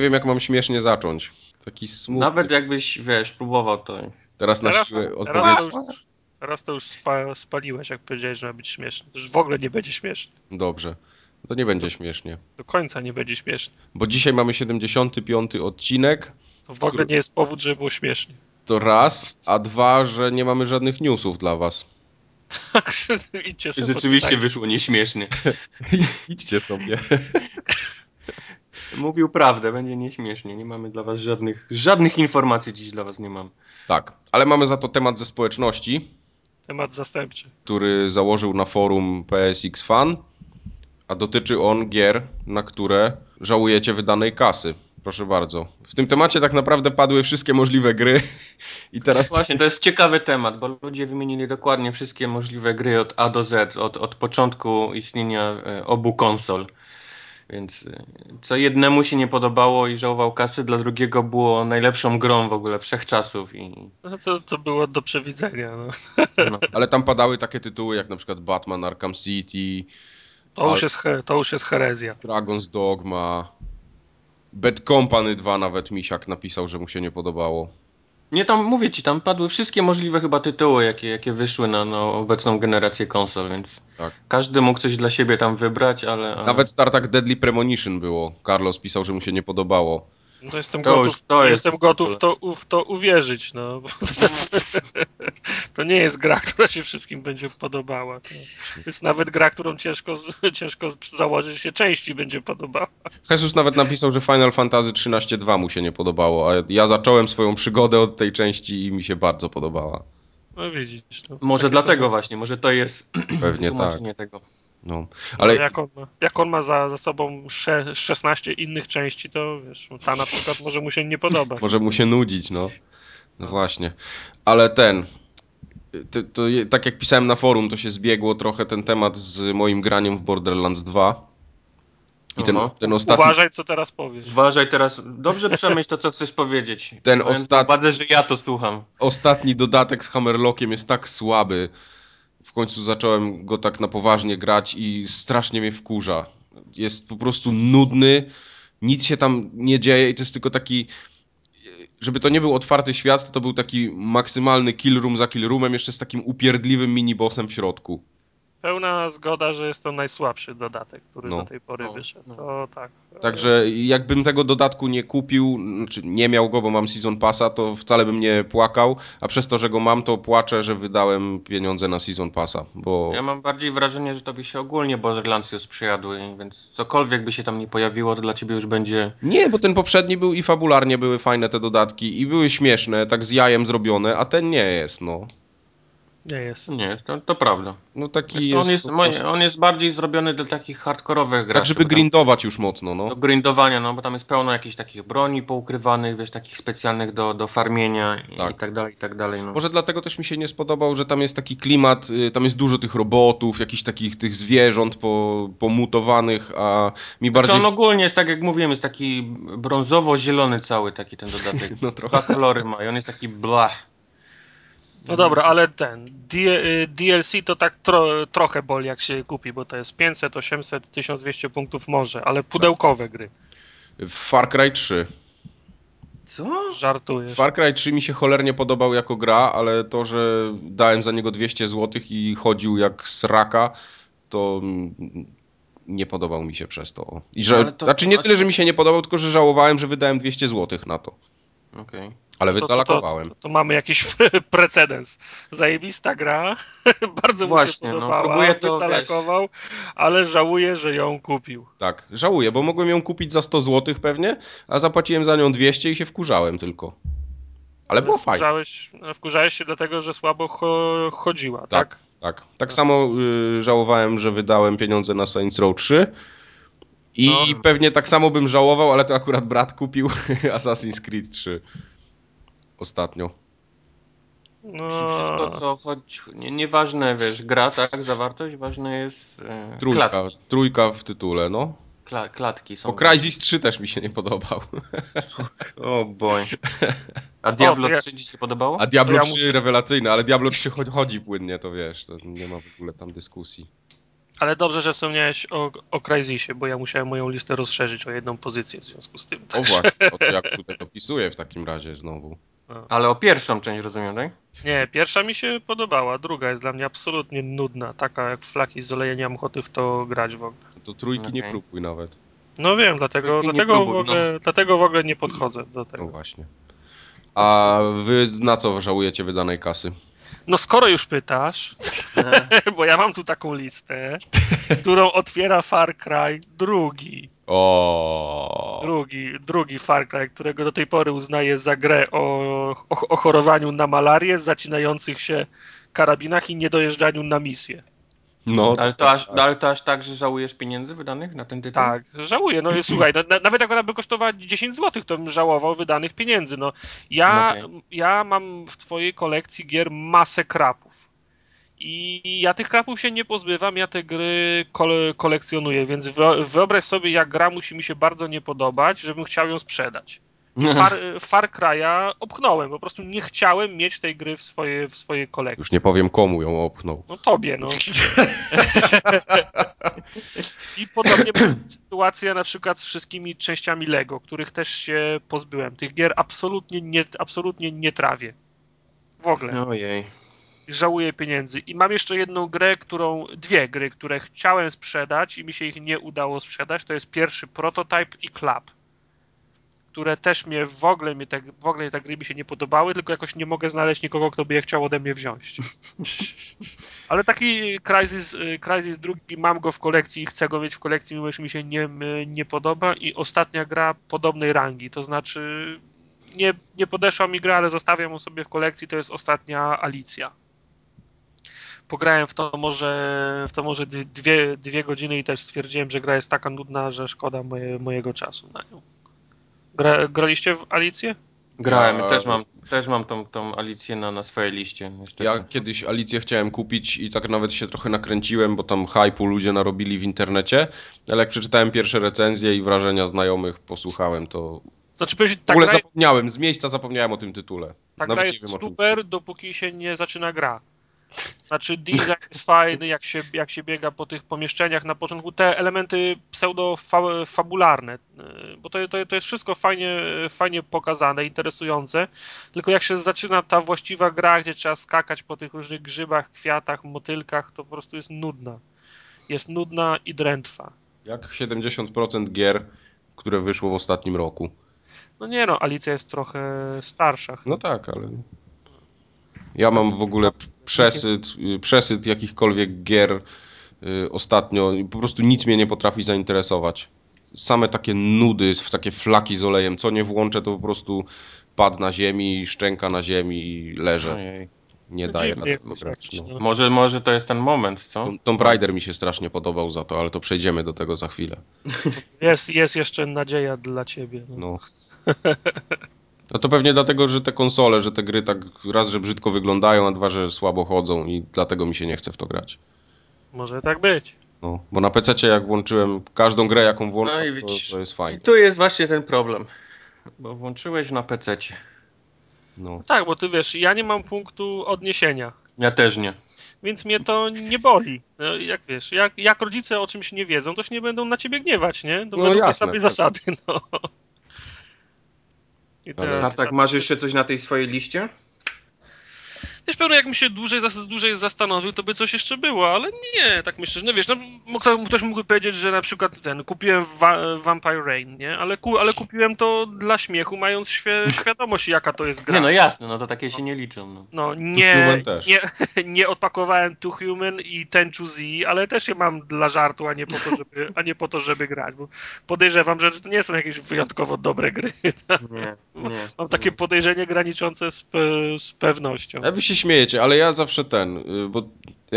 nie wiem, jak mam śmiesznie zacząć. Taki smutny. Nawet jakbyś, wiesz, próbował to. Teraz na Teraz, siłę teraz, odpowiedzieć. to już, teraz to już spa, spaliłeś, jak powiedziałeś, że ma być śmieszny. To już w ogóle nie będzie śmieszny. Dobrze. To nie będzie śmiesznie. Do końca nie będzie śmieszny. Bo dzisiaj mamy 75. odcinek. To w ogóle nie jest powód, żeby było śmiesznie. To raz, a dwa, że nie mamy żadnych newsów dla was. Tak, idźcie sobie Rzeczywiście wyszło nieśmiesznie. Idźcie sobie. Mówił prawdę, będzie nieśmiesznie. Nie mamy dla was żadnych, żadnych informacji dziś dla was nie mam. Tak, ale mamy za to temat ze społeczności, Temat zastępczy. który założył na forum PSX Fan, a dotyczy on gier, na które żałujecie wydanej kasy. Proszę bardzo. W tym temacie tak naprawdę padły wszystkie możliwe gry i teraz Właśnie, to jest ciekawy temat, bo ludzie wymienili dokładnie wszystkie możliwe gry od A do Z, od, od początku istnienia e, obu konsol. Więc e, co jednemu się nie podobało i żałował kasy, dla drugiego było najlepszą grą w ogóle wszechczasów. I, No to, to było do przewidzenia. No. no. Ale tam padały takie tytuły jak na przykład Batman Arkham City, To, już jest, to już jest herezja. Dragon's Dogma, Bad Company 2 nawet Misiak napisał, że mu się nie podobało. Nie, tam mówię ci, tam padły wszystkie możliwe chyba tytuły, jakie, jakie wyszły na, na obecną generację konsol, więc Tak. każdy mógł coś dla siebie tam wybrać, ale... ale... Nawet Tartak Deadly Premonition było. Carlos pisał, że mu się nie podobało. No jestem To gotów, już- to jest jestem już gotów w to, w to uwierzyć. No. to nie jest gra, która się wszystkim będzie podobała. To jest nawet gra, którą ciężko, ciężko założyć, że się części będzie podobała. Jesus nawet napisał, że Final Fantasy 13.2 mu się nie podobało, a ja zacząłem swoją przygodę od tej części i mi się bardzo podobała. No widzisz. No. Może dlatego są- właśnie, może to jest Pewnie tak. tłumaczenie tego. No. Ale Ale jak, on ma, jak on ma za, za sobą sze, 16 innych części, to wiesz, ta na przykład może mu się nie podobać. może mu się nudzić, no. No właśnie. Ale ten. To, to, tak jak pisałem na forum, to się zbiegło trochę ten temat z moim graniem w Borderlands 2. I ten, ten ostatni. Uważaj, co teraz powiesz. Uważaj teraz, dobrze przemyśl to, co chcesz powiedzieć. Ten Mając ostat- na uwadze, że ja to słucham. ostatni dodatek z Hammerlockiem jest tak słaby. W końcu zacząłem go tak na poważnie grać i strasznie mnie wkurza. Jest po prostu nudny, nic się tam nie dzieje i to jest tylko taki. Żeby to nie był otwarty świat, to, to był taki maksymalny kill room za kill roomem, jeszcze z takim upierdliwym minibossem w środku. Pełna zgoda, że jest to najsłabszy dodatek, który No. do tej pory No, wyszedł. no. To tak. Także jakbym tego dodatku nie kupił, znaczy nie miał go, bo mam Season Passa, to wcale bym nie płakał, a przez to, że go mam, to płaczę, że wydałem pieniądze na Season Passa, bo... Ja mam bardziej wrażenie, że tobie się ogólnie Borderlands już przyjadły, więc cokolwiek by się tam nie pojawiło, to dla ciebie już będzie... Nie, bo ten poprzedni był i fabularnie były fajne te dodatki i były śmieszne, tak z jajem zrobione, a ten nie jest, no. Nie jest. Nie, to, to prawda. No taki Wiesz, jest... on, jest prostu- on jest bardziej zrobiony dla takich hardkorowych graczy. Tak, żeby grindować już mocno, no. Do grindowania, no bo tam jest pełno jakichś takich broni poukrywanych, wiesz, takich specjalnych do, do farmienia i, Tak. i tak dalej, i tak dalej. No. Może dlatego też mi się nie spodobał, że tam jest taki klimat, y, tam jest dużo tych robotów, jakichś takich tych zwierząt po, pomutowanych, a mi Znaczy bardziej... on ogólnie jest, tak jak mówiłem, jest taki brązowo-zielony cały taki ten dodatek. No trochę. Dwa kolory ma i on jest taki blach. No dobra, ale ten D, y, DLC to tak tro, trochę boli jak się kupi, bo to jest 500, 800, 1200 punktów może, ale pudełkowe gry. Far Cry 3. Co? Żartujesz. Far Cry 3 mi się cholernie podobał jako gra, ale to, że dałem za niego 200 zł i chodził jak sraka, to nie podobał mi się przez to. I że, to- znaczy nie tyle, że mi się nie podobał, tylko że żałowałem, że wydałem 200 zł na to. Okej. Ale To- to, to, wycalakowałem. to, to mamy jakiś precedens. Zajebista gra, bardzo Właśnie, mu no, się podobała, próbuję to, wycalakował, ale żałuje, że ją kupił. Tak, żałuję, bo mogłem ją kupić za 100 zł pewnie, a zapłaciłem za nią 200 i się wkurzałem tylko. Ale było fajnie. Wkurzałeś, wkurzałeś się dlatego, że słabo cho, chodziła, tak? Tak, tak. Tak samo y, żałowałem, że wydałem pieniądze na Saints Row 3. I No. pewnie tak samo bym żałował, ale to akurat brat kupił Assassin's Creed 3 ostatnio. No, Czyli wszystko, co chodzi... Nie, nieważne, wiesz, gra, tak, zawartość, ważne jest... E, Trójka, klatki. trójka w tytule, no. Kla, klatki są. Bo Crysis 3 też mi się nie podobał. O boy. A Diablo O, to ja- 3 ci się podobało? A Diablo ja 3 muszę- rewelacyjne, ale Diablo 3 chodzi, chodzi płynnie, to wiesz, to nie ma w ogóle tam dyskusji. Ale dobrze, że wspomniałeś o, o Crysisie, bo ja musiałem moją listę rozszerzyć o jedną pozycję w związku z tym. O właśnie, o to jak tutaj opisuję w takim razie znowu. Ale o pierwszą część rozumiem, tak? Nie, pierwsza mi się podobała, druga jest dla mnie absolutnie nudna, taka jak flaki z olejem, nie mam ochoty w to grać w ogóle. To trójki nie Okej. próbuj nawet. No wiem, dlatego, Trójki nie dlatego, w próbuj, ogóle, dlatego w ogóle nie podchodzę do No tego. właśnie. A wy na co żałujecie wydanej kasy? No skoro już pytasz, bo ja mam tu taką listę, którą otwiera Far Cry drugi. O. Drugi, drugi Far Cry, którego do tej pory uznaję za grę o, o, o chorowaniu na malarię, zacinających się karabinach i niedojeżdżaniu na misję. No, Ale to, aż, ale to aż tak, że żałujesz pieniędzy wydanych na ten tytuł? Tak, żałuję. No i słuchaj, no, na, nawet jak ona by kosztowała 10 zł, to bym żałował wydanych pieniędzy. No, ja, Okej. ja mam w twojej kolekcji gier masę krapów. I ja tych krapów się nie pozbywam, ja te gry kole, kolekcjonuję, więc wyo- wyobraź sobie, jak gra musi mi się bardzo nie podobać, żebym chciał ją sprzedać. Far, Far Cry'a opchnąłem, po prostu nie chciałem mieć tej gry w swojej, w swojej kolekcji. już nie powiem komu ją opchnął. No tobie, no. I podobnie była sytuacja na przykład z wszystkimi częściami Lego, których też się pozbyłem. Tych gier absolutnie nie, absolutnie nie trawię. W ogóle. Ojej. Żałuję pieniędzy. I mam jeszcze jedną grę, którą, dwie gry, które chciałem sprzedać i mi się ich nie udało sprzedać. To jest pierwszy Prototype i Club. Które też mnie w ogóle, mnie te, w ogóle te gry mi się nie podobały, tylko jakoś nie mogę znaleźć nikogo, kto by je chciał ode mnie wziąć. Ale taki Crysis, y, Crysis drugi mam go w kolekcji i chcę go mieć w kolekcji, mimo że mi się nie, y, nie podoba. I ostatnia gra podobnej rangi, to znaczy nie, nie podeszła mi gra, ale zostawiam ją sobie w kolekcji, to jest ostatnia Alicja. Pograłem w to może, w to może dwie, dwie godziny i też stwierdziłem, że gra jest taka nudna, że szkoda moje, mojego czasu na nią. Gra, graliście w Alicję? Grałem, Ja- też mam, też mam tą, tą Alicję na, na swojej liście. Niestety. Ja kiedyś Alicję chciałem kupić i tak nawet się trochę nakręciłem, bo tam hypu ludzie narobili w internecie, ale jak przeczytałem pierwsze recenzje i wrażenia znajomych, posłuchałem, to Znaczy, ci, w ogóle gra, zapomniałem, z miejsca zapomniałem o tym tytule. ta Nawet gra jest wiem, super, dopóki się nie zaczyna gra. Znaczy, design jest fajny, jak się, jak się biega po tych pomieszczeniach na początku. Te elementy pseudo-fabularne, bo to, to, to jest wszystko fajnie, fajnie pokazane, interesujące. Tylko jak się zaczyna ta właściwa gra, gdzie trzeba skakać po tych różnych grzybach, kwiatach, motylkach, to po prostu jest nudna. Jest nudna i drętwa. Jak 70% gier, które wyszło w ostatnim roku. No nie no, Alicja jest trochę starsza. No tak, ale... Ja mam w ogóle przesyt, y, przesyt jakichkolwiek gier y, ostatnio. Po prostu nic mnie nie potrafi zainteresować. Same takie nudy, takie flaki z olejem. Co nie włączę, to po prostu pad na ziemi, szczęka na ziemi i leżę. Ojej. Nie No daje jesteś pograć. jakiś, No. no. Może, może to jest ten moment, co? Tom- Tomb Raider mi się strasznie podobał za to, ale to przejdziemy do tego za chwilę. Jest, jest jeszcze nadzieja dla ciebie. No. No. No to pewnie dlatego, że te konsole, że te gry tak raz, że brzydko wyglądają, a dwa, że słabo chodzą i dlatego mi się nie chce w to grać. Może tak być. No, bo na PC jak włączyłem każdą grę, jaką włączam, No i to, widzisz. to jest I fajnie. tu jest właśnie ten problem. Bo włączyłeś na PC. No. Tak, bo ty wiesz, ja nie mam punktu odniesienia, Ja też nie. więc mnie to nie boli. No, jak wiesz, jak, jak rodzice o czymś nie wiedzą, to się nie będą na ciebie gniewać, nie? To No jasne. samej zasady, no. Tartak, masz jeszcze coś na tej swojej liście? Wiesz, pewno jakbym się dłużej, dłużej zastanowił, to by coś jeszcze było, ale nie, tak myślę, że no wiesz, no, ktoś, ktoś mógłby powiedzieć, że na przykład ten, kupiłem wa- Vampire Rain, nie? Ale, ku, ale kupiłem to dla śmiechu, mając świe, świadomość, jaka to jest gra. Nie, no jasne, no to takie się nie liczą. No. No, nie, nie, nie odpakowałem Two Human i Tenchu Z, ale też je mam dla żartu, a nie po to, żeby, a nie po to, żeby grać, bo podejrzewam, że to nie są jakieś wyjątkowo dobre gry. Nie, nie. Mam takie podejrzenie graniczące z, pe- z pewnością. A wy się śmiejecie, ale ja zawsze ten, y, bo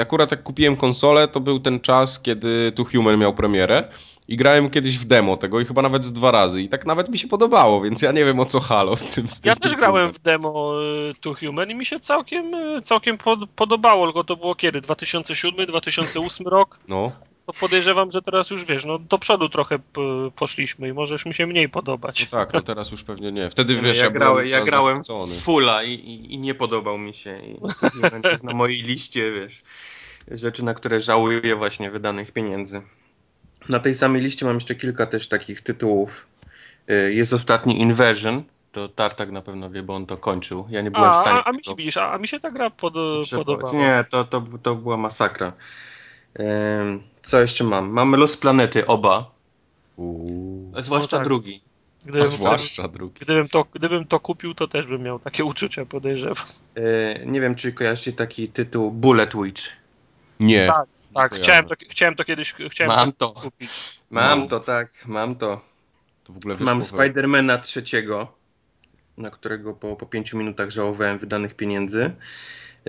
akurat jak kupiłem konsolę, to był ten czas, kiedy tu Human miał premierę i grałem kiedyś w demo tego i chyba nawet z dwa razy i tak nawet mi się podobało, więc ja nie wiem o co halo z tym. Z tym Ja też grałem Human. w demo y, Two Human i mi się całkiem, y, całkiem pod, podobało, tylko to było kiedy? 2007, 2008 rok? No, To podejrzewam, że teraz już wiesz, no do przodu trochę p- poszliśmy i może już mi się mniej podobać. no tak, no teraz już pewnie nie. Wtedy Nie, no, wiesz, ja, ja, grałem, ja grałem fulla i, i, i nie podobał mi się. I, i jest na mojej liście, wiesz. rzeczy, na które żałuję właśnie wydanych pieniędzy. Na tej samej liście mam jeszcze kilka też takich tytułów. Y, jest ostatni Inversion, to Tartak na pewno wie, bo on to kończył. Ja nie byłem A, w stanie. a, a, mi się, widzisz, a, a mi się ta gra pod, podobała. Nie, to, to, to była masakra. Co jeszcze mam? Mamy Los Planety, oba. Uuu. Zwłaszcza No tak. drugi. Gdybym, zwłaszcza drugi. gdybym, to, gdybym to kupił, to też bym miał takie uczucia, podejrzewam. Y, nie wiem, czy kojarzycie taki tytuł Bullet Witch. Nie. Tak, Tak, chciałem to, chciałem to kiedyś chciałem Mam to kupić. Mam No. to, tak, mam to. To w ogóle Mam Spidermana trzeciego, na którego po, po pięciu minutach żałowałem wydanych pieniędzy.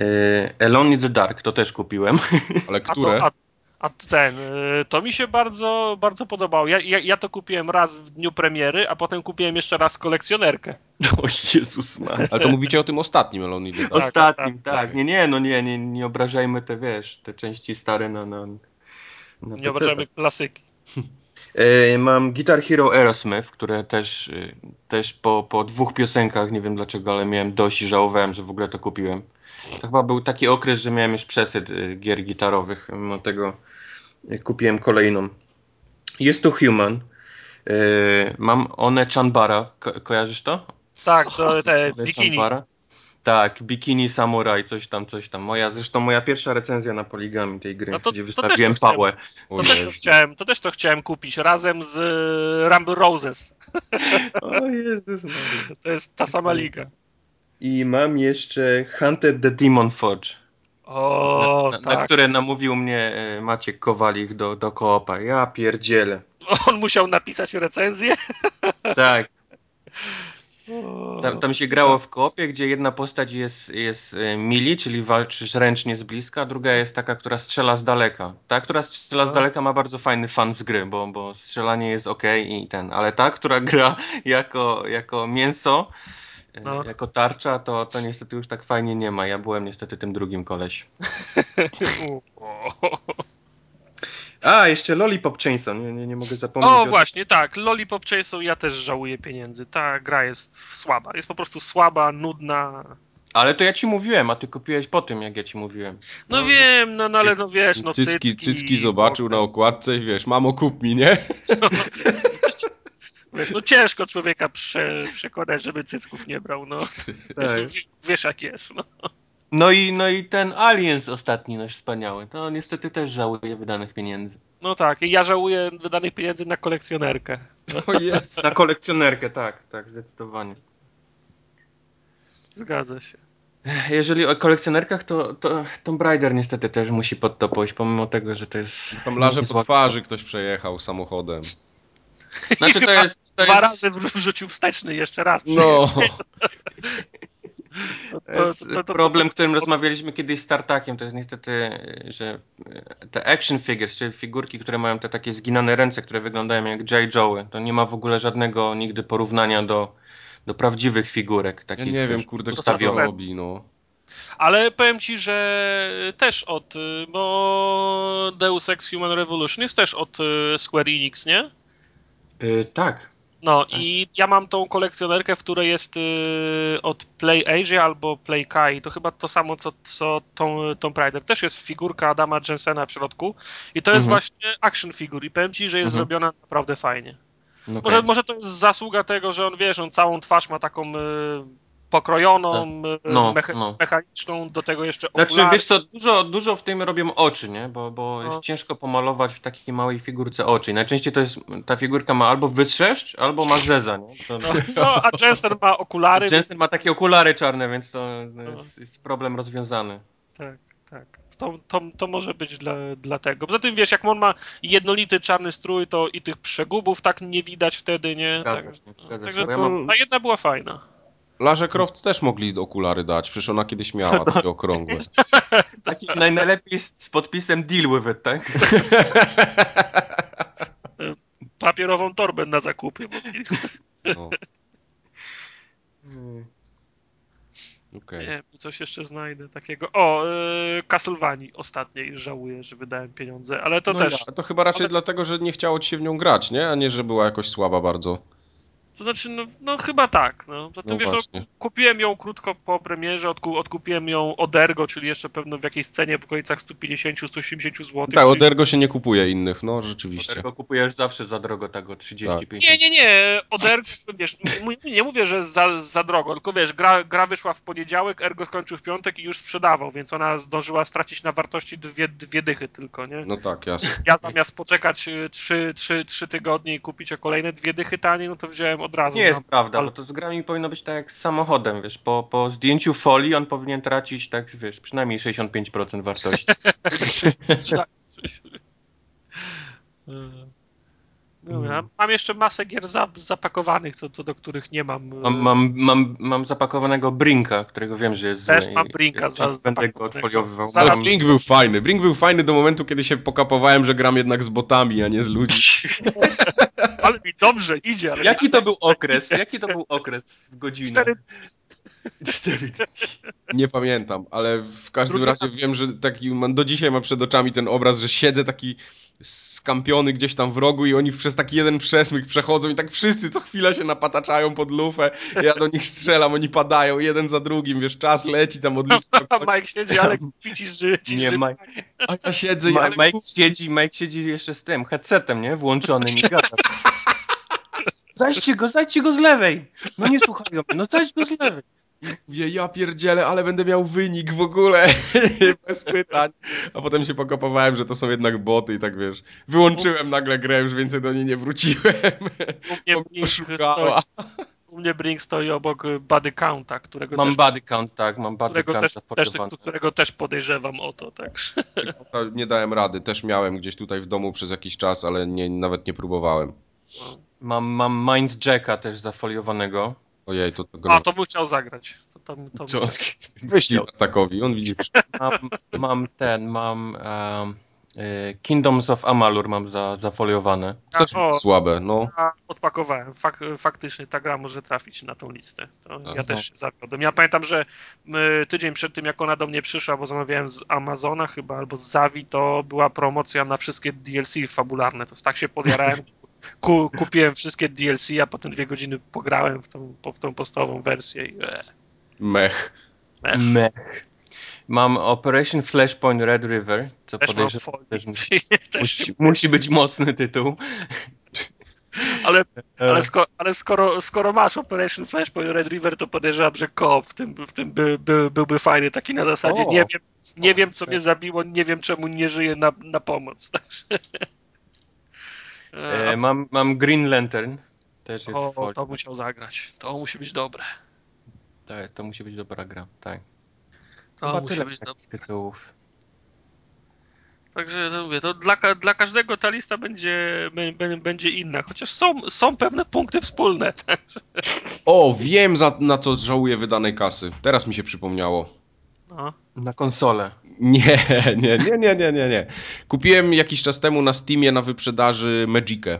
E, Alone in the Dark to też kupiłem. Ale A, które? to, a, a ten, y, to mi się bardzo, bardzo podobało. Ja, ja, ja to kupiłem raz w dniu premiery, a potem kupiłem jeszcze raz kolekcjonerkę. o Jezus Maria. Ale to mówicie o tym ostatnim Elon Dark. Ostatnim, tak, tak. Nie, nie, no nie, nie, nie obrażajmy te, wiesz, te części stare na... na, na Nie PC-tach. obrażamy klasyki. E, Mam Guitar Hero Aerosmith, które też, y, też po, po dwóch piosenkach, nie wiem dlaczego, ale miałem dość i żałowałem, że w ogóle to kupiłem. To chyba był taki okres, że miałem już przesyt y, gier gitarowych, mimo tego y, kupiłem kolejną. Jest to Human. Y, Mam One Chanbara, Ko kojarzysz to? Tak, to te One bikini. Chanbara? Tak, Bikini Samurai, coś tam, coś tam. Moja, zresztą moja pierwsza recenzja na Poligami tej gry, No to- gdzie wystawiłem to pałę. To też, to chciałem, to też to chciałem kupić razem z Rumble Roses. O Jezus Maria. To jest ta sama liga. I mam jeszcze Hunted the Demon Forge, O, na, na tak. które namówił mnie e, Maciek Kowalik do, do koopa. Ja pierdzielę. On musiał napisać recenzję. Tak, tam, tam się grało w koopie, gdzie jedna postać jest, jest e, mili, czyli walczysz ręcznie z bliska, a druga jest taka, która strzela z daleka. Ta, która strzela z daleka ma bardzo fajny fan z gry, bo, bo strzelanie jest ok i ten, ale ta, która gra jako, jako mięso, No. jako tarcza, to, to niestety już tak fajnie nie ma. Ja byłem niestety tym drugim koleś. A, jeszcze Lollipop Chainsaw, nie, nie, nie mogę zapomnieć. O, o- właśnie, tak. Lollipop Chainsaw ja też żałuję pieniędzy. Ta gra jest słaba. Jest po prostu słaba, nudna. Ale to ja ci mówiłem, a ty kupiłeś po tym, jak ja ci mówiłem. No, No, wiem, no, no ale no wiesz, no cycki, cycki. cycki zobaczył na okładce i wiesz, mamo kup mi, nie? Wiesz, no ciężko człowieka prze, przekonać, żeby cycków nie brał, no. Tak. Wiesz, wiesz jak jest, no. No i, no i ten Aliens ostatni nasz wspaniały, to niestety też żałuje wydanych pieniędzy. No tak, i ja żałuję wydanych pieniędzy na kolekcjonerkę. O jest. Na kolekcjonerkę, tak, tak, zdecydowanie. Zgadza się. Jeżeli o kolekcjonerkach, to, to Tomb Raider niestety też musi pod to pójść, pomimo tego, że to jest... Tam larze po twarzy ktoś przejechał samochodem. Znaczy to jest... To Dwa jest, razy wrzucił wsteczny jeszcze raz. No, To, to jest problem, którym rozmawialiśmy kiedyś z Tartakiem, to jest niestety, że te action figures, czyli figurki, które mają te takie zginane ręce, które wyglądają jak J. Joe, to nie ma w ogóle żadnego nigdy porównania do, do prawdziwych figurek. ja Takich, nie wiem, kurde, kto to robi, no. Ale powiem ci, że też od, bo Deus Ex Human Revolution jest też od y, Square Enix, nie? Y, tak. No Tak. i ja mam tą kolekcjonerkę, w której jest y, od Play Asia albo Play Kai. To chyba to samo co, co tą, Tomb Raider. Też jest figurka Adama Jensena w środku. I to jest Mhm. właśnie action figure. I powiem ci, że jest Mhm. zrobiona naprawdę fajnie. No Może, może to jest zasługa tego, że on wiesz, on całą twarz ma taką y, pokrojoną, y, No, mecha- no. mechaniczną, do tego jeszcze okulary. Znaczy, wiesz co, dużo, dużo w tym robią oczy, nie? Bo, bo No. jest ciężko pomalować w takiej małej figurce oczy. I najczęściej to jest, ta figurka ma albo wytrzeszcz, albo ma zeza, nie? To, No, no, a Jensen ma okulary. Jensen ma takie okulary czarne, więc to jest, jest problem rozwiązany. Tak, tak. To, to, to może być dla, dlatego. Poza tym wiesz, jak on ma jednolity czarny strój, to i tych przegubów tak nie widać wtedy, nie? Zgadza Tak, zgadza także się. Bo ja to, ta jedna była fajna. Larze Croft też mogli okulary dać, przecież ona kiedyś miała takie okrągłe. taki naj, najlepiej z, z podpisem deal with it, tak? Papierową torbę na zakupy. No, okej. Nie wiem, coś jeszcze znajdę takiego. O, yy, Castlevanii ostatniej żałuję, że wydałem pieniądze, ale to No też. ja. To chyba raczej Ale- dlatego, że nie chciało ci się w nią grać, nie? A nie, że była jakoś słaba bardzo. To znaczy, no, no chyba tak. No. Zatem, No wiesz, no, kupiłem ją krótko po premierze, odku, odkupiłem ją od Ergo, czyli jeszcze pewno w jakiejś cenie w okolicach 150-180 zł. Tak, od Ergo się nie kupuje innych, no rzeczywiście. Tylko kupujesz zawsze za drogo tego 35. Nie, nie, nie, od Ergo, wiesz, nie mówię, że za, za drogo, tylko wiesz, gra, gra wyszła w poniedziałek, Ergo skończył w piątek i już sprzedawał, więc ona zdążyła stracić na wartości dwie, dwie dychy tylko, nie? No tak, jasne. Ja zamiast poczekać 3, trzy, trzy tygodnie i kupić o kolejne dwie dychy taniej, no to wziąłem od razu. Nie jest no. prawda, ale- bo to z grami powinno być tak jak z samochodem, wiesz, po, po zdjęciu folii on powinien tracić, tak, wiesz, przynajmniej 65% wartości. Dobra, mam jeszcze masę gier za, zapakowanych, co, co do których nie mam. e, Mam, mam, mam, mam zapakowanego Brinka, którego wiem, że jest Też mam Brinka za- Będę go odfoliowywał. Zaraz Brink był fajny. Brink był fajny do momentu, kiedy się pokapowałem, że gram jednak z botami, a nie z ludźmi. Ale mi dobrze idzie, Jaki to był okres? Jaki to był okres w godzinę? Cztery- Cztery. Nie pamiętam, ale w każdym razie wiem, że taki mam, do dzisiaj mam przed oczami ten obraz, że siedzę taki skampiony gdzieś tam w rogu i oni przez taki jeden przesmyk przechodzą i tak wszyscy co chwila się napataczają pod lufę. Ja do nich strzelam, oni padają jeden za drugim, wiesz, czas leci tam od Mike siedzi, ale ci ży, ci Nie. Mike, A ja siedzę i Ma- ale Mike siedzi, Mike siedzi jeszcze z tym headsetem, nie? Włączonym i gada. Zajdźcie go, zajdźcie go z lewej! No nie słuchają mnie, no zajdź go z lewej. Mówię, ja pierdzielę, ale będę miał wynik w ogóle, bez pytań. A potem się pokopowałem, że to są jednak boty i tak wiesz, wyłączyłem nagle grę, już więcej do niej nie wróciłem. U mnie, Brink stoi, u mnie Brink stoi obok y, Body Counta, którego Mam też, body count, tak, mam body count też, też, którego też podejrzewam o to. To Nie dałem rady, też miałem gdzieś tutaj w domu przez jakiś czas, ale nie, nawet nie próbowałem. Mam, mam Mind Jacka też zafoliowanego. Ojej, to tego A, to bym chciał zagrać. To, to, to, Co? Wyślij takowi, on widzi. Mam, mam ten, mam um, Kingdoms of Amalur mam za, zafoliowane. Też o, słabe, no. Ja odpakowałem. Fak, faktycznie ta gra może trafić na tą listę. To ja Aha. też się zawiodłem. Ja pamiętam, że tydzień przed tym, jak ona do mnie przyszła, bo zamawiałem z Amazona chyba, albo z Zavi, to była promocja na wszystkie DLC fabularne. To tak się podjarałem. Ku, kupiłem wszystkie DLC, a potem dwie godziny pograłem w tą, po- w tą podstawową wersję i e, Mech. Mech. Mech. Mam Operation Flashpoint Red River, co też podejrzewam, też musi, Też, musi, być mocny tytuł. ale E, Ale, sko, ale skoro, skoro masz Operation Flashpoint Red River, to podejrzewam, że koop w tym, w tym by, by, byłby fajny, taki na zasadzie O. nie wiem, nie O, wiem co tak. mnie zabiło, nie wiem czemu nie żyję na, na pomoc. E, E, mam, mam Green Lantern, też jest o, to musiał zagrać. To musi być dobre. Tak, to musi być dobra gra, tak. To Chyba musi być dobre. tytułów. Także to mówię, to dla, dla każdego ta lista będzie, będzie inna, chociaż są, są pewne punkty wspólne. Także, O, wiem za, na co żałuję wydanej kasy. Teraz mi się przypomniało. No. Na konsolę. Nie, nie, nie, nie, nie, nie, nie. Kupiłem jakiś czas temu na Steamie na wyprzedaży Magicę.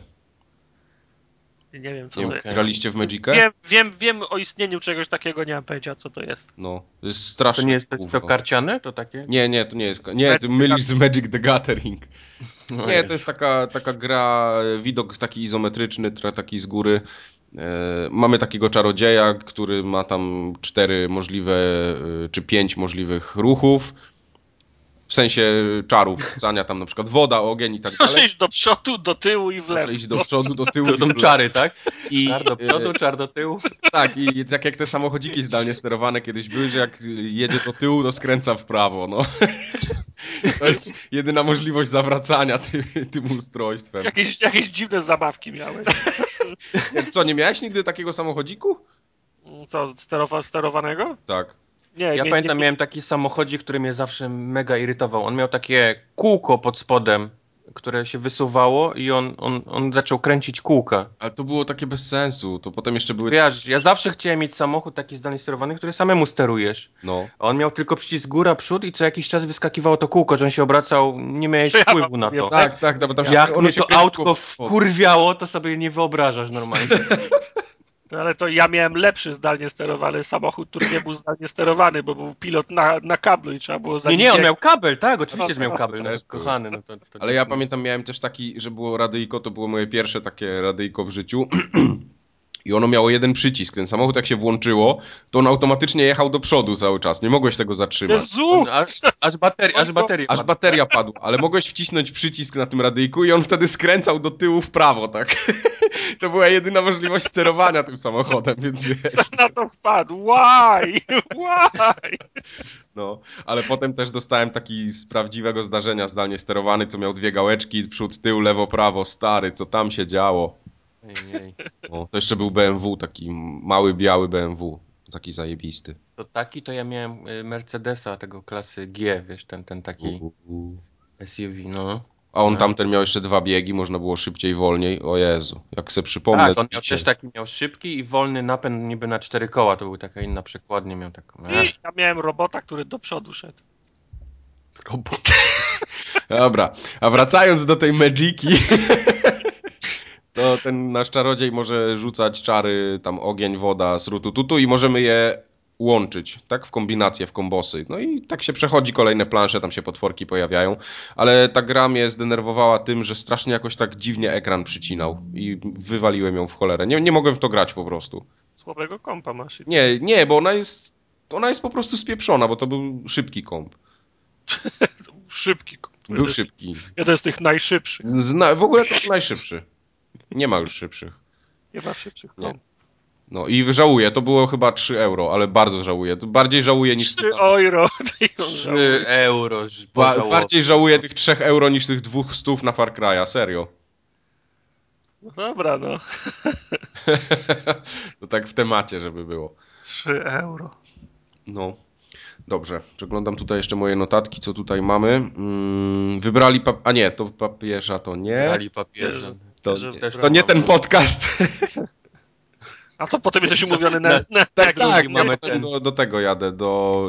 Nie wiem co Nie to jest. graliście w Magicę? Wiem, wiem, wiem o istnieniu czegoś takiego, nie mam pojęcia co to jest. No, to jest To strasznie. nie jest to, to karciane? To takie? Nie, nie, to nie jest. Nie, ty mylisz z Magic the Gathering. No Nie, jest. to jest taka, taka gra, e, widok taki izometryczny, taki z góry. E, mamy takiego czarodzieja, który ma tam cztery możliwe, e, czy pięć możliwych ruchów. W sensie czarów, rzucania tam na przykład woda, ogień i tak Możesz dalej. iść do przodu, do tyłu i w lewo. Iść do przodu, do tyłu. To i są w lewo. czary, tak? I, Czar do e, przodu, czar do tyłu. Tak, i tak jak te samochodziki zdalnie sterowane kiedyś były, że jak jedzie do tyłu, to skręca w prawo, no. To jest jedyna możliwość zawracania tym, tym ustrojstwem. Jakieś, jakieś dziwne zabawki miałeś. Co, nie miałeś nigdy takiego samochodziku? Co, sterowa, sterowanego? Tak. Nie, Ja nie, pamiętam, nie, miałem taki samochodzik, który mnie zawsze mega irytował. On miał takie kółko pod spodem, które się wysuwało i on, on, on zaczął kręcić kółka. Ale to było takie bez sensu. To potem jeszcze były. Wiesz, ja zawsze chciałem mieć samochód taki zdalnie sterowany, który samemu sterujesz. No. A on miał tylko przycisk góra, przód i co jakiś czas wyskakiwało to kółko, że on się obracał, nie miałeś ja wpływu na to. Tak, tak, no bo tam się, Jak mnie to autko wkurwiało, to sobie nie wyobrażasz normalnie. To, ale to ja miałem lepszy zdalnie sterowany samochód, który nie był zdalnie sterowany, bo był pilot na, na kablu i trzeba było za Nie, nie, on miał kabel, tak, oczywiście, No, że miał no, kabel, no kochany. No to, to, Ale ja pamiętam, miałem też taki, że było radyjko, to było moje pierwsze takie radyjko w życiu. I ono miało jeden przycisk. Ten samochód jak się włączyło, to on automatycznie jechał do przodu cały czas. Nie mogłeś tego zatrzymać. Jezu! Aż, aż bateria, aż bateria. Aż bateria padła, ale mogłeś wcisnąć przycisk na tym radyjku i on wtedy skręcał do tyłu w prawo, tak? To była jedyna możliwość sterowania tym samochodem, więc wiesz. Na to wpadł. Why? Why? No, ale potem też dostałem taki z prawdziwego zdarzenia zdalnie sterowany, co miał dwie gałeczki, przód, tył, lewo, prawo, stary, co tam się działo. Ojej. O, to jeszcze był BMW, taki mały, biały BMW, taki zajebisty. To taki to ja miałem y, Mercedesa tego klasy G, wiesz, ten, ten taki SUV, no. A on No. tamten miał jeszcze dwa biegi, można było szybciej, wolniej. O Jezu, jak se przypomnę. Tak, on miał też taki miał szybki i wolny napęd niby na cztery koła, to był taka inna przekładnia, miał taką. I ja miałem robota, który do przodu szedł. robot. Dobra, a wracając do tej Magiki, to ten nasz czarodziej może rzucać czary, tam ogień, woda, srutututu i możemy je łączyć, tak? W kombinację, w kombosy. No i tak się przechodzi kolejne plansze, tam się potworki pojawiają, ale ta gra mnie zdenerwowała tym, że strasznie jakoś tak dziwnie ekran przycinał i wywaliłem ją w cholerę. Nie, nie mogłem w to grać po prostu. Słabego kompa masz. Nie, nie, bo ona jest, ona jest po prostu spieprzona, bo to był szybki komp. Szybki komp. Był szybki. Jeden z tych najszybszych. Zna, w ogóle to najszybszy. Nie ma już szybszych. Nie ma szybszych Nie. komp. No i żałuję, to było chyba 3 euro, ale bardzo żałuję. To bardziej żałuję niż. 3 euro. Trzy euro. ż- Ba, bardziej żałuję tych 3 euro niż tych dwóch stów na Far Cry'a, serio. No dobra, no. to tak w temacie, żeby było. 3 euro. No. Dobrze, przeglądam tutaj jeszcze moje notatki, co tutaj mamy. Mm, wybrali pap... A nie, to papieża to nie. Brali papierze. To, że- to nie ten podcast. A to potem jesteś umówiony na, na, tak, jak tak, drugi mamy mamy ten- do, do tego jadę, do...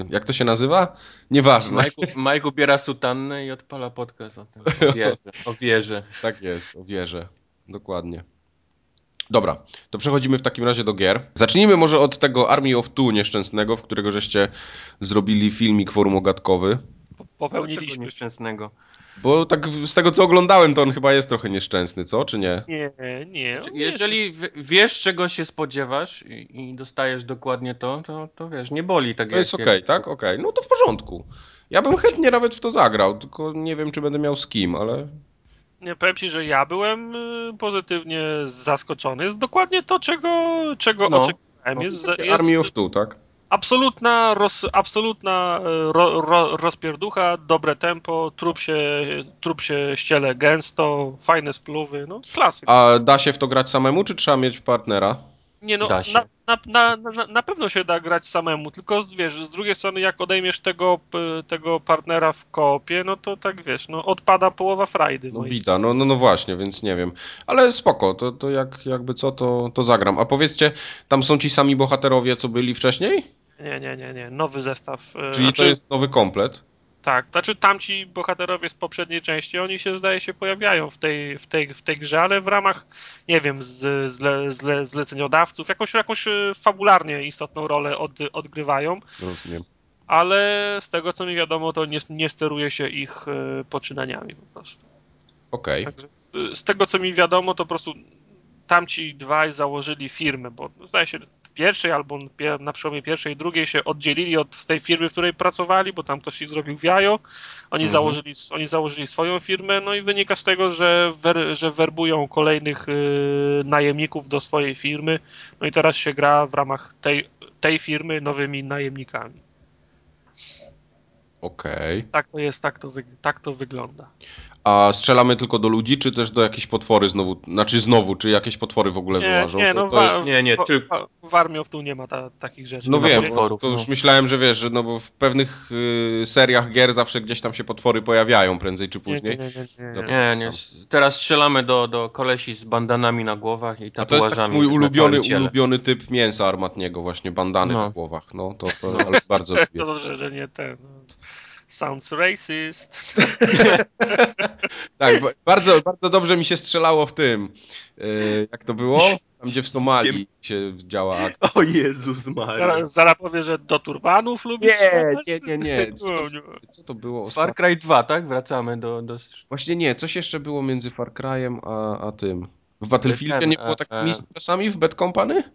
y, jak to się nazywa? Nieważne. Majku, Majku ubiera sutannę i odpala podcast o tym. O wierze. O wierze. Tak jest, o wierzę. Dokładnie. Dobra, to przechodzimy w takim razie do gier. Zacznijmy może od tego Army of Two nieszczęsnego, w którego żeście zrobili filmik forum ogatkowy. Czego Popełniliśmy. nieszczęsnego? Bo tak z tego co oglądałem, to on chyba jest trochę nieszczęsny, co? Czy nie? Nie, nie. Znaczy, Jeżeli wiesz, czego się spodziewasz i, i dostajesz dokładnie to, to, to wiesz, nie boli tak To jak... jest okej, tak? Okej, no to w porządku. Ja bym chętnie nawet w to zagrał, tylko nie wiem, czy będę miał z kim, ale... Nie, powiem ci, że ja byłem y, pozytywnie zaskoczony. Jest dokładnie to, czego, czego No. oczekiwałem. Jest, jest Army of Two, tak? Absolutna, roz, absolutna y, ro, ro, rozpierducha, dobre tempo, trup się, trup się ściele gęsto, fajne spluwy, no klasyk. A da się w to grać samemu, czy trzeba mieć partnera? Nie no, Da się. na, na, na, na, na pewno się da grać samemu, tylko wiesz, z drugiej strony jak odejmiesz tego, tego partnera w koopie, no to tak wiesz, no odpada połowa frajdy. No moim bida, no, no, no właśnie, więc nie wiem. Ale spoko, to, to jak, jakby co, to, to zagram. A powiedzcie, tam są ci sami bohaterowie, co byli wcześniej? Nie, nie, nie, nie, nowy zestaw. e, Czyli znaczy, to jest nowy komplet? Tak, znaczy tamci bohaterowie z poprzedniej części, oni się zdaje się pojawiają w tej, w tej, w tej grze, ale w ramach, nie wiem, z, zle, zle, zleceniodawców, jakąś, jakąś e, fabularnie istotną rolę od, odgrywają, Rozumiem. ale z tego co mi wiadomo, to nie, nie steruje się ich e, poczynaniami po prostu. Okej. Także z, z tego co mi wiadomo, to po prostu tamci dwaj założyli firmę, bo zdaje się pierwszej albo na przełomie pierwszej i drugiej się oddzielili od tej firmy, w której pracowali, bo tam ktoś ich zrobił w jajo. Oni, Mhm. założyli, oni założyli swoją firmę, no i wynika z tego, że, wer, że werbują kolejnych y, najemników do swojej firmy. No i teraz się gra w ramach tej, tej firmy nowymi najemnikami. Okej. Tak to jest, tak to, tak to wygląda. A strzelamy tylko do ludzi, czy też do jakiejś potwory znowu? Znaczy znowu, czy jakieś potwory w ogóle Nie, wyłażą? nie, To- no to jest... Nie, nie, w- tylko- W Armii of Two nie ma ta, takich rzeczy. No Nie wiem, potworów, to już no. myślałem, że wiesz, że no bo w pewnych y, seriach gier zawsze gdzieś tam się potwory pojawiają prędzej czy Nie, później. nie, nie, nie, nie. Nie, nie. Teraz strzelamy do, do kolesi z bandanami na głowach i A to jest tatuażami mój ulubiony, ulubiony typ mięsa armatniego, właśnie bandany No. na głowach. No to, to ale bardzo lubię. To dobrze, że nie ten. Sounds racist. Tak, ba- bardzo, bardzo dobrze mi się strzelało w tym. y, jak to było? Tam gdzie w Somalii się działa akcja. O Jezus Maria. Zaraz, zaraz powie, że do turbanów lubi Nie, strzelać? nie, nie, nie. Co No, to, nie. co to było? Far Ostatnio? Cry 2, tak? Wracamy do... do... Właśnie nie, coś jeszcze było między Far Cry'em a, a tym. W Battlefieldzie nie było takich e, misji czasami w Bad Company?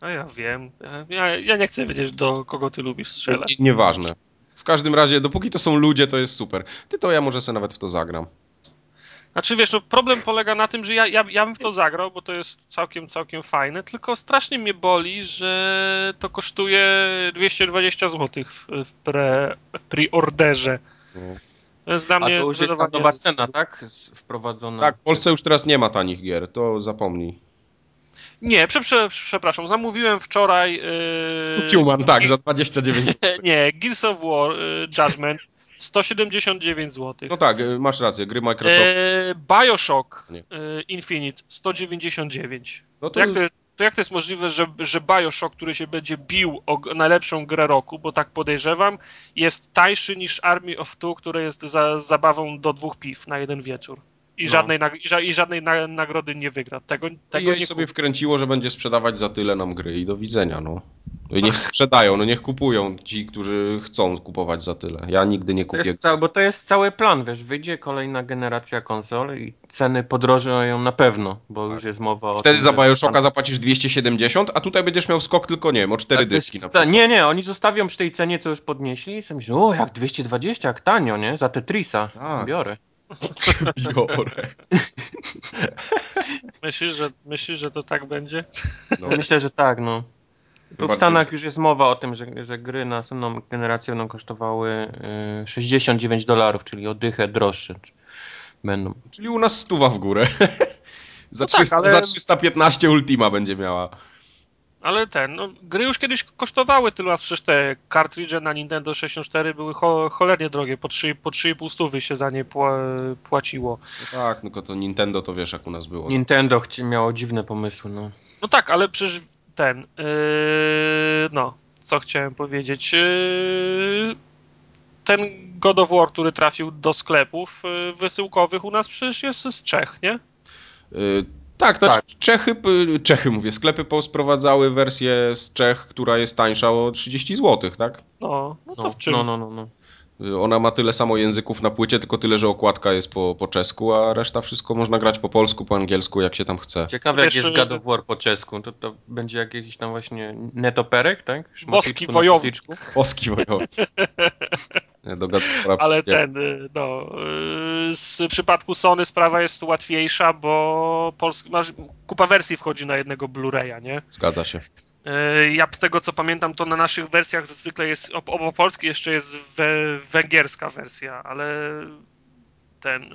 No ja wiem. Ja, ja nie chcę wiedzieć, do kogo ty lubisz strzelać. Nie- Nieważne. W każdym razie, dopóki to są ludzie, to jest super. Ty to ja może sobie nawet w to zagram. Znaczy wiesz, no problem polega na tym, że ja, ja, ja bym w to zagrał, bo to jest całkiem, całkiem fajne, tylko strasznie mnie boli, że to kosztuje 220 zł w, w, pre, w preorderze. To jest dla A mnie to już jest nowa cena, tak? Wprowadzona. Tak, w Polsce już teraz nie ma tanich gier, to zapomnij. Nie, prze, prze, przepraszam, zamówiłem wczoraj... Yy, Human, tak, za 29 Nie, Gears of War yy, Judgment 179 zł. No tak, y, masz rację, gry Microsoft. E, Bioshock e, Infinite 199. No To jak to, to jak to jest możliwe, że, że Bioshock, który się będzie bił o najlepszą grę roku, bo tak podejrzewam, jest tańszy niż Army of Two, które jest za, zabawą do dwóch piw na jeden wieczór. I No. żadnej, i ża- i żadnej na, nagrody nie wygra. Tego, tego jej nie sobie wkręciło, że będzie sprzedawać za tyle nam gry i do widzenia, no. No i niech sprzedają, no niech kupują ci, którzy chcą kupować za tyle. Ja nigdy nie To kupię. jest cały, bo to jest cały plan, wiesz, wyjdzie kolejna generacja konsol i ceny podrożeją na pewno, bo już jest mowa o Tak. Wtedy tym, za Bioshocka zapłacisz 270, a tutaj będziesz miał skok tylko, nie wiem, o 4 Tak, to jest- dyski na ta-. Nie, nie, oni zostawią przy tej cenie, co już podnieśli i sobie myślą, o jak 220, jak tanio, nie? Za Tetrisa. Tak. Biorę. Biorę. Myślisz, że, myślisz, że to tak będzie? No. Myślę, że tak, no. Tu w. Stanach już jest mowa o tym, że, że gry na następną generację będą kosztowały y, 69 dolarów, czyli o dychę droższe będą. Czyli u nas stuwa w górę. za, No tak, 300, ale- za 315 Ultima będzie miała. Ale ten, no, gry już kiedyś kosztowały tyle, a przecież te kartridże na Nintendo 64 były cho cholernie drogie, po 3,5 po 3,5 stówy się za nie pła płaciło. No tak, tylko to Nintendo to wiesz jak u nas było. Nintendo chci- miało dziwne pomysły, no. No tak, ale przecież ten, yy, no, co chciałem powiedzieć, yy, ten God of War, który trafił do sklepów yy, wysyłkowych u nas przecież jest z Czech, nie? Y, tak, znaczy Czechy, p- Czechy mówię, sklepy posprowadzały wersję z Czech, która jest tańsza o 30 zł, tak? No, no to No, w czym? no, no, no, no. Ona ma tyle samo języków na płycie, tylko tyle, że okładka jest po, po czesku, a reszta wszystko można grać po polsku, po angielsku, jak się tam chce. Ciekawe jak jest God of War po czesku, to, to będzie jakiś tam właśnie netoperek, tak? Boski wojownik. Polski wojownik. Do Ale ten, y, no, y, z przypadku Sony sprawa jest łatwiejsza, bo polski, masz, kupa wersji wchodzi na jednego Blu-raya, nie? Zgadza się. Y, Ja z tego co pamiętam, to na naszych wersjach zwykle jest, ob- obok polskiej jeszcze jest we, węgierska wersja, ale ten,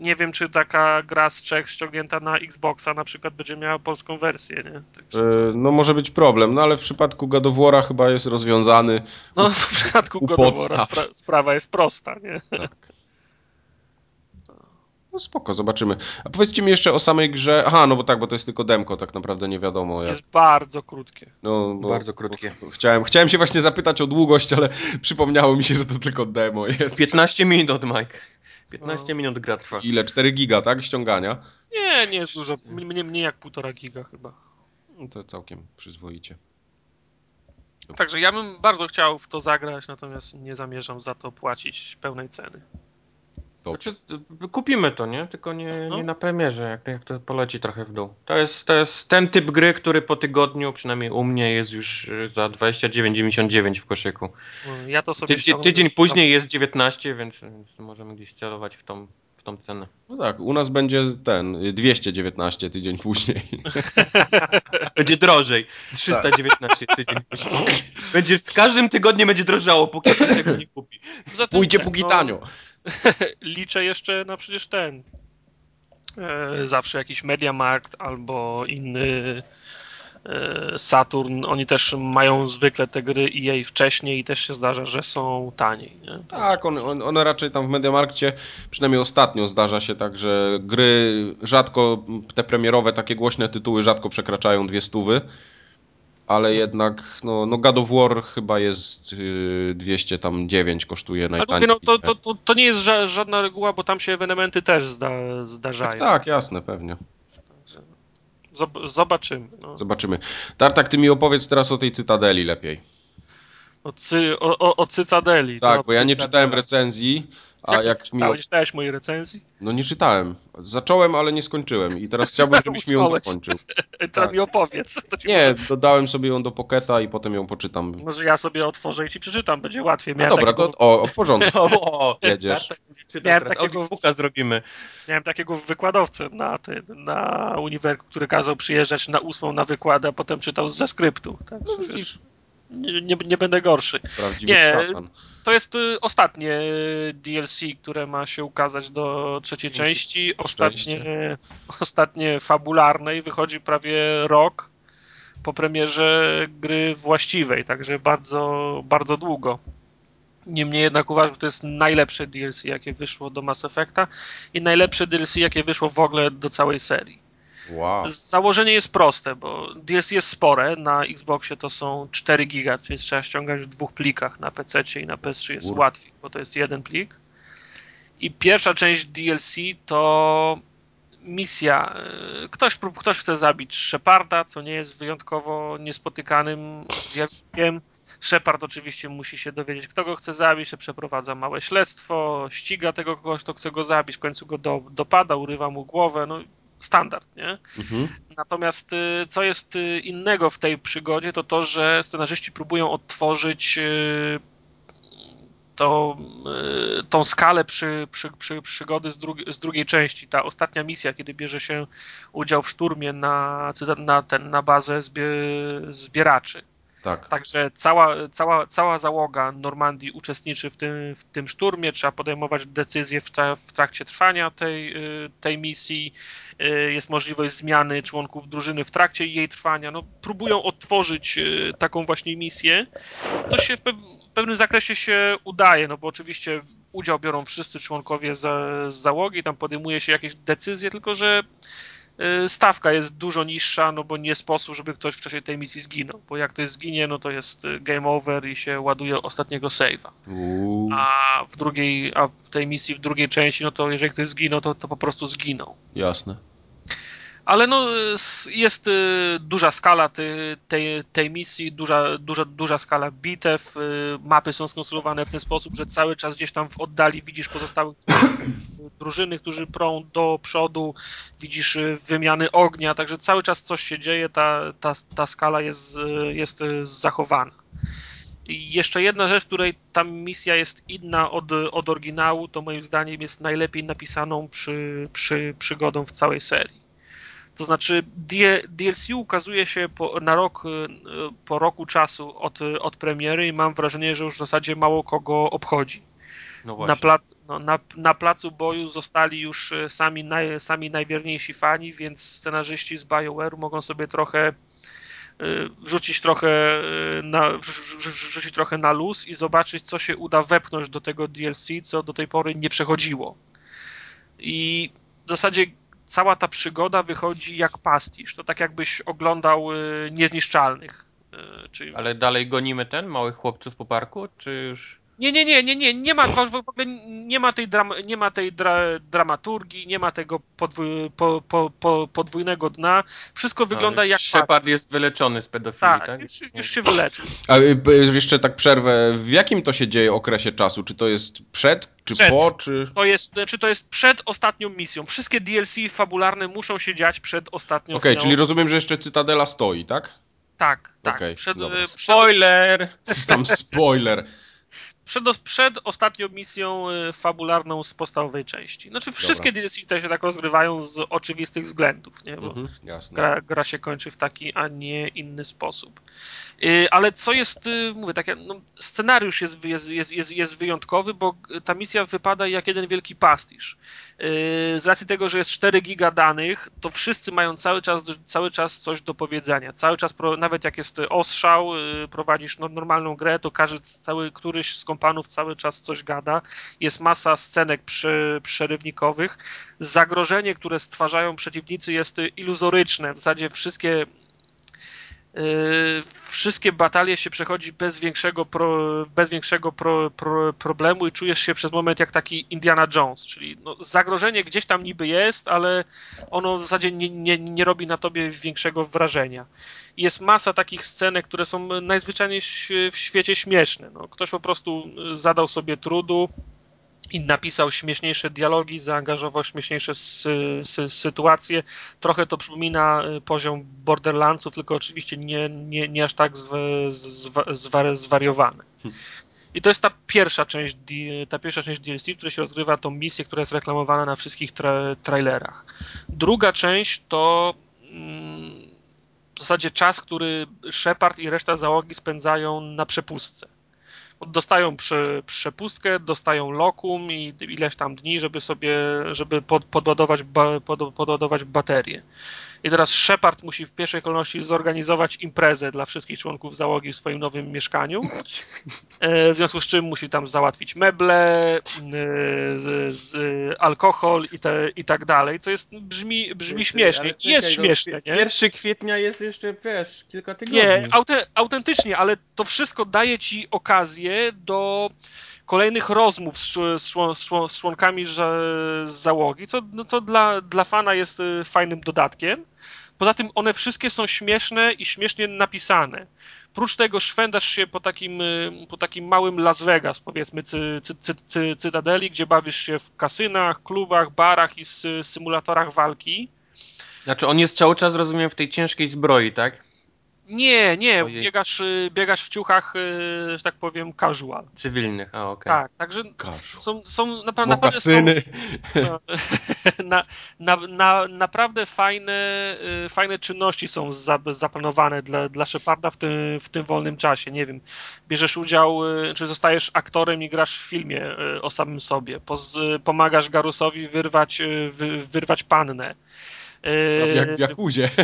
nie wiem czy taka gra z Czech ściągnięta na Xboxa na przykład będzie miała polską wersję, nie? Także, Y, No może być problem, no ale w przypadku God chyba jest rozwiązany. no w przypadku God spra sprawa jest prosta, nie? Tak. No spoko, zobaczymy. A powiedzcie mi jeszcze o samej grze. Aha, no bo tak, bo to jest tylko demko, tak naprawdę nie wiadomo. Jak... Jest bardzo krótkie. No, bo, Bardzo krótkie. Bo chciałem, chciałem się właśnie zapytać o długość, ale przypomniało mi się, że to tylko demo jest. 15 minut, Mike. 15 No. minut gra trwa. Ile? 4 giga, tak? Ściągania? Nie, nie jest dużo, mniej, mniej jak półtora giga chyba. No to całkiem przyzwoicie. Także ja bym bardzo chciał w to zagrać, natomiast nie zamierzam za to płacić pełnej ceny. Znaczy, kupimy to, nie? Tylko nie, No. nie na premierze, jak, jak to poleci trochę w dół. To jest, to jest ten typ gry, który po tygodniu, przynajmniej u mnie, jest już y, za 29,99 w koszyku. No, Ja to sobie Ty, tydzień później jest 19, więc, więc możemy gdzieś celować w tą, w tą cenę. No tak, u nas będzie ten, y, 219 tydzień później. Będzie drożej. 319 tydzień później. Będzie, z każdym tygodniem będzie drożało, póki tego nie kupi. Pójdzie póki no, tanio. Liczę jeszcze na przecież ten. E, zawsze jakiś Mediamarkt albo inny e, Saturn. Oni też mają zwykle te gry EA wcześniej i też się zdarza, że są taniej. Nie? Tak, one, one, one raczej tam w Mediamarkcie, przynajmniej ostatnio zdarza się tak, że gry rzadko, te premierowe, takie głośne tytuły rzadko przekraczają dwie stówy, ale jednak, no, no God of War chyba jest yy, 209 kosztuje Ale najtaniej. mówię, no, to, to, to, to nie jest ża żadna reguła, bo tam się ewenementy też zda zdarzają. Tak, tak, jasne, pewnie. Zob zobaczymy. No. Zobaczymy. Tartak, ty mi opowiedz teraz o tej Cytadeli lepiej. O, cy o, o, o Cycadeli. Tak, no, bo ja nie czytałem recenzji, A jak, jak mi... czytałeś, czytałeś mojej recenzji? No nie czytałem. Zacząłem, ale nie skończyłem i teraz chciałbym, żebyś mi ją dokończył. Teraz Tak. mi opowiedz. To Nie, dodałem sobie ją do Pocketa i potem ją poczytam. Może ja sobie otworzę i ci przeczytam, będzie łatwiej. No dobra, takiego, to o, w porządku. O, Jedziesz. tak, tak, czytam takiego- zrobimy. miałem takiego wykładowcę na, tym, na uniwersytecie, który kazał przyjeżdżać na ósmą na wykład, a potem czytał ze skryptu. Tak, No widzisz, nie, nie, nie będę gorszy. prawdziwy Nie. szatan. To jest y, ostatnie y, DLC, które ma się ukazać do trzeciej części. Ostatnie, ostatnie fabularne i wychodzi prawie rok po premierze gry właściwej, także bardzo, bardzo długo. Niemniej jednak uważam, że to jest najlepsze DLC, jakie wyszło do Mass Effecta i najlepsze DLC, jakie wyszło w ogóle do całej serii. Wow. Założenie jest proste, bo DLC jest spore. Na Xboxie to są 4 giga, czyli trzeba ściągać w dwóch plikach. Na PC i na PS3 jest Kur- łatwiej, bo to jest jeden plik. I pierwsza część DLC to misja. y, Ktoś, ktoś chce zabić Sheparda, co nie jest wyjątkowo niespotykanym zjawiskiem. Shepard oczywiście musi się dowiedzieć, kto go chce zabić, że przeprowadza małe śledztwo, ściga tego kogoś, kto chce go zabić, w końcu go do, dopada, urywa mu głowę, no standard, nie? Mhm. Natomiast y, co jest y, innego w tej przygodzie, to to, że scenarzyści próbują odtworzyć y, to, tą skalę przy, przy, przy, przygody z, drugi, z drugiej części. Ta ostatnia misja, kiedy bierze się udział w szturmie na, na, ten, na bazę zbie, zbieraczy. Tak. Także cała, cała, cała załoga Normandii uczestniczy w tym, w tym szturmie. Trzeba podejmować decyzje w, tra w trakcie trwania tej, y, tej misji. Y, Jest możliwość zmiany członków drużyny w trakcie jej trwania. No, próbują odtworzyć y, taką właśnie misję. To się w, pew w pewnym zakresie się udaje, no bo oczywiście udział biorą wszyscy członkowie za z załogi, tam podejmuje się jakieś decyzje, tylko że stawka jest dużo niższa, no bo nie sposób, żeby ktoś w czasie tej misji zginął, bo jak ktoś zginie, no to jest y, game over i się ładuje ostatniego save'a. A w drugiej, a w tej misji, w drugiej części, no to jeżeli ktoś zginął, to, to po prostu zginął. jasne. Ale no, jest y, duża skala tej, tej, misji, duża, duża, duża skala bitew. y, Mapy są skonstruowane w ten sposób, że cały czas gdzieś tam w oddali widzisz pozostałych drużyny, którzy prą do przodu, widzisz y, wymiany ognia, także cały czas coś się dzieje, ta, ta, ta skala jest, jest zachowana. I jeszcze jedna rzecz, której ta misja jest inna od, od oryginału, to moim zdaniem jest najlepiej napisaną przy, przy, przygodą w całej serii. To znaczy DLC ukazuje się po, na rok, y, po roku czasu od, od premiery i mam wrażenie, że już w zasadzie mało kogo obchodzi. No Na, plac, no, na, na placu boju zostali już y, sami, naj, sami najwierniejsi fani, więc scenarzyści z BioWare mogą sobie trochę y, wrzucić trochę na, wrzu- wrzu- wrzucić trochę na luz i zobaczyć, co się uda wepchnąć do tego DLC, co do tej pory nie przechodziło. I w zasadzie cała ta przygoda wychodzi jak pastisz. To tak jakbyś oglądał y, Niezniszczalnych. y, Czyli Ale dalej gonimy ten, małych chłopców po parku, czy już... nie, nie, nie, nie, nie, nie ma, w ogóle nie ma tej, dram, nie ma tej dra, dramaturgii, nie ma tego podwój, po, po, po, podwójnego dna. Wszystko wygląda Ale jak Shepard jest wyleczony z pedofilii, tak, tak? już, już się wyleczył. A y, b- jeszcze tak przerwę. W jakim to się dzieje okresie czasu? Czy to jest przed, czy Przed. po, czy... To jest, czy to jest przed ostatnią misją. Wszystkie DLC fabularne muszą się dziać przed ostatnią Okej, misją. czyli rozumiem, że jeszcze Cytadela stoi, tak? Tak, tak. Okej, przed, dobra. przed, Spoiler! Tam spoiler. Przed, przed ostatnią misją y, fabularną z podstawowej części. Znaczy wszystkie DLC te się tak rozgrywają z oczywistych względów, nie? Bo Mhm, gra, gra się kończy w taki, a nie inny sposób. Y, Ale co jest, y, mówię, tak, no, scenariusz jest, jest, jest, jest, jest wyjątkowy, bo ta misja wypada jak jeden wielki pastisz. Z racji tego, że jest 4 giga danych, to wszyscy mają cały czas, cały czas coś do powiedzenia. Cały czas, nawet jak jest ostrzał, prowadzisz no, normalną grę, to każdy, cały, któryś z kompanów cały czas coś gada. Jest masa scenek przy, przerywnikowych. Zagrożenie, które stwarzają przeciwnicy jest iluzoryczne. W zasadzie wszystkie wszystkie batalie się przechodzi bez większego, pro, bez większego pro, pro, problemu i czujesz się przez moment jak taki Indiana Jones, czyli no, zagrożenie gdzieś tam niby jest, ale ono w zasadzie nie, nie, nie robi na tobie większego wrażenia. Jest masa takich scenek, które są najzwyczajniej w w świecie śmieszne. No, ktoś po prostu y, zadał sobie trudu, i napisał śmieszniejsze dialogi, zaangażował śmieszniejsze sy, sy, sytuacje. Trochę to przypomina y, poziom Borderlandsów, tylko oczywiście nie, nie, nie aż tak zwa, zwa, zwariowane. Hmm. I to jest ta pierwsza część, ta pierwsza część DLC, w której się rozgrywa tą misję, która jest reklamowana na wszystkich tra trailerach. Druga część to mm, w zasadzie czas, który Shepard i reszta załogi spędzają na przepustce dostają prze, przepustkę, dostają lokum i ileś tam dni, żeby sobie, żeby pod, podładować, ba, pod, podładować baterię. I teraz Shepard musi w pierwszej kolejności zorganizować imprezę dla wszystkich członków załogi w swoim nowym mieszkaniu. E, w związku z czym musi tam załatwić meble, e, z, z alkohol i, te, i tak dalej, co jest brzmi, brzmi śmiesznie. I jest no, śmieszne, nie? 1 kwietnia jest jeszcze, wiesz, kilka tygodni. Nie, autentycznie, ale to wszystko daje ci okazję do kolejnych rozmów z, z, z, członkami załogi, co, no, co dla, dla fana jest y, fajnym dodatkiem. Poza tym one wszystkie są śmieszne i śmiesznie napisane. Prócz tego szwędasz się po takim, y, po takim małym Las Vegas, powiedzmy, cy, cy, cy, cy, cytadeli, gdzie bawisz się w kasynach, klubach, barach i symulatorach walki. Znaczy on jest cały czas, rozumiem, w tej ciężkiej zbroi, tak? Nie, nie, biegasz, y, biegasz w ciuchach, y, że tak powiem, casual. Cywilnych, a okej. Okay. Tak, także są, są na, naprawdę są, na, na, na, naprawdę fajne, y, fajne czynności są zaplanowane dla, dla Sheparda w tym, w tym wolnym czasie. Nie wiem, bierzesz udział, czy zostajesz aktorem i grasz w filmie o samym sobie. pomagasz Garusowi wyrwać, wyrwać pannę no, jak w Jakuzie.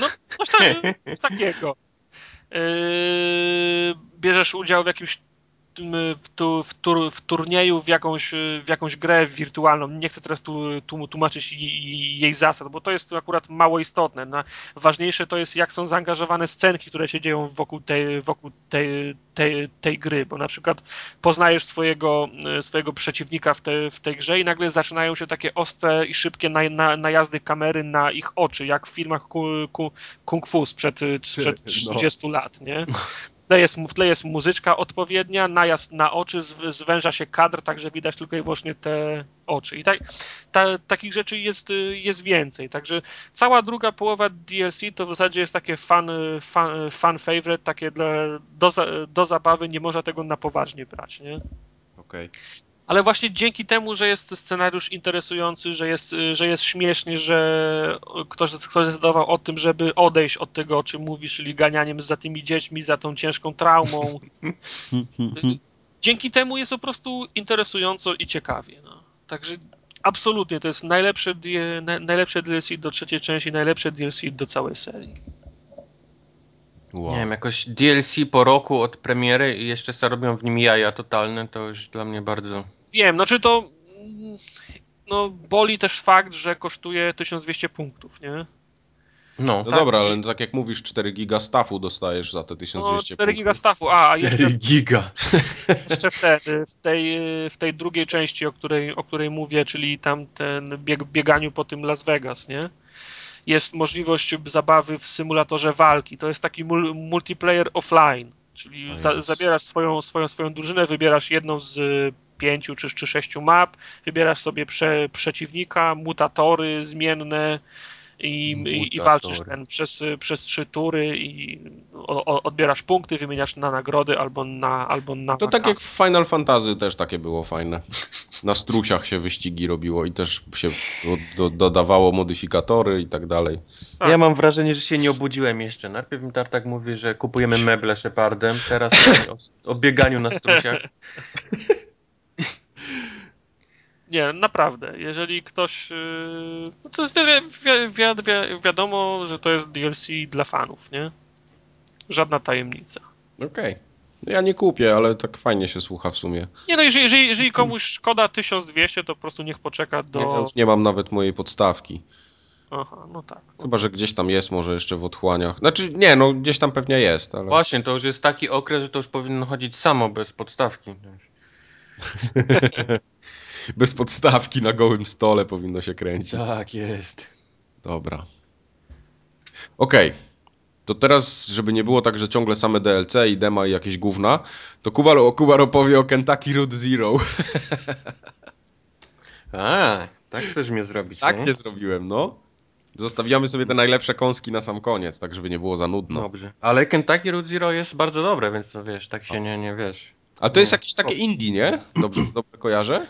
No, coś, coś takiego. Yy, bierzesz udział w jakimś w, tu, w, tur, w, turnieju w jakąś, w jakąś grę wirtualną. Nie chcę teraz tu, tu tłumaczyć jej zasad, bo to jest akurat mało istotne. No, ważniejsze to jest, jak są zaangażowane scenki, które się dzieją wokół tej, wokół tej, tej, tej gry, bo na przykład poznajesz swojego, swojego przeciwnika w, te, w tej grze i nagle zaczynają się takie ostre i szybkie na, na, najazdy kamery na ich oczy, jak w filmach ku, ku, kung fu sprzed, sprzed 30 no. lat, nie? tle jest, w tle jest muzyczka odpowiednia, najazd na oczy, zwęża się kadr, także widać tylko i wyłącznie te oczy. I tak, ta, takich rzeczy jest, jest więcej. Także cała druga połowa DLC to w zasadzie jest takie fan, fan, fan favorite, takie dla, do, do zabawy, nie można tego na poważnie brać, nie? Okej. Okay ale właśnie dzięki temu, że jest scenariusz interesujący, że jest, że jest śmiesznie, że ktoś, ktoś zdecydował o tym, żeby odejść od tego, o czym mówisz, czyli ganianiem za tymi dziećmi, za tą ciężką traumą. dzięki temu jest po prostu interesująco i ciekawie. No. Także absolutnie to jest najlepsze, najlepsze DLC do trzeciej części, najlepsze DLC do całej serii. Wow. Nie wiem, jakoś DLC po roku od premiery i jeszcze co robią w nim jaja totalne, to już dla mnie bardzo... Wiem, znaczy to... No, boli też fakt, że kosztuje 1200 punktów, nie? No, no tak, dobra, ale tak jak mówisz, 4 giga staffu dostajesz za te 1200 no, 4 punktów. giga staffu, a, a jeszcze... 4 giga! Jeszcze wtedy, w tej, w tej drugiej części, o której, o której mówię, czyli tam ten bieg, bieganiu po tym Las Vegas, nie? Jest możliwość zabawy w symulatorze walki. To jest taki multiplayer offline, czyli za, zabierasz swoją, swoją, swoją drużynę, wybierasz jedną z pięciu czy, czy sześciu map, wybierasz sobie prze, przeciwnika, mutatory zmienne, i, i, i walczysz ten przez, przez trzy tury i o, odbierasz punkty, wymieniasz na nagrody albo na albo na To tak jak w Final Fantasy też takie było fajne. Na strusiach się wyścigi robiło i też się do, dodawało modyfikatory i tak dalej. Tak. Ja mam wrażenie, że się nie obudziłem jeszcze. Najpierw mi Tartak mówi, że kupujemy meble Shepardem, teraz o, o bieganiu na strusiach. Nie, naprawdę. Jeżeli ktoś. Y, no to jest wi wi wi wiadomo, że to jest DLC dla fanów, nie? Żadna tajemnica. Okej. Okay. No ja nie kupię, ale tak fajnie się słucha w sumie. Nie, no jeżeli, jeżeli, jeżeli komuś szkoda 1200, to po prostu niech poczeka do. Ja już nie mam nawet mojej podstawki. Aha, no tak. Chyba, że gdzieś tam jest może jeszcze w otchłaniach. Znaczy, nie, no gdzieś tam pewnie jest, ale... Właśnie, to już jest taki okres, że to już powinno chodzić samo, bez podstawki. bez podstawki na gołym stole powinno się kręcić. Tak, jest. Dobra. Okej. Okay. to teraz, żeby nie było tak, że ciągle same DLC i dema i jakieś gówna, to Kubar, Kubar opowie o Kentucky Road Zero. A, tak chcesz mnie zrobić, tak nie? cię zrobiłem, no. Zostawiamy sobie te najlepsze kąski na sam koniec, tak żeby nie było za nudno. Dobrze. Ale Kentucky Road Zero jest bardzo dobre, więc to wiesz, tak się nie, nie wiesz. A to jest jakieś takie indie, nie? Dobrze, dobrze kojarzę?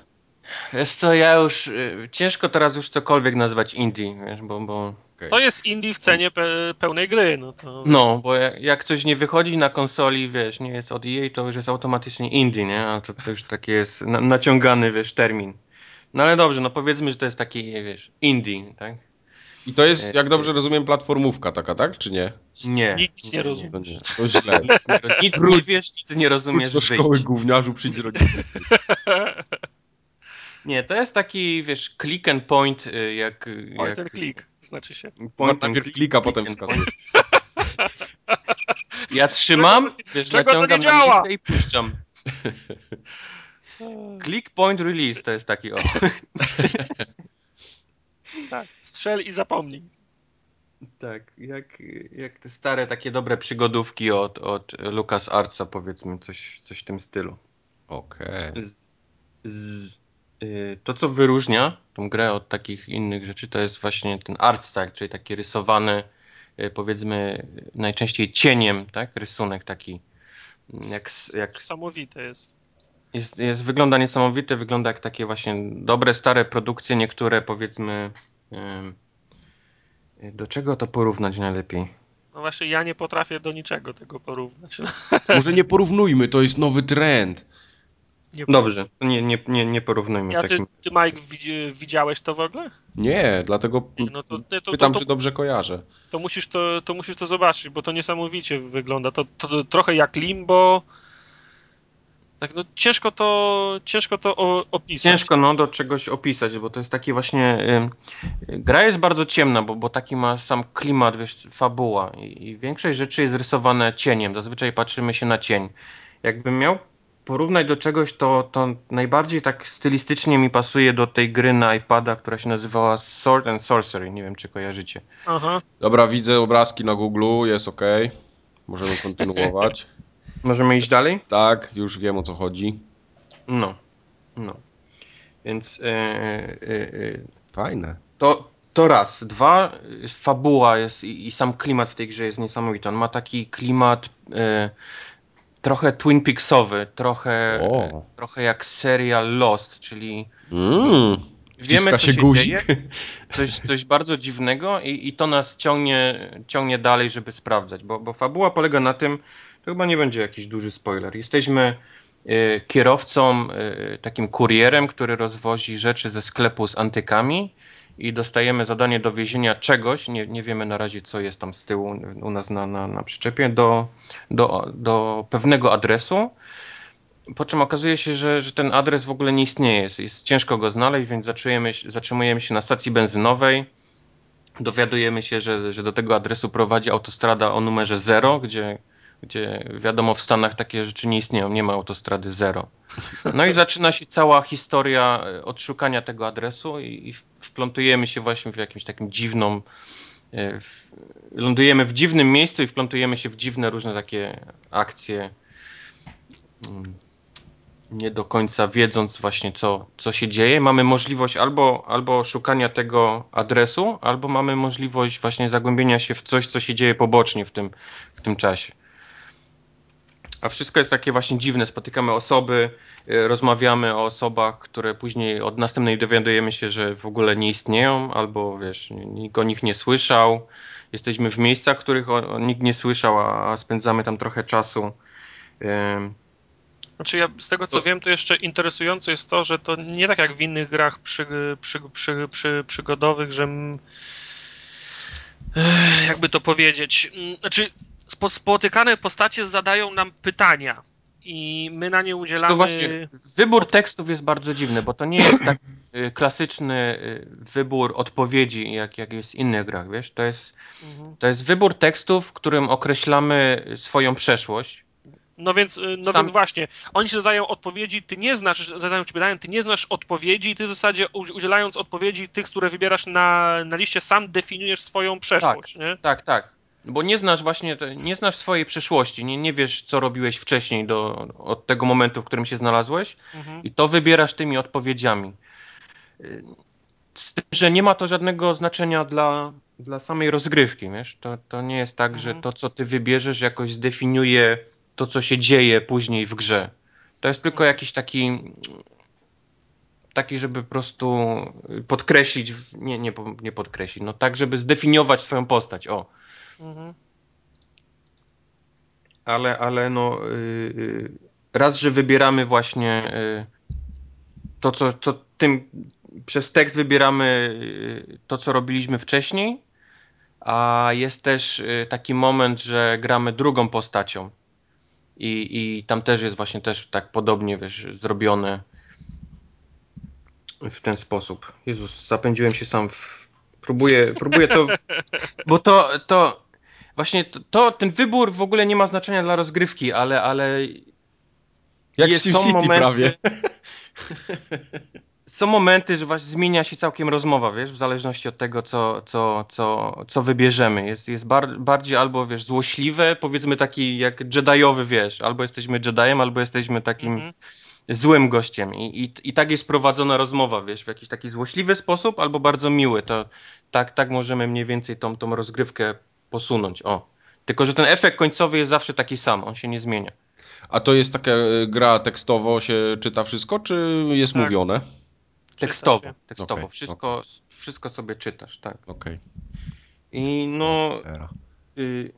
Wiesz co, ja już, y, ciężko teraz już cokolwiek nazywać indie, wiesz, bo, bo To jest indie w cenie pe pełnej gry. No, to... no, bo jak, jak coś nie wychodzi na konsoli, wiesz, nie jest od EA, to już jest automatycznie indie, nie? A to, to już taki jest na, naciągany, wiesz, termin. No ale dobrze, no powiedzmy, że to jest taki, wiesz, indie, tak? I to jest, jak dobrze rozumiem, platformówka taka, tak? Czy nie? Nie. Nic nie rozumiem. To nie. To źle. Nic nie, nic nie wiesz, nic nie Wróć rozumiesz, do szkoły wyjdź. gówniarzu, przyjdź z. Nie, to jest taki, wiesz, click and point, y, jak... Oj, jak ten klik, znaczy się. Point Najpierw and klika, click potem and wskazuje. point. Ja trzymam, wiesz, czego to naciągam nie na działa? miejsce i puszczam. Click point release to jest taki o. Tak, strzel i zapomnij. Tak, jak, jak te stare takie dobre przygodówki od, od Lucas Artsa powiedzmy, coś, coś w tym stylu. Okej. Z, z, y, to, co wyróżnia tą grę od takich innych rzeczy, to jest właśnie ten art style, czyli taki rysowany, y, powiedzmy, najczęściej cieniem, tak? Rysunek taki, jak, s- jak Niesamowite jest. jest, jest, wygląda niesamowite, wygląda jak takie właśnie dobre, stare produkcje, niektóre powiedzmy, ym, do czego to porównać najlepiej? No właśnie, ja nie potrafię do niczego tego porównać. Może nie porównujmy, to jest nowy trend. Nie Dobrze, nie, nie, nie, nie porównujmy Ja, ty, takim. ty, Mike, widzi- widziałeś to w ogóle? Nie, dlatego No to, nie, to, pytam, to, czy to, dobrze kojarzę. to, musisz to, to musisz to zobaczyć, bo to niesamowicie wygląda. To, to, to trochę jak limbo. Tak, no ciężko to, ciężko to o, opisać. Ciężko no do czegoś opisać, bo to jest taki właśnie. Ym, gra jest bardzo ciemna, bo, bo taki ma sam klimat, wiesz, fabuła. I, I większość rzeczy jest rysowane cieniem. Zazwyczaj patrzymy się na cień. Jakbym miał porównać do czegoś, to, to najbardziej tak stylistycznie mi pasuje do tej gry na iPada, która się nazywała Sword and Sorcery. Nie wiem, czy kojarzycie. Aha. Dobra, widzę obrazki na Google, jest ok. Możemy kontynuować. Możemy iść dalej? tak, już wiem o co chodzi. No. No. Więc. Yy, yy, yy, Fajne. To, to raz. Dwa, fabuła jest i, i sam klimat w tej grze jest niesamowity. On ma taki klimat trochę Twin Peaksowy, trochę, O. trochę jak serial Lost, czyli Mm. wiemy, co się się guzik. dzieje, coś, coś bardzo dziwnego i, i to nas ciągnie, ciągnie dalej, żeby sprawdzać, bo, bo fabuła polega na tym, to chyba nie będzie jakiś duży spoiler. Jesteśmy e, kierowcą, e, takim kurierem, który rozwozi rzeczy ze sklepu z antykami i dostajemy zadanie dowiezienia czegoś, nie, nie wiemy na razie co jest tam z tyłu u nas na, na, na przyczepie, do, do, do pewnego adresu. Po czym okazuje się, że, że ten adres w ogóle nie istnieje, jest, jest ciężko go znaleźć, więc zatrzymujemy, zatrzymujemy się na stacji benzynowej. Dowiadujemy się, że, że do tego adresu prowadzi autostrada o numerze 0, gdzie, gdzie wiadomo w Stanach takie rzeczy nie istnieją, nie ma autostrady 0. No i zaczyna się cała historia e, odszukania tego adresu i, i wplątujemy się właśnie w jakimś takim dziwną. e, W, lądujemy w dziwnym miejscu i wplątujemy się w dziwne różne takie akcje. Mm, Nie do końca wiedząc właśnie co, co się dzieje. Mamy możliwość albo, albo szukania tego adresu, albo mamy możliwość właśnie zagłębienia się w coś, co się dzieje pobocznie w tym, w tym czasie. A wszystko jest takie właśnie dziwne. Spotykamy osoby, y, rozmawiamy o osobach, które później od następnej dowiadujemy się, że w ogóle nie istnieją, albo wiesz, nikt o nich nie słyszał. Jesteśmy w miejscach, których o, nikt nie słyszał, a, spędzamy tam trochę czasu. Znaczy ja z tego co wiem, to jeszcze interesujące jest to, że to nie tak jak w innych grach przy, przy, przy, przy, przygodowych, że jakby to powiedzieć, znaczy spo, spotykane postacie zadają nam pytania i my na nie udzielamy... To właśnie wybór tekstów jest bardzo dziwny, bo to nie jest tak y, klasyczny y, wybór odpowiedzi, jak, jak jest w innych grach, wiesz? To jest, Mhm. to jest wybór tekstów, w którym określamy swoją przeszłość. No więc, y, no Sam- więc właśnie, oni ci zadają odpowiedzi, ty nie znasz, zadają ci pytania, ty nie znasz odpowiedzi i ty w zasadzie udzielając odpowiedzi tych, które wybierasz na, na liście, sam definiujesz swoją przeszłość, nie? Tak, tak. Bo nie znasz właśnie, nie znasz swojej przeszłości, nie, nie wiesz, co robiłeś wcześniej do, od tego momentu, w którym się znalazłeś Mhm. i to wybierasz tymi odpowiedziami. Z tym, że nie ma to żadnego znaczenia dla, dla samej rozgrywki, wiesz? To, to nie jest tak, że Mhm. to, co ty wybierzesz, jakoś zdefiniuje to, co się dzieje później w grze. To jest tylko jakiś taki taki, żeby po prostu podkreślić, nie, nie, nie podkreślić, no tak, żeby zdefiniować swoją postać, o. Mhm. Ale, ale no, y, y, raz, że wybieramy właśnie y, to, co, co tym, przez tekst wybieramy y, to, co robiliśmy wcześniej, a jest też y, taki moment, że gramy drugą postacią i, i tam też jest właśnie też tak podobnie, wiesz, zrobione w ten sposób. Jezus, zapędziłem się sam w... Próbuję, próbuję to... Bo to, to właśnie to, to, ten wybór w ogóle nie ma znaczenia dla rozgrywki, ale, ale Jak Jest- są momenty- prawie. są momenty, że właśnie zmienia się całkiem rozmowa, wiesz, w zależności od tego, co, co, co, co wybierzemy. Jest, jest bar, bardziej albo, wiesz, złośliwe, powiedzmy taki jak Jediowy, wiesz, albo jesteśmy Jediem, albo jesteśmy takim Mhm. złym gościem. I, i, I tak jest prowadzona rozmowa, wiesz, w jakiś taki złośliwy sposób, albo bardzo miły. To tak, tak możemy mniej więcej tą, tą rozgrywkę posunąć. O. Tylko, że ten efekt końcowy jest zawsze taki sam, on się nie zmienia. A to jest taka e, gra tekstowo się czyta wszystko, czy jest Tak. mówione? Tekstowo, tekstowo. Okej, wszystko, wszystko sobie czytasz, tak. Okej. I no, y,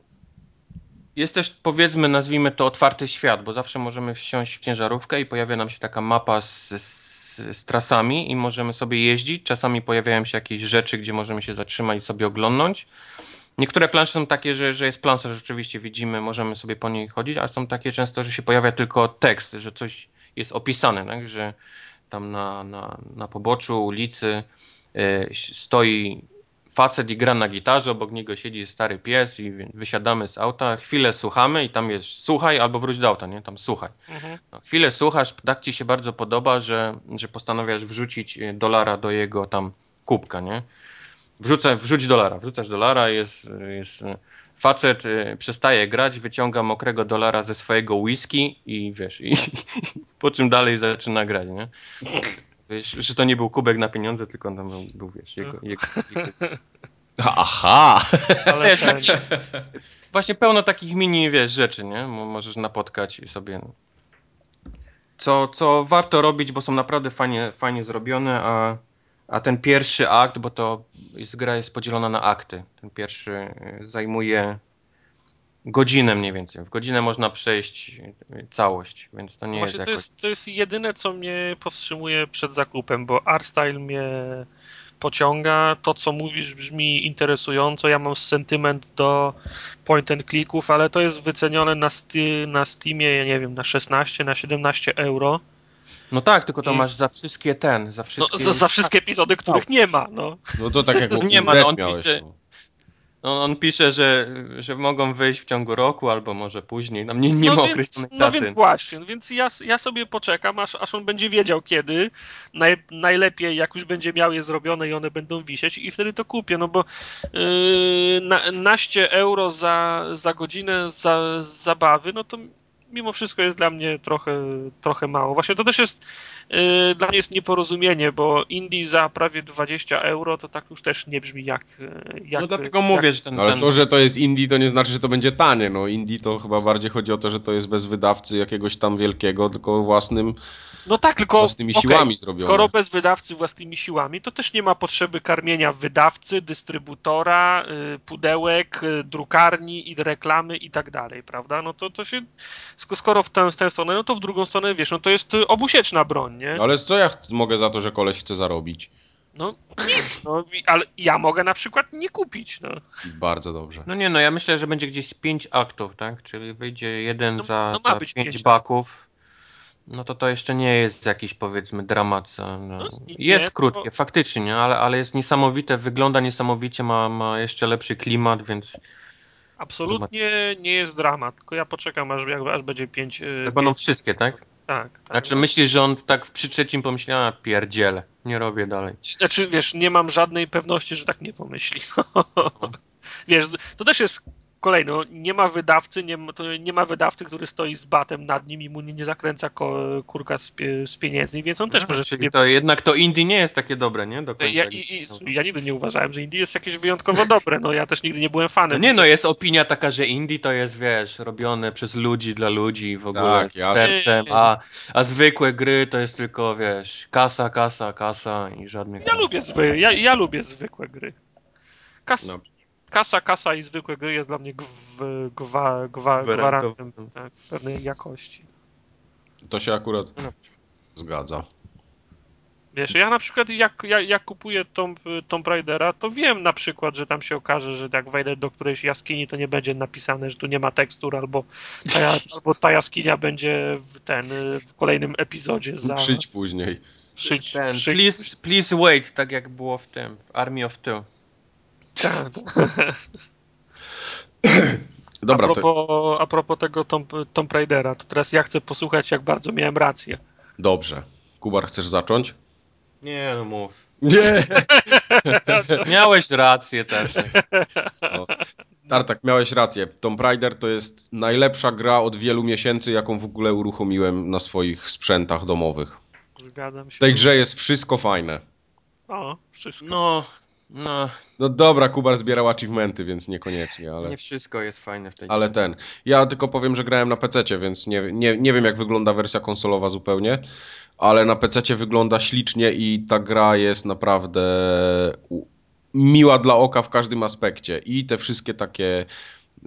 jest też powiedzmy, nazwijmy to otwarty świat, bo zawsze możemy wsiąść w ciężarówkę i pojawia nam się taka mapa z, z, z trasami i możemy sobie jeździć. Czasami pojawiają się jakieś rzeczy, gdzie możemy się zatrzymać i sobie oglądnąć. Niektóre plansze są takie, że, że jest plansza, że rzeczywiście widzimy, możemy sobie po niej chodzić, a są takie często, że się pojawia tylko tekst, że coś jest opisane, tak? że tam na, na, na poboczu ulicy y, stoi facet i gra na gitarze, obok niego siedzi stary pies i wysiadamy z auta, chwilę słuchamy i tam jest słuchaj albo wróć do auta, nie? Tam słuchaj. Mhm. No, chwilę słuchasz, tak ci się bardzo podoba, że, że postanawiasz wrzucić y, dolara do jego tam kubka, nie? Wrzucę, wrzuć dolara, wrzucasz dolara, jest, jest facet y, przestaje grać, wyciąga mokrego dolara ze swojego whisky i wiesz, i, po czym dalej zaczyna grać, nie? Wiesz, że to nie był kubek na pieniądze, tylko tam był, był wiesz, jego, jego, jego Aha! Ale Wiesz, ten, Właśnie pełno takich mini, wiesz, rzeczy, nie? Mo- Możesz napotkać i sobie... Co, co warto robić, bo są naprawdę fajnie, fajnie zrobione, a, a ten pierwszy akt, bo to jest, gra jest podzielona na akty. Ten pierwszy y, zajmuje godzinę mniej więcej. W godzinę można przejść y, całość, więc to nie no jest to jest, to jest jedyne, co mnie powstrzymuje przed zakupem, bo art style mnie pociąga. To, co mówisz, brzmi interesująco. Ja mam sentyment do point and clicków, ale to jest wycenione na, na Steamie, ja nie wiem, na 16, na 17 euro. No tak, tylko to I- masz za wszystkie ten, za No, wszystkie... za, za wszystkie epizody, których nie ma. No. No to tak jak Nie ma, no on miałeś. pisze- no. On, on pisze, że, że mogą wyjść w ciągu roku, albo może później. Tam nie, nie no ma więc, określonej No więc właśnie, no więc ja, ja sobie poczekam, aż, aż on będzie wiedział kiedy. Naj, najlepiej, jak już będzie miał je zrobione i one będą wisieć i wtedy to kupię, no bo yy, na, naście euro za, za godzinę za, zabawy, no to mimo wszystko jest dla mnie trochę, trochę mało. Właśnie to też jest dla mnie jest nieporozumienie, bo Indie za prawie 20 euro to tak już też nie brzmi jak... yy, jak no dlatego jak, mówię, że ten, No ale ten to, że to jest indie, to nie znaczy, że to będzie tanie. No indie to chyba bardziej chodzi o to, że to jest bez wydawcy jakiegoś tam wielkiego, tylko własnym, No tak, tylko własnymi okej, siłami zrobione. Skoro bez wydawcy własnymi siłami, to też nie ma potrzeby karmienia wydawcy, dystrybutora, y, pudełek, y, drukarni i reklamy i tak dalej, prawda? No to, to się, sk- skoro w tę, w tę stronę, no to w drugą stronę, wiesz, no to jest y, obusieczna broń, nie? No ale co ja mogę za to, że koleś chce zarobić? No nic, no, ale ja mogę na przykład nie kupić, no. Bardzo dobrze. No nie, no ja myślę, że będzie gdzieś pięć aktów, tak? Czyli wyjdzie jeden No- za, no ma za być pięć pięć baków. No to to jeszcze nie jest jakiś powiedzmy dramat. No. No, nie, jest to- krótkie, faktycznie, nie? Ale, ale jest niesamowite, wygląda niesamowicie, ma, ma jeszcze lepszy klimat, więc Absolutnie nie jest dramat, tylko ja poczekam, aż, jak- aż będzie pięć... y, to będą pięć wszystkie, tak? Tak, tak. Znaczy myślisz, że on tak przy trzecim pomyślał, a pierdziele, nie robię dalej. Znaczy, wiesz, nie mam żadnej pewności, że tak nie pomyśli. wiesz, to też jest kolejny, no, nie ma wydawcy, nie ma, to nie ma wydawcy, który stoi z batem nad nim i mu nie, nie zakręca ko, kurka z, z pieniędzy, więc on też No, może czyli to jednak to indie nie jest takie dobre, nie? Do końca. Ja, i, i, ja nigdy nie uważałem, że Indie jest jakieś wyjątkowo dobre, no ja też nigdy nie byłem No fanem. nie no, jest opinia taka, że indie to jest, wiesz, robione przez ludzi, dla ludzi, w ogóle Tak, z jasne. sercem, a, a zwykłe gry to jest tylko, wiesz, kasa, kasa, kasa i żadnych... Ja lubię, zwy, ja, ja lubię zwykłe gry. Kas, No. Kasa, kasa i zwykłe gry jest dla mnie gw, gwa, gwa, gwarantem tak, pewnej jakości. To się akurat No. zgadza. Wiesz, ja na przykład jak, jak, jak kupuję Tomb, Tomb Raidera, to wiem na przykład, że tam się okaże, że jak wejdę do którejś jaskini, to nie będzie napisane, że tu nie ma tekstur, albo ta, albo ta jaskinia będzie w ten w kolejnym epizodzie za Przyjdź później. szyć. Ten, szyć please, please wait, tak jak było w tym, w Army of Two. tak. Dobra, a, to, propos, a propos tego Tomb, Tomb Raidera, to teraz ja chcę posłuchać, jak bardzo miałem rację. dobrze. Kubar, chcesz zacząć? Nie no, mów. Nie! Miałeś rację też. Tartak, miałeś rację. Tomb Raider to jest najlepsza gra od wielu miesięcy, jaką w ogóle uruchomiłem na swoich sprzętach domowych. Zgadzam się. W tej grze jest wszystko fajne. O, wszystko. No, no, No dobra, Kubar zbierał achievementy, więc niekoniecznie, ale... nie wszystko jest fajne w tej Ale ten. Ja tylko powiem, że grałem na PC, więc nie, nie, nie wiem, jak wygląda wersja konsolowa zupełnie, ale na PC wygląda ślicznie i ta gra jest naprawdę miła dla oka w każdym aspekcie. I te wszystkie takie.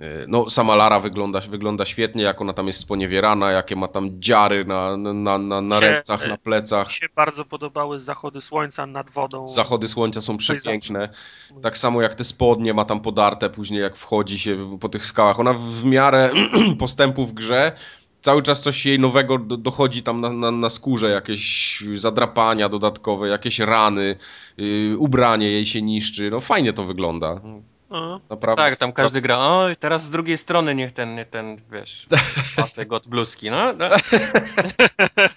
E, No, sama Lara wygląda, wygląda świetnie, jak ona tam jest sponiewierana, jakie ma tam dziary na, na, na, na rękach, na plecach. Mi się bardzo podobały zachody słońca nad wodą. Zachody słońca są Coś przepiękne. Tak samo jak te spodnie ma tam podarte później jak wchodzi się po tych skałach. Ona w miarę postępu w grze cały czas coś jej nowego do, dochodzi tam na, na, na skórze, jakieś zadrapania dodatkowe, jakieś rany, yy, ubranie jej się niszczy. No fajnie to wygląda. O, Naprawdę. Tak, tam każdy gra, o teraz z drugiej strony niech ten, nie ten, wiesz, pasek od bluzki, no, no.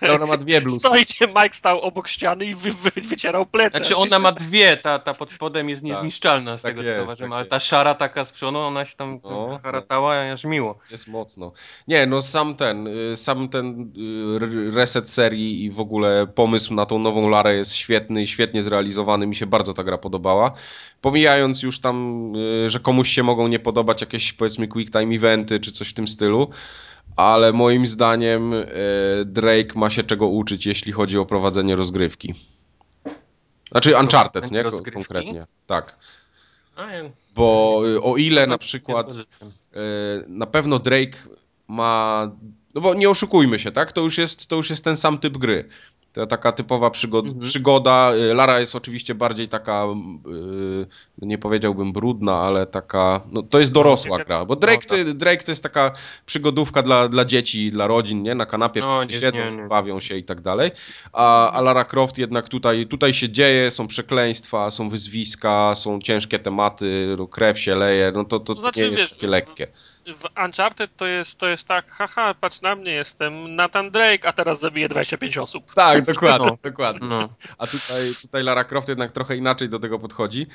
Ona ma dwie bluzki. Stoicie, Mike stał obok ściany i wy, wy, wycierał plecy. Znaczy ona ma dwie, ta, ta pod spodem jest Tak. niezniszczalna z Tak tego co jest, zauważyłem, tak ale jest. ta szara taka z przodu, ona się tam No, haratała aż miło. Jest, jest mocno. Nie, no sam ten, y, sam ten y, reset serii i w ogóle pomysł na tą nową Larę jest świetny i świetnie zrealizowany. Mi się bardzo ta gra podobała. Pomijając już tam, y, że komuś się mogą nie podobać jakieś powiedzmy quick time eventy czy coś w tym stylu, ale moim zdaniem y, Drake ma się czego uczyć, jeśli chodzi o prowadzenie rozgrywki. Znaczy Uncharted, nie? Rozgrywki? Konkretnie. Tak. Bo y, o ile na przykład na pewno Drake ma. No bo nie oszukujmy się, tak? To już jest, to już jest ten sam typ gry. To taka typowa przygod Mhm. przygoda. E, Lara jest oczywiście bardziej taka, e, nie powiedziałbym brudna, ale taka, no to jest dorosła gra, bo Drake, no, to, Drake to jest taka przygodówka dla, dla dzieci, dla rodzin, nie? Na kanapie No, nie, siedzą, nie, nie. bawią się i tak dalej. A, a Lara Croft jednak tutaj, tutaj się dzieje, są przekleństwa, są wyzwiska, są ciężkie tematy, krew się leje, no to, to, To znaczy, nie jest wiesz, takie lekkie. W Uncharted to jest, to jest tak, haha, patrz na mnie, jestem Nathan Drake, a teraz zabiję 25 osób. Tak, dokładnie, No. dokładnie. No. A tutaj, tutaj Lara Croft jednak trochę inaczej do tego podchodzi,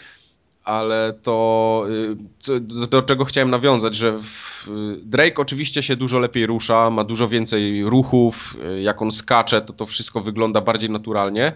ale to y, co, do, do czego chciałem nawiązać, że w, y, Drake oczywiście się dużo lepiej rusza, ma dużo więcej ruchów, y, jak on skacze, to to wszystko wygląda bardziej naturalnie,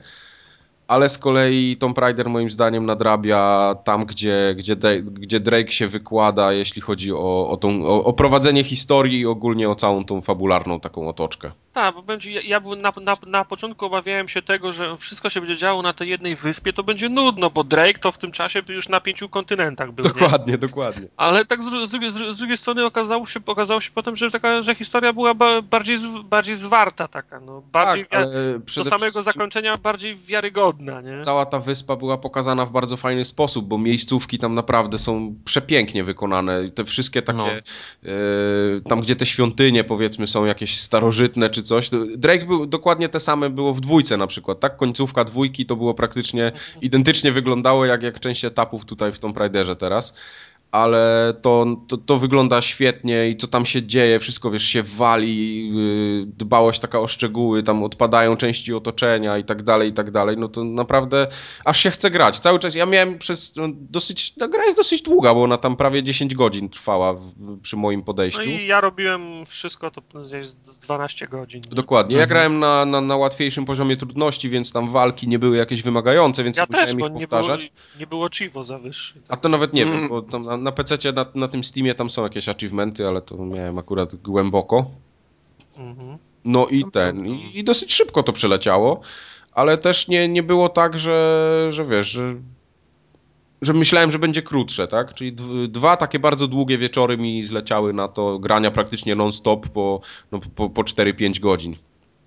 ale z kolei Tomb Raider moim zdaniem nadrabia tam, gdzie, gdzie, gdzie Drake się wykłada, jeśli chodzi o, o, tą, o, o prowadzenie historii i ogólnie o całą tą fabularną taką otoczkę. Tak, bo będzie, ja, na, na, na początku obawiałem się tego, że wszystko się będzie działo na tej jednej wyspie, to będzie nudno, bo Drake to w tym czasie już na pięciu kontynentach był. Nie? Dokładnie, dokładnie. Ale tak z, z, drugiej, z, z drugiej strony okazało się, okazało się potem, że, taka, że historia była ba, bardziej, bardziej zwarta taka, no, bardziej Tak, do samego zakończenia bardziej wiarygodna, nie? Cała ta wyspa była pokazana w bardzo fajny sposób, bo miejscówki tam naprawdę są przepięknie wykonane. I Te wszystkie takie, No. e, tam gdzie te świątynie powiedzmy są jakieś starożytne czy coś. to Drake był, dokładnie te same było w dwójce na przykład, tak? Końcówka dwójki to było praktycznie identycznie wyglądało jak, jak część etapów tutaj w Tomb Raiderze teraz. Ale to, to, to, wygląda świetnie i co tam się dzieje, wszystko wiesz, się wali, yy, dbałość taka o szczegóły, tam odpadają części otoczenia i tak dalej, i tak dalej, no to naprawdę aż się chce grać. Cały czas, ja miałem przez no, dosyć, ta gra jest dosyć długa, bo ona tam prawie 10 godzin trwała w, przy moim podejściu. No i ja robiłem wszystko, to jest z 12 godzin. Nie? Dokładnie, ja mhm. grałem na, na, na łatwiejszym poziomie trudności, więc tam walki nie były jakieś wymagające, więc ja musiałem też, ich bo powtarzać. Nie było, nie było Chivo za wyższy. Tak? A to nawet nie mm. wiem, bo tam na PC na, na tym Steamie tam są jakieś achievementy, ale to miałem akurat głęboko. Mhm. No i ten, i, i, dosyć szybko to przeleciało, ale też nie, nie było tak, że, że wiesz, że, że myślałem, że będzie krótsze, tak? Czyli dwa takie bardzo długie wieczory mi zleciały na to grania praktycznie non-stop po, no, po, po 4-5 godzin.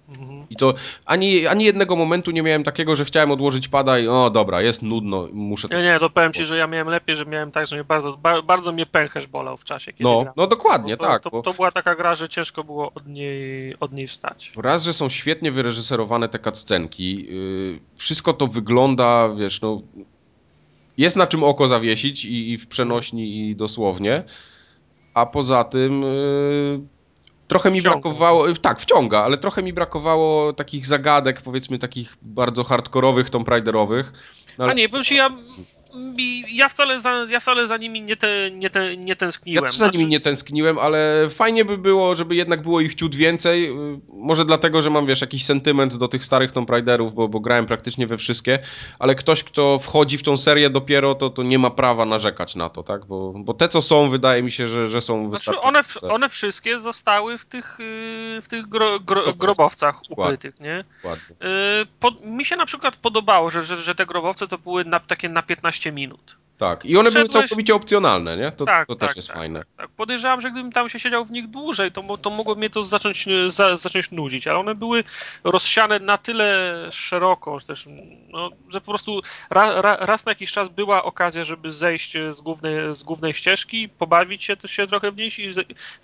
Mhm. I to ani, ani jednego momentu nie miałem takiego, że chciałem odłożyć pada i o dobra, jest nudno, muszę... Nie, nie, to powiem ci, że ja miałem lepiej, że miałem tak, że mnie bardzo, bardzo mnie pęcherz bolał w czasie, kiedy No, no dokładnie, to, tak. To, to, była taka gra, że ciężko było od niej, od niej wstać. Raz, że są świetnie wyreżyserowane te cutscenki, yy, wszystko to wygląda, wiesz, no... Jest na czym oko zawiesić i, i w przenośni i dosłownie, a poza tym... Yy, trochę mi wciąga. brakowało, tak, wciąga, ale trochę mi brakowało takich zagadek, powiedzmy takich bardzo hardkorowych, Tomb Raiderowych. No, ale... A nie, bo ci ja ja wcale za, ja wcale za nimi nie, te, nie, te, nie tęskniłem. Ja też za nimi znaczy- nie tęskniłem, ale fajnie by było, żeby jednak było ich ciut więcej. Może dlatego, że mam, wiesz, jakiś sentyment do tych starych Tomb Raiderów, bo, bo grałem praktycznie we wszystkie, ale ktoś, kto wchodzi w tą serię dopiero, to, to nie ma prawa narzekać na to, tak? Bo, bo te, co są, wydaje mi się, że, że są znaczy, wystarczające. One, one wszystkie zostały w tych, y, w tych gro, gro, grobowcach ukrytych, nie? Y, po, mi się na przykład podobało, że, że, że te grobowce to były na, takie na 15 minut. Tak, i one były całkowicie opcjonalne, nie? To, tak, to też tak, jest tak, fajne. Tak, tak. Podejrzewam, że gdybym tam się siedział w nich dłużej, to, to mogło mnie to zacząć, e, za, zacząć nudzić, ale one były rozsiane na tyle szeroko, że, też, no, że po prostu ra, ra, raz na jakiś czas była okazja, żeby zejść z głównej, z głównej ścieżki, pobawić się, się trochę w nich,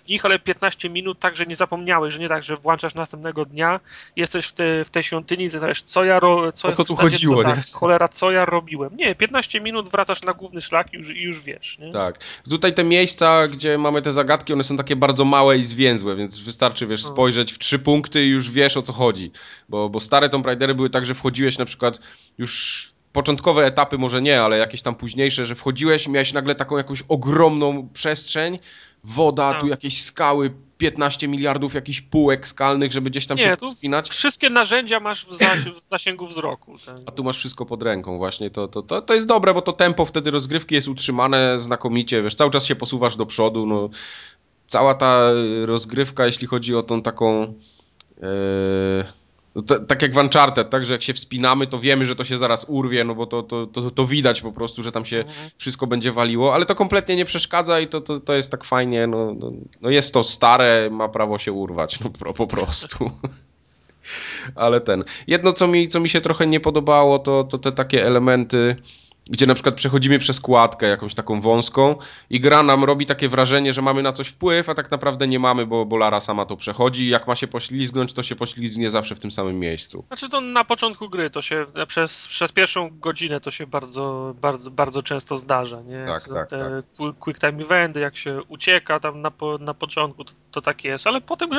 w nich, ale 15 minut tak, że nie zapomniałeś, że nie tak, że włączasz następnego dnia, jesteś w, te, w tej świątyni, zastanawiasz, co ja ro, co, o co tu chodziło, co, nie? Tak, cholera, co ja robiłem. Nie, 15 minut wracasz na główny szlak i już, i już wiesz. Nie? Tak. Tutaj te miejsca, gdzie mamy te zagadki, one są takie bardzo małe i zwięzłe, więc wystarczy, wiesz, spojrzeć w trzy punkty i już wiesz o co chodzi. Bo, bo stare Tomb Raidery były tak, że wchodziłeś na przykład już początkowe etapy może nie, ale jakieś tam późniejsze, że wchodziłeś i miałeś nagle taką jakąś ogromną przestrzeń, woda, tu jakieś skały, 15 miliardów jakichś półek skalnych, żeby gdzieś tam nie, się wspinać. Wszystkie narzędzia masz w, w zasięgu wzroku. Tak. A tu masz wszystko pod ręką właśnie. To, to, to, to jest dobre, bo to tempo wtedy rozgrywki jest utrzymane znakomicie. Wiesz, cały czas się posuwasz do przodu. No, cała ta rozgrywka, jeśli chodzi o tą taką... Yy no to, tak jak w Uncharted, tak, że jak się wspinamy, to wiemy, że to się zaraz urwie, no bo to, to, to, to widać po prostu, że tam się mhm. wszystko będzie waliło, ale to kompletnie nie przeszkadza i to, to, to jest tak fajnie, no, no, no jest to stare, ma prawo się urwać, no po prostu. ale ten. Jedno, co mi, co mi się trochę nie podobało, to, to te takie elementy gdzie na przykład przechodzimy przez kładkę jakąś taką wąską i gra nam robi takie wrażenie, że mamy na coś wpływ, a tak naprawdę nie mamy, bo, bo Lara sama to przechodzi. Jak ma się poślizgnąć, to się poślizgnie zawsze w tym samym miejscu. Znaczy to na początku gry, to się przez, przez pierwszą godzinę to się bardzo, bardzo, bardzo często zdarza, nie? Tak, tak, Te tak. quick time eventy, jak się ucieka tam na, po, na początku, to, to tak jest, ale potem,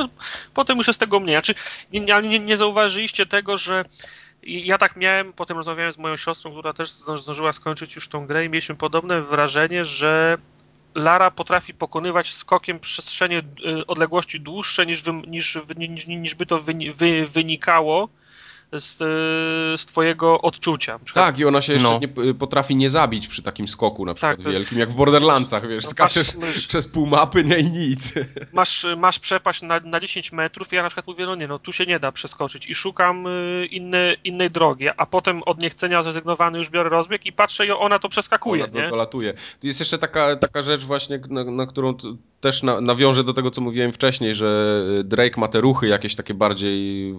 potem już jest tego mniej. Znaczy nie, nie, nie zauważyliście tego, że ja tak miałem, potem rozmawiałem z moją siostrą, która też zdążyła skończyć już tą grę i mieliśmy podobne wrażenie, że Lara potrafi pokonywać skokiem przestrzenie y, odległości dłuższe niż, niż, niż, niż by to wynikało z, z twojego odczucia. Tak, i ona się jeszcze no. nie, potrafi nie zabić przy takim skoku na przykład tak, wielkim, jak w Borderlandsach, wiesz, no, skaczesz masz, przez pół mapy, nie i nic. Masz, masz przepaść na, na 10 metrów i ja na przykład mówię, no nie, no tu się nie da przeskoczyć i szukam y, inne, innej drogi, a potem od niechcenia zrezygnowany już biorę rozbieg i patrzę i ona to przeskakuje, ona nie? dolatuje. Jest jeszcze taka, taka rzecz właśnie, na, na którą też na, nawiążę do tego, co mówiłem wcześniej, że Drake ma te ruchy jakieś takie bardziej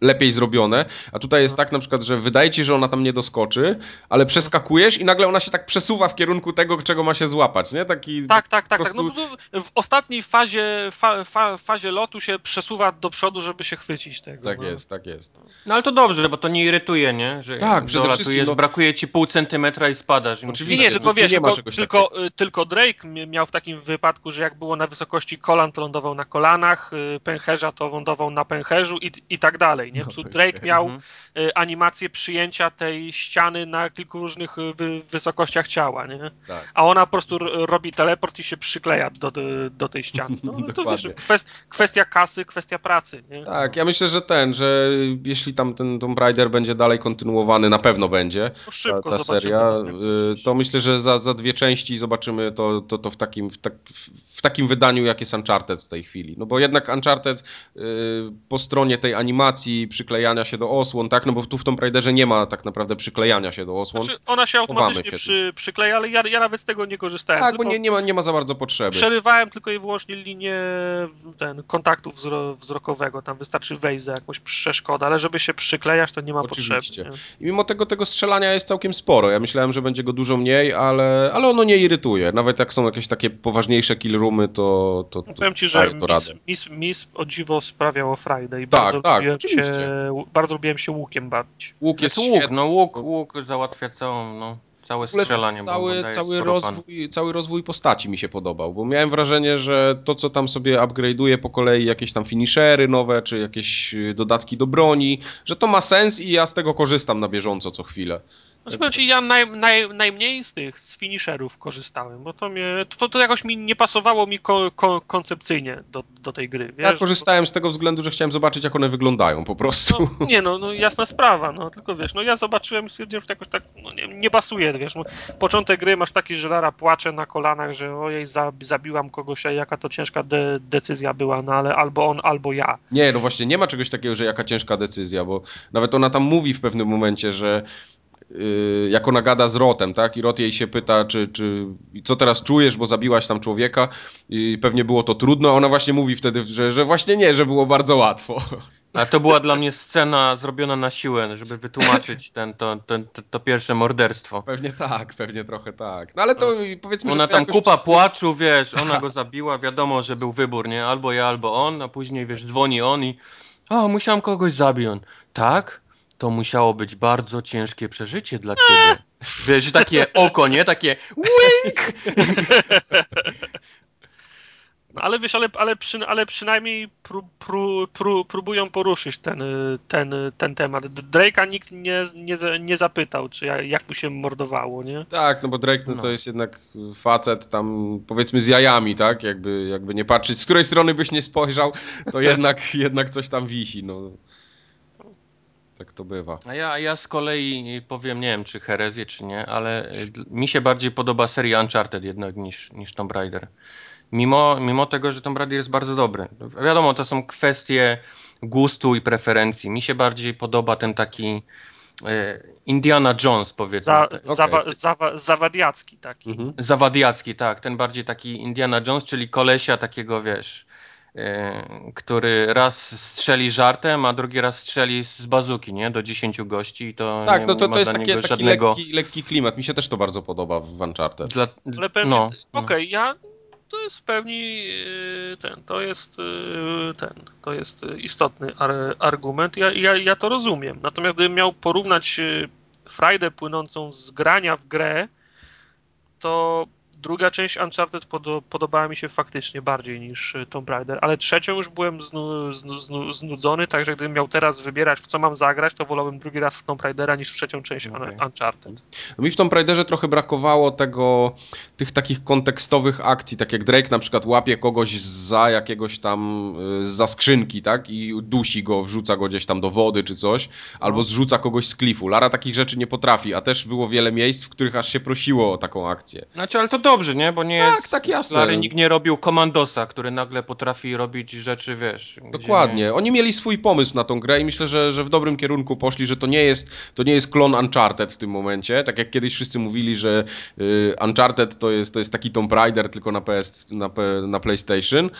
lepiej zrobione, a tutaj jest tak na przykład, że wydaje ci, że ona tam nie doskoczy, ale przeskakujesz i nagle ona się tak przesuwa w kierunku tego, czego ma się złapać, nie? Taki Tak, tak, tak. prostu- tak. No, w ostatniej fazie, fa, fa, fazie lotu się przesuwa do przodu, żeby się chwycić tego. Tak no. jest, tak jest. No ale to dobrze, bo to nie irytuje, nie? Że Tak, przede wszystkim, no- brakuje ci pół centymetra i spadasz. I Nie, Oczywiście. nie, tylko nie wiesz, ma tylko, czegoś tylko, y, tylko Drake mi- miał w takim wypadku, że jak było na wysokości kolan, to lądował na kolanach, y, pęcherza to lądował na pęcherzu i, i tak dalej. Nie? Na Tu pęcherzu. Drake miał Mhm. y, animację przyjęcia tej ściany na kilku różnych y, wy, wysokościach ciała, nie? Tak. A ona po prostu robi teleport i się przykleja do, do, do tej ściany. No, to wiesz, kwest, kwestia kasy, kwestia pracy, nie? Tak, ja myślę, że ten, że jeśli tam ten Tomb Raider będzie dalej kontynuowany, na pewno będzie No szybko ta, ta zobaczymy seria, y, to myślę, że za, za dwie części zobaczymy to, to, to w, takim, w, tak, w takim wydaniu, jak jest Uncharted w tej chwili. No bo jednak Uncharted y, po stronie tej animacji, przyklejania się do osłon, tak, no bo tu w Tomb Raiderze nie ma tak naprawdę przyklejania się do osłon. Znaczy, ona się automatycznie się przy, przykleja, ale ja, ja nawet z tego nie korzystałem. tak, bo nie, nie, ma, nie ma za bardzo potrzeby. Przerywałem tylko i wyłącznie linię ten, kontaktu wzro, wzrokowego. Tam wystarczy wejść za jakąś przeszkodę, ale żeby się przyklejać, to nie ma Oczywiście. potrzeby. nie? I mimo tego tego strzelania jest całkiem sporo. Ja myślałem, że będzie go dużo mniej, ale, ale ono nie irytuje. Nawet jak są jakieś takie poważniejsze kill roomy, to, to, to No, Powiem ci, że to mis, mis, mis o dziwo sprawiało frajdę i Tak, bardzo, tak, się, oczywiście. bardzo lubiłem się łukiem bawić. Łuk jest Jest łuk, świetny. no łuk, łuk załatwia całą, no, całe strzelanie. cały, cały, rozwój, cały rozwój postaci mi się podobał, bo miałem wrażenie, że to, co tam sobie upgrade'uje po kolei, jakieś tam finishery nowe, czy jakieś y, dodatki do broni, że to ma sens i ja z tego korzystam na bieżąco co chwilę. Znaczy, powiem ci, ja naj, naj, najmniej z tych, z finisherów korzystałem, bo to, mnie, to, to jakoś mi nie pasowało mi ko, ko, koncepcyjnie do, do tej gry. Wiesz? Ja korzystałem z tego względu, że chciałem zobaczyć, jak one wyglądają po prostu. No, nie no, no, jasna sprawa, no tylko wiesz, no ja zobaczyłem i stwierdziłem, że jakoś tak no, nie, nie pasuje, wiesz, no, początek gry masz taki, że Lara płacze na kolanach, że ojej, za, zabiłam kogoś, a jaka to ciężka de, decyzja była, no ale albo on, albo ja. Nie, no właśnie, nie ma czegoś takiego, że jaka ciężka decyzja, bo nawet ona tam mówi w pewnym momencie, że jak ona gada z Rotem, tak? I Rot jej się pyta, czy, czy co teraz czujesz, bo zabiłaś tam człowieka i pewnie było to trudno, a ona właśnie mówi wtedy, że, że właśnie nie, że było bardzo łatwo. A to była dla mnie scena zrobiona na siłę, żeby wytłumaczyć ten, to, ten, to, to pierwsze morderstwo. Pewnie tak, pewnie trochę tak. No ale to powiedzmy, Ona tam jakoś... kupa płaczu, wiesz, ona go zabiła, wiadomo, że był wybór, nie? Albo ja, albo on, a później, wiesz, dzwoni on i o, musiałam kogoś zabić. On, tak? To musiało być bardzo ciężkie przeżycie dla ciebie. Wiesz, takie oko, nie? Takie wink! No, ale wiesz, ale, ale, przy, ale przynajmniej pró, pró, pró, próbują poruszyć ten, y, ten, y, ten temat. Drake'a nikt nie, nie, nie zapytał, czy jak, jak mu się mordowało, nie? Tak, no bo Drake no, No. to jest jednak facet tam powiedzmy z jajami, tak? Jakby, jakby nie patrzeć, z której strony byś nie spojrzał, to jednak, jednak coś tam wisi, no. Tak to bywa. A ja, ja z kolei powiem, nie wiem, czy herezję, czy nie, ale y, mi się bardziej podoba seria Uncharted jednak niż, niż Tomb Raider. Mimo, mimo tego, że Tomb Raider jest bardzo dobry. Wiadomo, to są kwestie gustu i preferencji. Mi się bardziej podoba ten taki e, Indiana Jones, powiedzmy. Za, tak. zawa, zawa, zawadiacki taki. Mhm. Zawadiacki, tak. Ten bardziej taki Indiana Jones, czyli kolesia takiego, wiesz, który raz strzeli żartem, a drugi raz strzeli z bazuki, nie? Do 10 gości i to Tak, nie no to, ma to jest dla takie, niego taki żadnego... lekki, lekki klimat. Mi się też to bardzo podoba w Uncharted. Dla, Ale powiem no, ci, okej, ja to jest w pełni yy, ten, to jest yy, ten, to jest istotny ar, argument. Ja, ja, ja to rozumiem. Natomiast gdybym miał porównać frajdę płynącą z grania w grę, to druga część Uncharted podo, podobała mi się faktycznie bardziej niż y, Tomb Raider, ale trzecią już byłem znu, znu, znu, znudzony, także gdybym miał teraz wybierać w co mam zagrać, to wolałbym drugi raz w Tomb Raidera niż w trzecią część. Un- Uncharted. No mi w Tomb Raiderze trochę brakowało tego, tych takich kontekstowych akcji, tak jak Drake na przykład łapie kogoś za jakiegoś tam, y, za skrzynki, tak? I dusi go, wrzuca go gdzieś tam do wody czy coś, albo zrzuca kogoś z klifu. Lara takich rzeczy nie potrafi, a też było wiele miejsc, w których aż się prosiło o taką akcję. Znaczy, ale to dobrze, nie? Bo nie Tak, jest... tak, jasne. Lary nikt nie robił komandosa, który nagle potrafi robić rzeczy, wiesz... Dokładnie. Nie... Oni mieli swój pomysł na tą grę i myślę, że, że w dobrym kierunku poszli, że to nie jest, to nie jest klon Uncharted w tym momencie. Tak jak kiedyś wszyscy mówili, że y, Uncharted to jest, to jest taki Tomb Raider tylko na, PS, na, na PlayStation.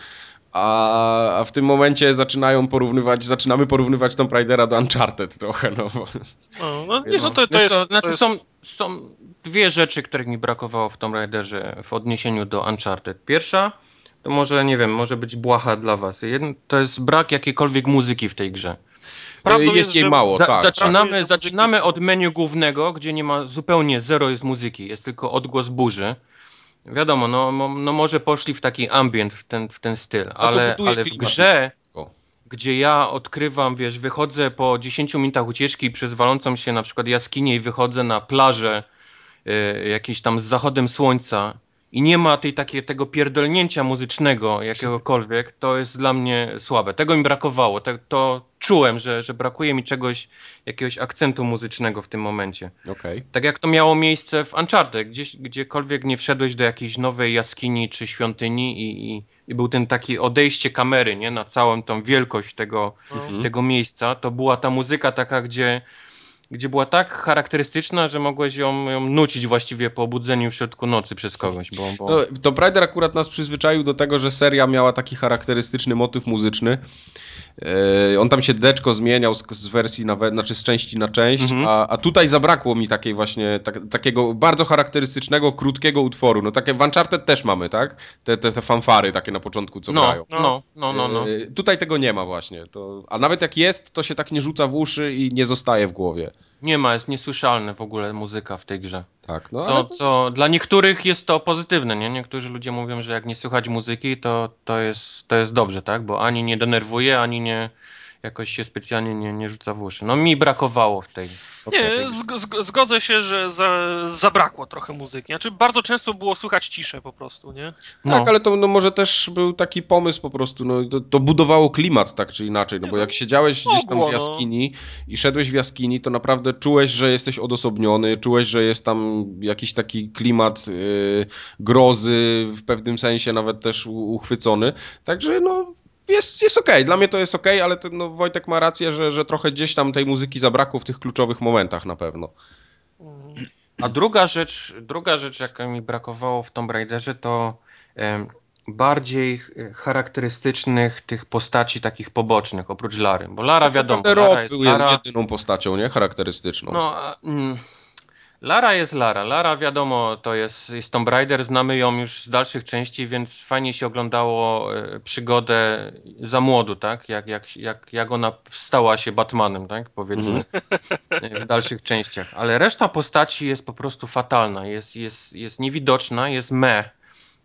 A, a w tym momencie zaczynają porównywać, zaczynamy porównywać Tomb Raidera do Uncharted trochę, no. No, no, wiesz, no to, to jest... co, znaczy to jest... są, są dwie rzeczy, których mi brakowało w Tomb Raiderze w odniesieniu do Uncharted. Pierwsza, to może, nie wiem, może być błaha dla was. Jedno, to jest brak jakiejkolwiek muzyki w tej grze. Prawdą jest, jest, jej że- mało, Za, tak. zaczynamy zaczynamy od menu głównego, gdzie nie ma zupełnie zero jest muzyki, jest tylko odgłos burzy. Wiadomo, no, no może poszli w taki ambient, w ten, w ten styl, ale, ale w grze, gdzie ja odkrywam, wiesz, wychodzę po 10 minutach ucieczki przez walącą się na przykład jaskinię i wychodzę na plażę y, jakieś tam z zachodem słońca i nie ma tej takiej, tego pierdolnięcia muzycznego jakiegokolwiek, to jest dla mnie słabe. Tego mi brakowało. Te, to czułem, że, że brakuje mi czegoś, jakiegoś akcentu muzycznego w tym momencie. Okej. Tak jak to miało miejsce w Uncharted, gdzieś, gdziekolwiek nie wszedłeś do jakiejś nowej jaskini czy świątyni i, i, i był ten taki odejście kamery, nie, na całą tą wielkość tego, Mhm. tego miejsca, to była ta muzyka taka, gdzie, gdzie była tak charakterystyczna, że mogłeś ją, ją nucić właściwie po obudzeniu w środku nocy przez kogoś, bo, bo... No, Tomb Raider akurat nas przyzwyczaił do tego, że seria miała taki charakterystyczny motyw muzyczny. E, on tam się deczko zmieniał z, z wersji na we, znaczy z części na część, Mhm. a, a tutaj zabrakło mi takiej właśnie tak, takiego bardzo charakterystycznego, krótkiego utworu. No takie w Uncharted też mamy, tak? Te, te, te fanfary takie na początku, co no, grają. no, no, no, no. E, Tutaj tego nie ma właśnie. To, a nawet jak jest, to się tak nie rzuca w uszy i nie zostaje w głowie. Nie ma, jest niesłyszalne w ogóle muzyka w tej grze. Tak, no Co, ale to, co dla niektórych jest to pozytywne, nie? Niektórzy ludzie mówią, że jak nie słychać muzyki, to, to, jest, to jest dobrze, tak? Bo ani nie denerwuje, ani nie jakoś się specjalnie nie, nie rzuca w uszy. No mi brakowało w tej. Nie, zg- zgodzę się, że za, zabrakło trochę muzyki. Znaczy, bardzo często było słychać ciszę po prostu, nie? No. Tak, ale to no, może też był taki pomysł po prostu, no, to, to budowało klimat tak czy inaczej, no bo jak siedziałeś gdzieś tam w no. jaskini i szedłeś w jaskini, to naprawdę czułeś, że jesteś odosobniony, czułeś, że jest tam jakiś taki klimat yy, grozy, w pewnym sensie nawet też uchwycony, także no jest, jest okej, dla mnie to jest okej, ale to, no, Wojtek ma rację, że, że trochę gdzieś tam tej muzyki zabrakło w tych kluczowych momentach na pewno. A druga rzecz, druga rzecz, jaka mi brakowało w Tomb Raiderze, to em, bardziej e, charakterystycznych tych postaci takich pobocznych, oprócz Lary. Bo Lara wiadomo, Lara jest był Lara. jedyną postacią, nie? Charakterystyczną. No, a, mm, Lara jest Lara. Lara wiadomo, to jest, jest Tomb Raider, znamy ją już z dalszych części, więc fajnie się oglądało e, przygodę za młodu, tak? Jak, jak, jak, jak ona stała się Batmanem, tak? Powiedzmy, e, w dalszych częściach. Ale reszta postaci jest po prostu fatalna. Jest, jest, jest niewidoczna, jest me.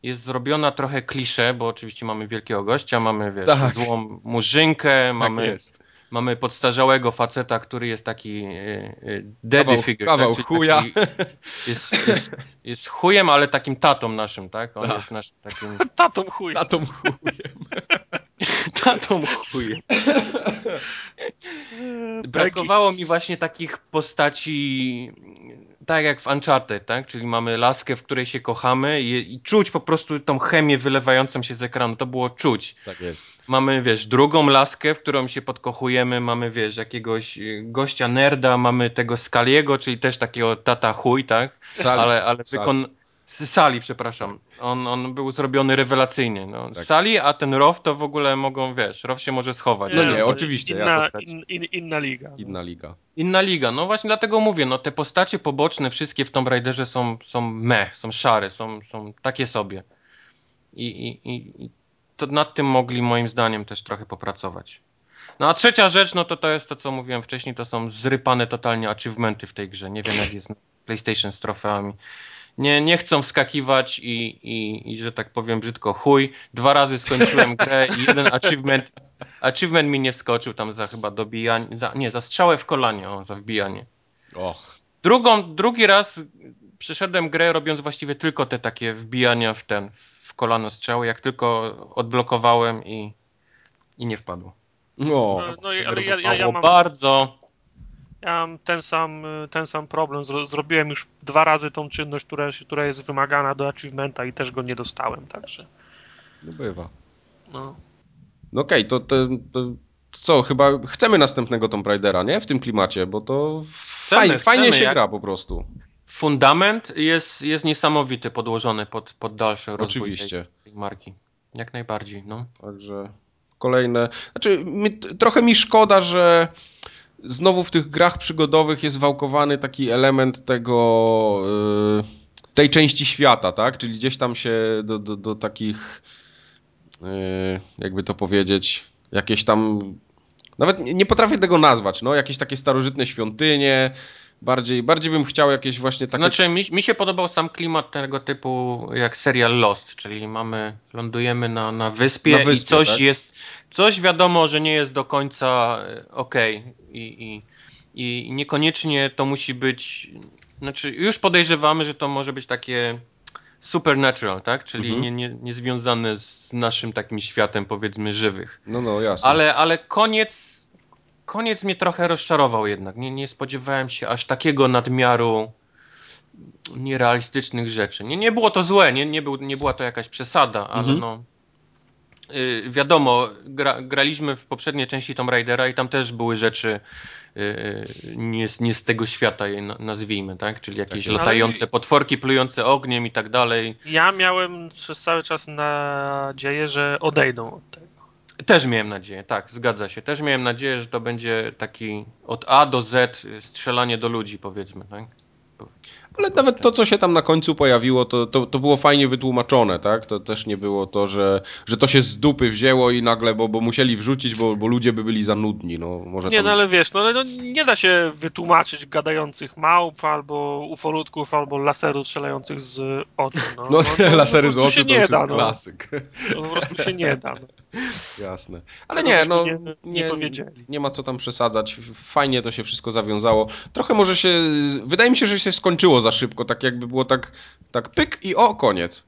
Jest zrobiona trochę klisze, bo oczywiście mamy wielkiego gościa, mamy wiesz, Tak. złą murzynkę, tak mamy jest. Mamy podstarzałego faceta, który jest taki e, e, daddy Kawał- figure. kawał tak? Chuja. Taki, jest, jest, jest chujem, ale takim tatą naszym, tak? On Tak. jest naszym takim Tatą chuj. Na tą chujem. tatą chujem. Brakowało mi właśnie takich postaci, tak jak w Uncharted, tak? Czyli mamy laskę, w której się kochamy i, i czuć po prostu tą chemię wylewającą się z ekranu. To było czuć. Tak jest. Mamy, wiesz, drugą laskę, w którą się podkochujemy, mamy, wiesz, jakiegoś y, gościa nerda, mamy tego Skaliego, czyli też takiego tata chuj, tak? Sali. Ale, ale Sali. wykon... z Sali, przepraszam. On, on był zrobiony rewelacyjnie. No. Tak. Sali, a ten Row to w ogóle mogą, wiesz, Row się może schować. No nie, to oczywiście, Inna, jasna in, in, inna liga. no. Inna liga. Inna liga. No właśnie dlatego mówię, no te postacie poboczne wszystkie w Tomb Raiderze są, są meh, są szare, są, są takie sobie. I, i, i, i to nad tym mogli moim zdaniem też trochę popracować. No a trzecia rzecz, no to to jest to, co mówiłem wcześniej, to są zrypane totalnie achievementy w tej grze. Nie wiem, jak jest na PlayStation z trofeami. Nie, nie chcą wskakiwać i, i, i, że tak powiem brzydko, chuj. Dwa razy skończyłem grę i jeden achievement, achievement mi nie wskoczył tam za chyba dobijanie, za, nie, za strzałę w kolanie, o, za wbijanie. Och. Drugą, drugi raz przeszedłem grę robiąc właściwie tylko te takie wbijania w ten, w kolano strzały, jak tylko odblokowałem i, i nie wpadło. No. No, no ale ja, ja, ja, Było mam, bardzo... ja mam ten sam, ten sam problem. Zro, zrobiłem już dwa razy tą czynność, która, która jest wymagana do achievementa i też go nie dostałem, także. no bywa. No. No okej, to, to, to co, chyba chcemy następnego Tomb Raidera, nie? W tym klimacie, bo to fajnie, chcemy, fajnie się jak- gra po prostu. Fundament jest, jest niesamowity, podłożony pod, pod dalszy rozwój Oczywiście. tej, tej marki. Jak najbardziej, no. Także kolejne. Znaczy, mi, trochę mi szkoda, że znowu w tych grach przygodowych jest wałkowany taki element tego. Yy, tej części świata, tak? Czyli gdzieś tam się do, do, do takich. Yy, jakby to powiedzieć. Jakieś tam. Nawet nie potrafię tego nazwać, no. Jakieś takie starożytne świątynie. Bardziej, bardziej bym chciał jakieś właśnie takie. Znaczy, mi, mi się podobał sam klimat tego typu jak serial Lost, czyli mamy, lądujemy na, na, wyspie, Na wyspie, i coś tak? jest, coś wiadomo, że nie jest do końca ok I, i, i niekoniecznie to musi być, znaczy już podejrzewamy, że to może być takie supernatural, tak? Czyli Mhm. nie, nie, niezwiązane z naszym takim światem powiedzmy żywych. No, no, jasne. Ale, ale koniec, koniec mnie trochę rozczarował jednak. Nie, nie spodziewałem się aż takiego nadmiaru nierealistycznych rzeczy. Nie, nie było to złe, nie, nie, był, nie była to jakaś przesada, ale Mhm. no... y, wiadomo, gra, graliśmy w poprzedniej części Tomb Raidera i tam też były rzeczy y, nie, z- nie z tego świata, je na- nazwijmy, tak? Czyli jakieś jest. latające potworki plujące ogniem i tak dalej. Ja miałem przez cały czas nadzieję, że odejdą od tego. Też miałem nadzieję, tak, zgadza się. Też miałem nadzieję, że to będzie taki od A do Z y, strzelanie do ludzi, powiedzmy, tak? Ale nawet to, co się tam na końcu pojawiło, to, to, to było fajnie wytłumaczone, tak? To też nie było to, że, że to się z dupy wzięło i nagle, bo, bo musieli wrzucić, bo, bo ludzie by byli za nudni, no może Nie, tam... no ale wiesz, no, ale no, nie da się wytłumaczyć gadających małp, albo ufolutków, albo laserów strzelających z oczu. No, No, no, lasery z oczu to nie już da, jest no. klasyk. To po prostu się nie da. No. Jasne. Ale nie, no nie- nie powiedzieli. nie ma co tam przesadzać. Fajnie to się wszystko zawiązało. Trochę może się, wydaje mi się, że się skończyło za szybko, tak jakby było tak, tak pyk i o, koniec.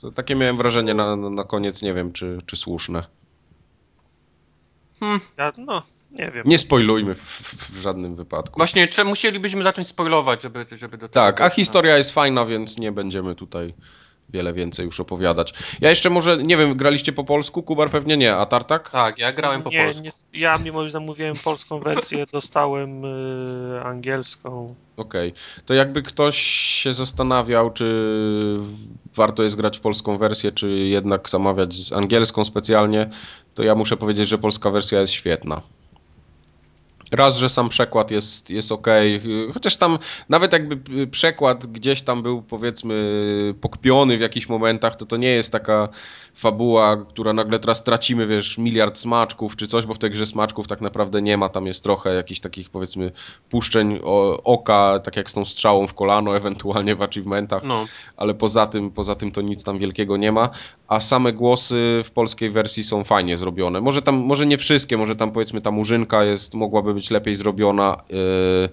To takie miałem wrażenie na, na koniec, nie wiem, czy, czy słuszne. Ja, no, nie wiem. Nie spoilujmy w, w, w żadnym wypadku. Właśnie, czy musielibyśmy zacząć spoilować, żeby, żeby do tego... Tak, a no. historia jest fajna, więc nie będziemy tutaj wiele więcej już opowiadać. Ja jeszcze może, nie wiem, graliście po polsku? Kubar pewnie nie, a Tartak? Tak, ja grałem po nie, polsku. Nie, ja mimo, że zamówiłem polską wersję, dostałem y, angielską. Okej. To jakby ktoś się zastanawiał, czy warto jest grać w polską wersję, czy jednak zamawiać z angielską specjalnie, to ja muszę powiedzieć, że polska wersja jest świetna. Raz, że sam przekład jest, jest ok, chociaż tam nawet jakby przekład gdzieś tam był powiedzmy pokpiony w jakichś momentach, to to nie jest taka fabuła, która nagle teraz tracimy, wiesz, miliard smaczków czy coś, bo w tej grze smaczków tak naprawdę nie ma, tam jest trochę jakichś takich powiedzmy puszczeń oka, tak jak z tą strzałą w kolano, ewentualnie w achievementach, No, ale poza tym, poza tym to nic tam wielkiego nie ma, a same głosy w polskiej wersji są fajnie zrobione. Może tam, może nie wszystkie, może tam powiedzmy ta murzynka jest, mogłaby być lepiej zrobiona, yy,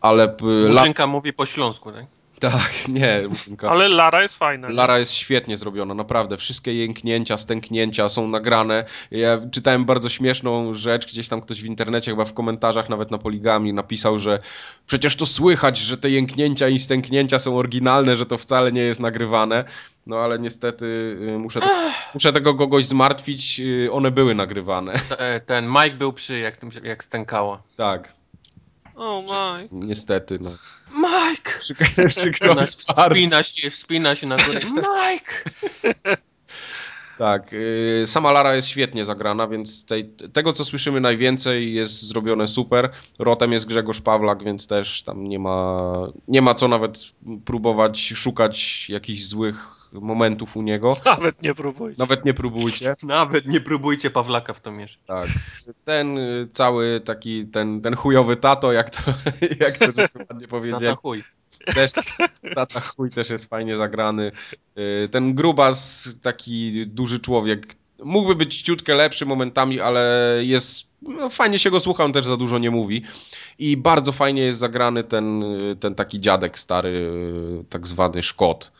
ale... La... Murzynka mówi po śląsku, tak? Tak, nie. Ale Lara jest fajna. Lara jest świetnie zrobiona, naprawdę. Wszystkie jęknięcia, stęknięcia są nagrane. Ja czytałem bardzo śmieszną rzecz, gdzieś tam ktoś w internecie, chyba w komentarzach, nawet na poligami, napisał, że przecież to słychać, że te jęknięcia i stęknięcia są oryginalne, że to wcale nie jest nagrywane. No ale niestety y, muszę, te, muszę tego kogoś zmartwić, y, one były nagrywane. Te- Ten Mike był przy, jak, jak stękała. Tak, O my. niestety. No. Mike! Przykro bardzo. wspina się, wspina się na górę. Mike! Tak, yy, sama Lara jest świetnie zagrana, więc tej, tego co słyszymy najwięcej jest zrobione super. Rotem jest Grzegorz Pawlak, więc też tam nie ma, nie ma co nawet próbować szukać jakichś złych momentów u niego. Nawet nie próbuj. Nawet nie próbujcie. Nawet nie próbujcie Pawlaka w to mieszać. Tak. Ten y, cały taki, ten, ten chujowy tato, jak to, jak to ładnie Tata powiedzieli, chuj. też tata chuj też jest fajnie zagrany. Y, Ten grubas, taki duży człowiek, mógłby być ciutkę lepszy momentami, ale jest, no, fajnie się go słucha, on też za dużo nie mówi. I bardzo fajnie jest zagrany ten, y, ten taki dziadek stary, tak zwany Szkot.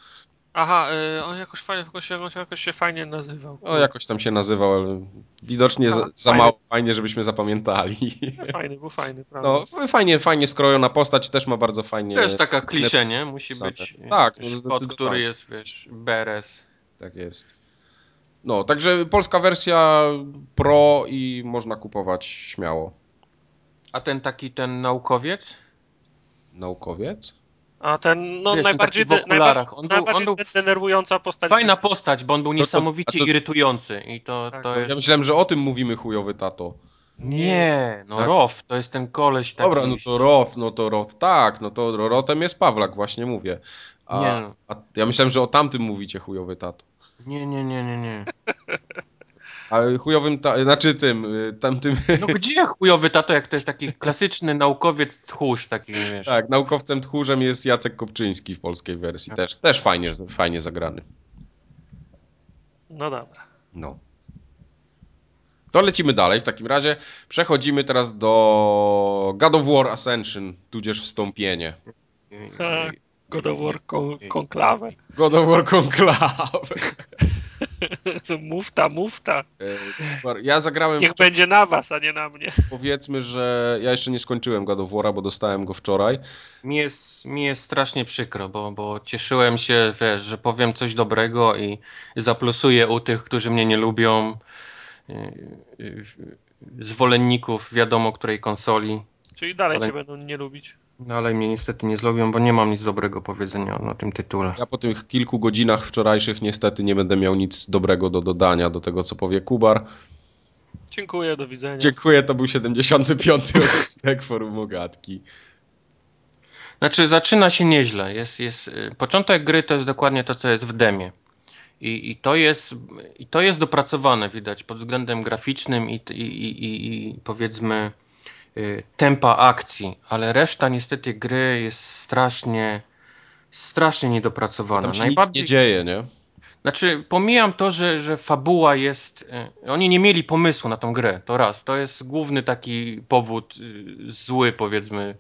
Aha, y, on jakoś fajnie, jakoś, jakoś, jakoś się fajnie nazywał. O, jakoś tam się nazywał, ale widocznie za, A, za fajny. mało fajnie, żebyśmy zapamiętali. Fajny, był fajny, prawda? No, fajnie, fajnie skrojona postać, też ma bardzo fajnie. To jest taka klisze, nie? Musi Pisane. być Tak, no, szkot, zdecydowanie. który jest, wiesz, beres. Tak jest. No, także polska wersja pro i można kupować śmiało. A ten taki, ten naukowiec? Naukowiec? A ten, no Wiesz, ten najbardziej, okularach. najbardziej, On był- najbardziej on był denerwująca postać. Fajna postać, bo on był to- niesamowicie a to- irytujący i to, Tak. to No, Ja jest... myślałem, że o tym mówimy chujowy tato. Nie, no Tak. Rof, to jest ten koleś taki... Dobra, no to Roth, no to Roth, tak, no to Rotem jest Pawlak, właśnie mówię. A, Nie a ja myślałem, że o tamtym mówicie chujowy tato. Nie, nie, nie, nie, nie. A chujowym, ta, znaczy tym, y, tamtym, No gdzie chujowy tato, jak to jest taki klasyczny naukowiec tchórz taki, wiesz. tak, naukowcem tchórzem jest Jacek Kopczyński w polskiej wersji, też, też fajnie, fajnie zagrany. No dobra. No. To lecimy dalej. W takim razie przechodzimy teraz do God of War Ascension, tudzież wstąpienie. Tak. God of War kon konklawę. God of War Conclave. Mufta, mufta. E, Ja zagrałem, Niech będzie na was, a nie na mnie. powiedzmy, że ja jeszcze nie skończyłem God of War'a, bo dostałem go wczoraj. Mi jest, mi jest strasznie przykro, bo, bo cieszyłem się, wiesz, że powiem coś dobrego i zaplusuję u tych, którzy mnie nie lubią. Yy, yy, Zwolenników wiadomo której konsoli. Czyli dalej Ale- cię będą nie lubić. No ale mnie niestety nie zlubią, bo nie mam nic dobrego powiedzenia na tym tytule. Ja po tych kilku godzinach wczorajszych niestety nie będę miał nic dobrego do dodania do tego, co powie Kubar. Dziękuję, do widzenia. Dziękuję, to był 75. odcinek Forum Ogatki. Znaczy, zaczyna się nieźle. Jest, jest, y, początek gry to jest dokładnie to, co jest w demie. I, i, to, jest, I to jest dopracowane, widać, pod względem graficznym i, i, i, i, powiedzmy tempa akcji, ale reszta niestety gry jest strasznie, strasznie niedopracowana. Tam się nic nie dzieje, nie? Znaczy, pomijam to, że, że fabuła jest. y, Oni nie mieli pomysłu na tą grę. To raz. To jest główny taki powód y, zły, powiedzmy,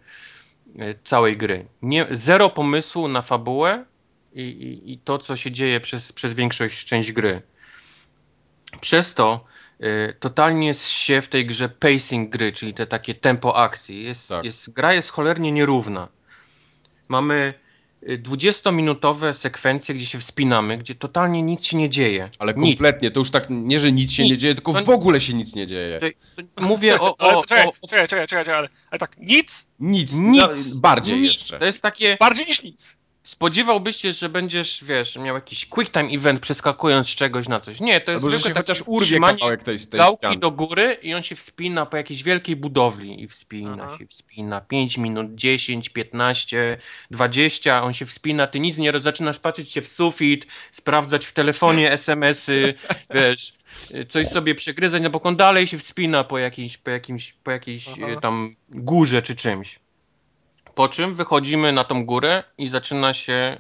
y, całej gry. Nie, zero pomysłu na fabułę i, i, i to, co się dzieje przez, przez większość część gry. Przez to y, totalnie jest się w tej grze pacing gry, czyli te takie tempo akcji. Jest, Tak. jest, gra jest cholernie nierówna. Mamy y, 20-minutowe sekwencje, gdzie się wspinamy, gdzie totalnie nic się nie dzieje. Ale Nic. kompletnie, to już tak nie, że nic się Nic. nie dzieje, tylko To- w ogóle się nic nie dzieje. To- to Mówię o. O, to czekaj, o, o czekaj, czekaj, czekaj, ale, ale tak, nic, Nic, nic. bardziej nic. jeszcze. To jest takie. bardziej niż nic. Spodziewałbyś się, że będziesz, wiesz, miał jakiś quick time event przeskakując z czegoś na coś. Nie, to jest Albo że się takie chociaż urwie kawałek tej, tej gałki ściany. do góry i on się wspina po jakiejś wielkiej budowli i wspina Aha. się, wspina 5 minut, 10, 15, 20, on się wspina, ty nic nie zaczynasz patrzeć się w sufit, sprawdzać w telefonie SMS-y, wiesz, coś sobie przegryzać, no bo on dalej się wspina po jakiejś, po jakimś, po jakiejś Aha. tam górze czy czymś. Po czym wychodzimy na tą górę i zaczyna się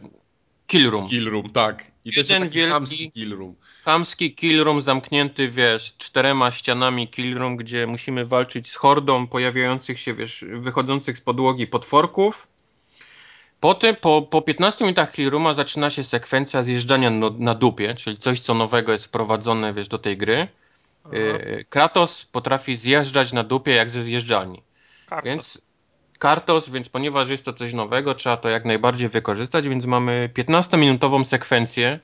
kill room. Kill room, tak. I to jest Jeden taki wielki- chamski kill room. Chamski kill room zamknięty, wiesz, czterema ścianami kill room, gdzie musimy walczyć z hordą pojawiających się, wiesz, wychodzących z podłogi potworków. Potem, po, po 15 minutach kill rooma zaczyna się sekwencja zjeżdżania no, na dupie, czyli coś, co nowego jest wprowadzone, wiesz, do tej gry. Aha, Yy, Kratos potrafi zjeżdżać na dupie jak ze zjeżdżalni. kartos. Więc Kartos, więc ponieważ jest to coś nowego, trzeba to jak najbardziej wykorzystać, więc mamy 15-minutową sekwencję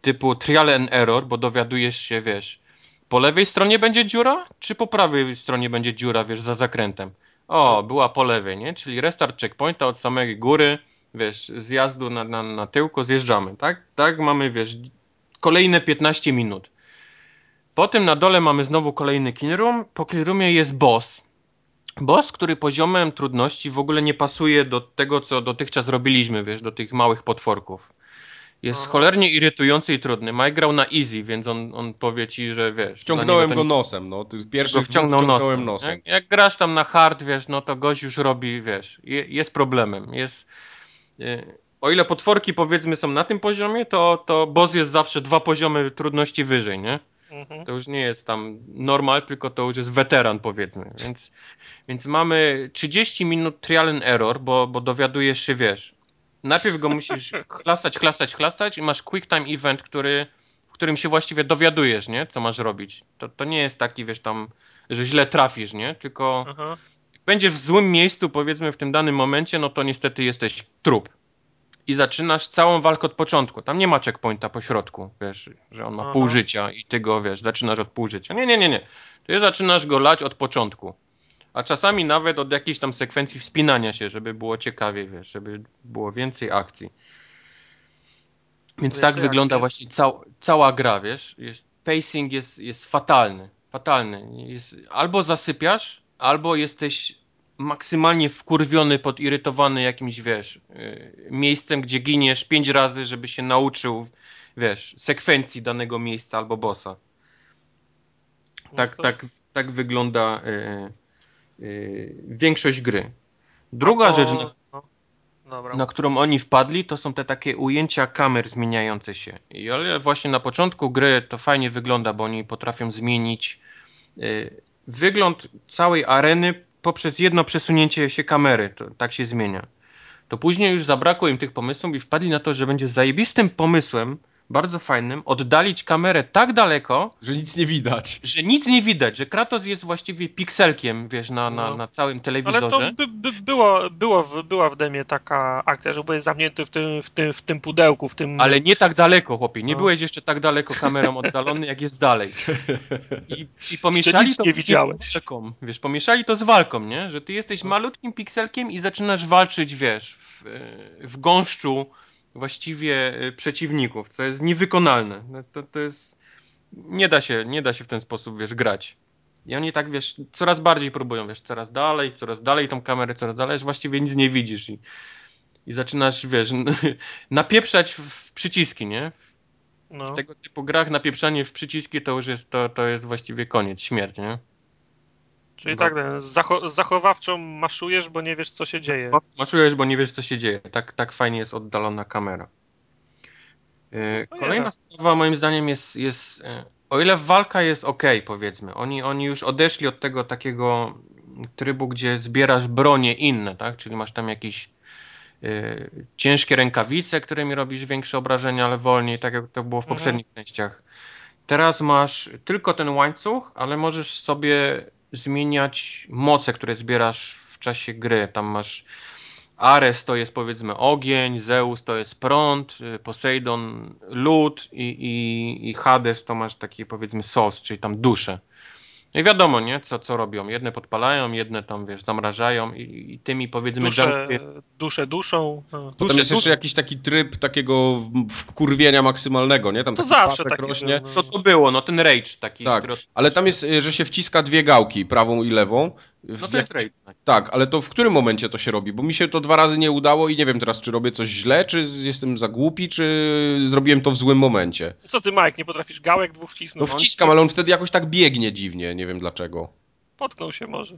typu trial and error, bo dowiadujesz się, wiesz, po lewej stronie będzie dziura, czy po prawej stronie będzie dziura, wiesz, za zakrętem. O, była po lewej, nie? Czyli restart checkpointa od samej góry, wiesz, zjazdu na, na, na tyłku, zjeżdżamy, tak? Tak, mamy, wiesz, kolejne 15 minut. Potem na dole mamy znowu kolejny kill room. Po kill roomie jest boss. Boss, który poziomem trudności w ogóle nie pasuje do tego, co dotychczas robiliśmy, wiesz, do tych małych potworków. Jest Aha. cholernie irytujący i trudny. Mike grał na easy, więc on, on powie ci, że wiesz. Wciągnąłem go nosem, no. Pierwszy go wciągnął wciągnąłem nosem. nosem. Jak, jak grasz tam na hard, wiesz, no to gość już robi, wiesz, je, jest problemem. Jest, y, o ile potworki powiedzmy są na tym poziomie, to, to boss jest zawsze dwa poziomy trudności wyżej, nie? Mhm. To już nie jest tam normal, tylko to już jest weteran, powiedzmy. Więc, więc mamy 30 minut trial and error, bo, bo dowiadujesz się, wiesz. Najpierw go musisz chlastać, chlastać, chlastać i masz quick time event, który, w którym się właściwie dowiadujesz, nie? Co masz robić. To, to nie jest taki, wiesz, tam, że źle trafisz, nie? Tylko Aha. będziesz w złym miejscu, powiedzmy, w tym danym momencie, no to niestety jesteś trup. I zaczynasz całą walkę od początku. Tam nie ma checkpointa po środku, wiesz, że on ma Aha. pół życia i ty go, wiesz, zaczynasz od pół życia. Nie, nie, nie, nie. Ty zaczynasz go lać od początku. A czasami nawet od jakiejś tam sekwencji wspinania się, żeby było ciekawie, wiesz, żeby było więcej akcji. Więc Więcej tak wygląda właśnie cał, cała gra, wiesz. Jest, pacing jest, jest fatalny. Fatalny. Jest, albo zasypiasz, albo jesteś maksymalnie wkurwiony, podirytowany jakimś, wiesz, yy, miejscem, gdzie giniesz pięć razy, żeby się nauczył, wiesz, sekwencji danego miejsca albo bossa. No Tak, tak, tak wygląda yy, yy, większość gry. Druga to- rzecz, na, no. Na którą oni wpadli, to są te takie ujęcia kamer zmieniające się. I ale właśnie na początku gry to fajnie wygląda, bo oni potrafią zmienić y, wygląd całej areny poprzez jedno przesunięcie się kamery. To, tak się zmienia. To później już zabrakło im tych pomysłów i wpadli na to, że będzie zajebistym pomysłem, bardzo fajnym, oddalić kamerę tak daleko, Że nic nie widać. że nic nie widać, że Kratos jest właściwie pikselkiem, wiesz, na, na, No. na całym Ale telewizorze. to by, by było, było była w demie taka akcja, że byłeś zamknięty w tym, w tym, w tym pudełku, w tym... Ale nie tak daleko, chłopie. Nie No. byłeś jeszcze tak daleko kamerą oddalony, jak jest dalej. I, i pomieszali to nie później widziałeś. z walką. Wiesz, pomieszali to z walką, nie? Że ty jesteś No. malutkim pikselkiem i zaczynasz walczyć, wiesz, w, w gąszczu właściwie e, przeciwników, co jest niewykonalne. No To, to jest... Nie da się, nie da się w ten sposób, wiesz, grać. I oni tak, wiesz, coraz bardziej próbują, wiesz, coraz dalej, coraz dalej tą kamerę, coraz dalej, aż właściwie nic nie widzisz i, i zaczynasz, wiesz, napieprzać w przyciski, nie? no. W tego typu grach napieprzanie w przyciski to już jest, to, to jest właściwie koniec, śmierć, nie? Czyli Bo- tak, ten, zacho zachowawczo maszujesz, bo nie wiesz, co się dzieje. Maszujesz, bo nie wiesz, co się dzieje. Tak, tak fajnie jest oddalona kamera. Yy, No Kolejna ja. sprawa moim zdaniem jest, jest yy, o ile walka jest ok, powiedzmy, oni, oni już odeszli od tego takiego trybu, gdzie zbierasz bronie inne, tak? Czyli masz tam jakieś yy, ciężkie rękawice, którymi robisz większe obrażenia, ale wolniej, tak jak to było w Mhm. poprzednich częściach. Teraz masz tylko ten łańcuch, ale możesz sobie zmieniać moce, które zbierasz w czasie gry. Tam masz Ares to jest powiedzmy ogień, Zeus to jest prąd, y, Poseidon lód i, i, i Hades to masz taki powiedzmy sos, czyli tam duszę. No i wiadomo, nie? Co, co robią. Jedne podpalają, jedne tam, wiesz, zamrażają i, i tymi powiedzmy Duszę, jumpy- duszę duszą. No. Potem jest jeszcze jakiś taki tryb takiego wkurwienia maksymalnego, nie? Tam To zawsze taki rośnie. był, no. To to było, no ten rage taki. Tak, który- ale tam jest, że się wciska dwie gałki, prawą i lewą. No to jest rage. tak. Ale to w którym momencie to się robi? Bo mi się to dwa razy nie udało i nie wiem teraz, czy robię coś źle, czy jestem za głupi, czy zrobiłem to w złym momencie. Co ty, Mike, nie potrafisz gałek dwóch No wcisnąć? wciskam, ale on wtedy jakoś tak biegnie dziwnie, nie wiem dlaczego. Potknął się może.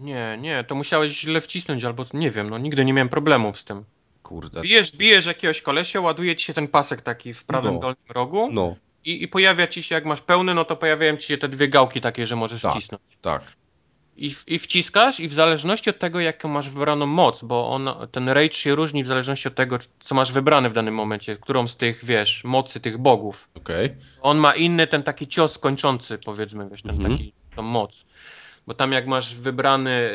Nie, nie, to musiałeś źle wcisnąć, albo nie wiem, no nigdy nie miałem problemów z tym. Kurde. Bijesz, bijesz jakiegoś kolesia, ładuje ci się ten pasek taki w prawym No. dolnym rogu No, i, i pojawia ci się, jak masz pełny, no to pojawiają ci się te dwie gałki takie, że możesz Tak. wcisnąć. tak. I, I wciskasz i w zależności od tego, jaką masz wybraną moc, bo on, ten rage się różni w zależności od tego, co masz wybrane w danym momencie, którą z tych, wiesz, mocy tych bogów. Okej. On ma inny ten taki cios kończący, powiedzmy, wiesz, ten Mhm. taki, tą moc. Bo tam jak masz wybrany,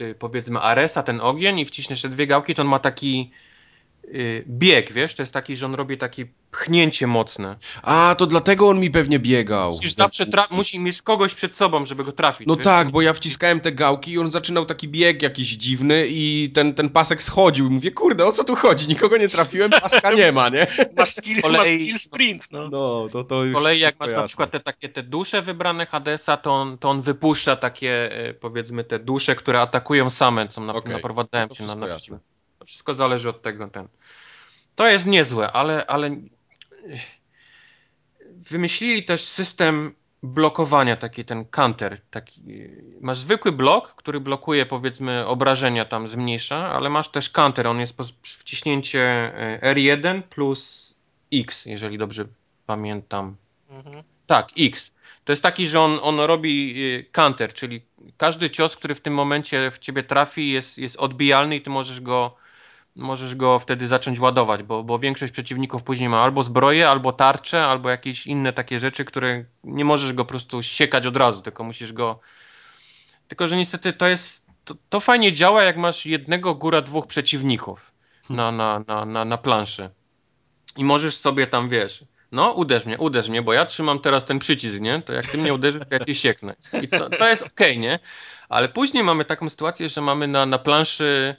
y, powiedzmy, Aresa, ten ogień i wciśniesz te dwie gałki, to on ma taki bieg, wiesz, to jest taki, że on robi takie pchnięcie mocne. A, to dlatego on mi pewnie biegał. Musisz zawsze, tra- musi mieć kogoś przed sobą, żeby go trafić. No wiesz? tak, bo ja wciskałem te gałki i on zaczynał taki bieg jakiś dziwny i ten, ten pasek schodził. I mówię, kurde, o co tu chodzi? Nikogo nie trafiłem, paska nie ma, nie? Masz skill, kolei- masz skill sprint, no. No, to to Z już kolei jak wszystko masz na przykład te takie te dusze wybrane Hadesa, to on, to on wypuszcza takie, e, powiedzmy, te dusze, które atakują same, co na, Okej, naprowadzają to się na, wszystko na jasne. Wszystko zależy od tego. Ten. To jest niezłe, ale, ale wymyślili też system blokowania, taki ten counter. Taki, masz zwykły blok, który blokuje powiedzmy obrażenia tam zmniejsza, ale masz też counter, on jest po wciśnięcie e, R1 plus X, jeżeli dobrze pamiętam. Mhm. Tak, X. To jest taki, że on, on robi counter, czyli każdy cios, który w tym momencie w ciebie trafi, jest, jest odbijalny i ty możesz go, możesz go wtedy zacząć ładować, bo, bo większość przeciwników później ma albo zbroję, albo tarcze, albo jakieś inne takie rzeczy, które nie możesz go po prostu siekać od razu, tylko musisz go. Tylko, że niestety to jest. To, to fajnie działa, jak masz jednego, góra dwóch przeciwników na, na, na, na, na planszy. I możesz sobie tam, wiesz, No, uderz mnie, uderz mnie, bo ja trzymam teraz ten przycisk, nie? To jak ty mnie uderzysz, to ja cię sieknę. I to, to jest okej, okay, nie? Ale później mamy taką sytuację, że mamy na, na planszy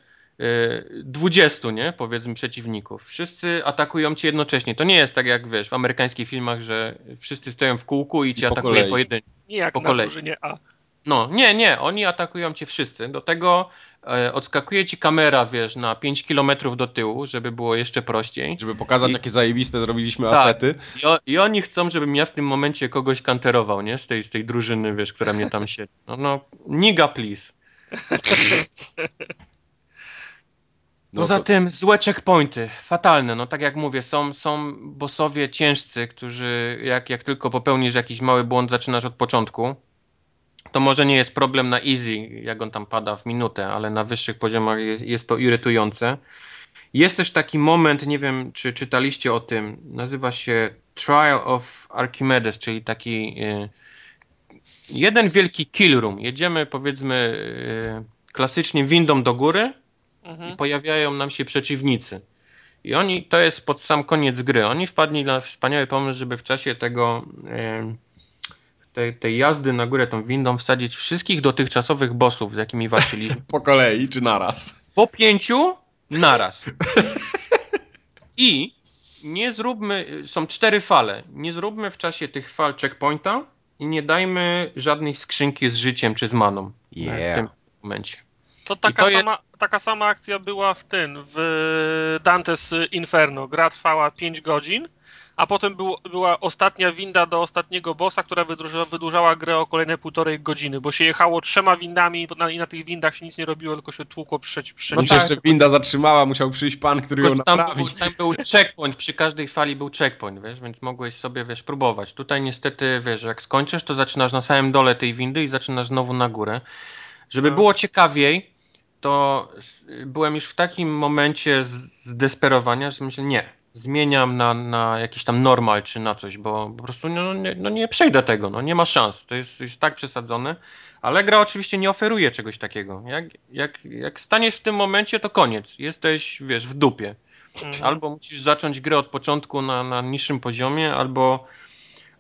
20, nie? Powiedzmy przeciwników. Wszyscy atakują cię jednocześnie. To nie jest tak jak, wiesz, w amerykańskich filmach, że wszyscy stoją w kółku i cię I atakują pojedynczo. Nie jak po na kolei. drużynie A. No, nie, nie, oni atakują cię wszyscy. Do tego e, odskakuje ci kamera, wiesz, na 5 kilometrów do tyłu, żeby było jeszcze prościej. Żeby pokazać, I... jakie zajebiste zrobiliśmy tak. asety. I, o, I, oni chcą, żebym ja w tym momencie kogoś kanterował, nie? Z tej, z tej drużyny, wiesz, która mnie tam siedzi. No, no niga please. No Poza to... tym złe checkpointy, fatalne, no tak jak mówię, są, są bossowie ciężcy, którzy jak, jak tylko popełnisz jakiś mały błąd, zaczynasz od początku to może nie jest problem na easy, jak on tam pada w minutę, ale na wyższych poziomach jest, jest to irytujące. Jest też taki moment, nie wiem czy czytaliście o tym, nazywa się Trial of Archimedes, czyli taki y, jeden wielki kill room. Jedziemy powiedzmy y, klasycznie windą do góry mhm. i pojawiają nam się przeciwnicy. I oni, to jest pod sam koniec gry. Oni wpadli na wspaniały pomysł, żeby w czasie tego tej, tej jazdy na górę tą windą wsadzić wszystkich dotychczasowych bossów, z jakimi walczyliśmy. Po kolei czy naraz? Po pięciu naraz. I nie zróbmy, są cztery fale, nie zróbmy w czasie tych fal checkpointa i nie dajmy żadnej skrzynki z życiem czy z maną yeah. w tym momencie. To taka, to sama, jest... taka sama akcja była w tym, w Dante's Inferno. Gra trwała 5 godzin a potem był, była ostatnia winda do ostatniego bossa, która wydłużała, wydłużała grę o kolejne półtorej godziny, bo się jechało trzema windami i na tych windach się nic nie robiło, tylko się tłukło przed przed No tak, jeszcze winda zatrzymała, musiał przyjść pan, który ją tam naprawi. Był, tam był checkpoint, przy każdej fali był checkpoint, wiesz, więc mogłeś sobie, wiesz, próbować. Tutaj niestety, wiesz, jak skończysz, to zaczynasz na samym dole tej windy i zaczynasz znowu na górę. Żeby no. było ciekawiej, to byłem już w takim momencie zdesperowania, że myślę, nie, zmieniam na, na jakiś tam normal czy na coś, bo po prostu no, nie, no nie przejdę tego, no nie ma szans, to jest, jest tak przesadzone, ale gra oczywiście nie oferuje czegoś takiego. Jak, jak, jak staniesz w tym momencie, to koniec, jesteś, wiesz, w dupie. Mhm. Albo musisz zacząć grę od początku na, na niższym poziomie, albo,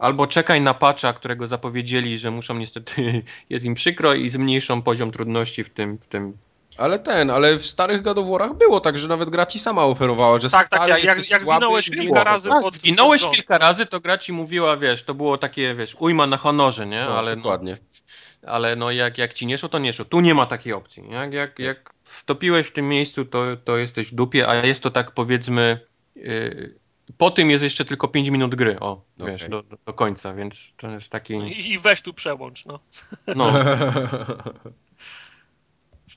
albo czekaj na patcha, którego zapowiedzieli, że muszą niestety, jest im przykro i zmniejszą poziom trudności w tym, w tym ale ten, ale w starych God War'ach było tak, że nawet gra ci sama oferowała, że tak, tak, jak, jak, jak zginąłeś kilka razy tak, pod, Zginąłeś pod kilka razy, to gra ci mówiła, wiesz, to było takie, wiesz, ujma na honorze, nie? No, ale dokładnie. No, ale no jak, jak ci nie szło, to nie szło. Tu nie ma takiej opcji. Jak, jak, jak wtopiłeś w tym miejscu, to, to jesteś w dupie, a jest to tak powiedzmy... Yy, po tym jest jeszcze tylko 5 minut gry, o, okay. wiesz, do, do, końca, więc to jest taki... I, I weź tu przełącz, no. No.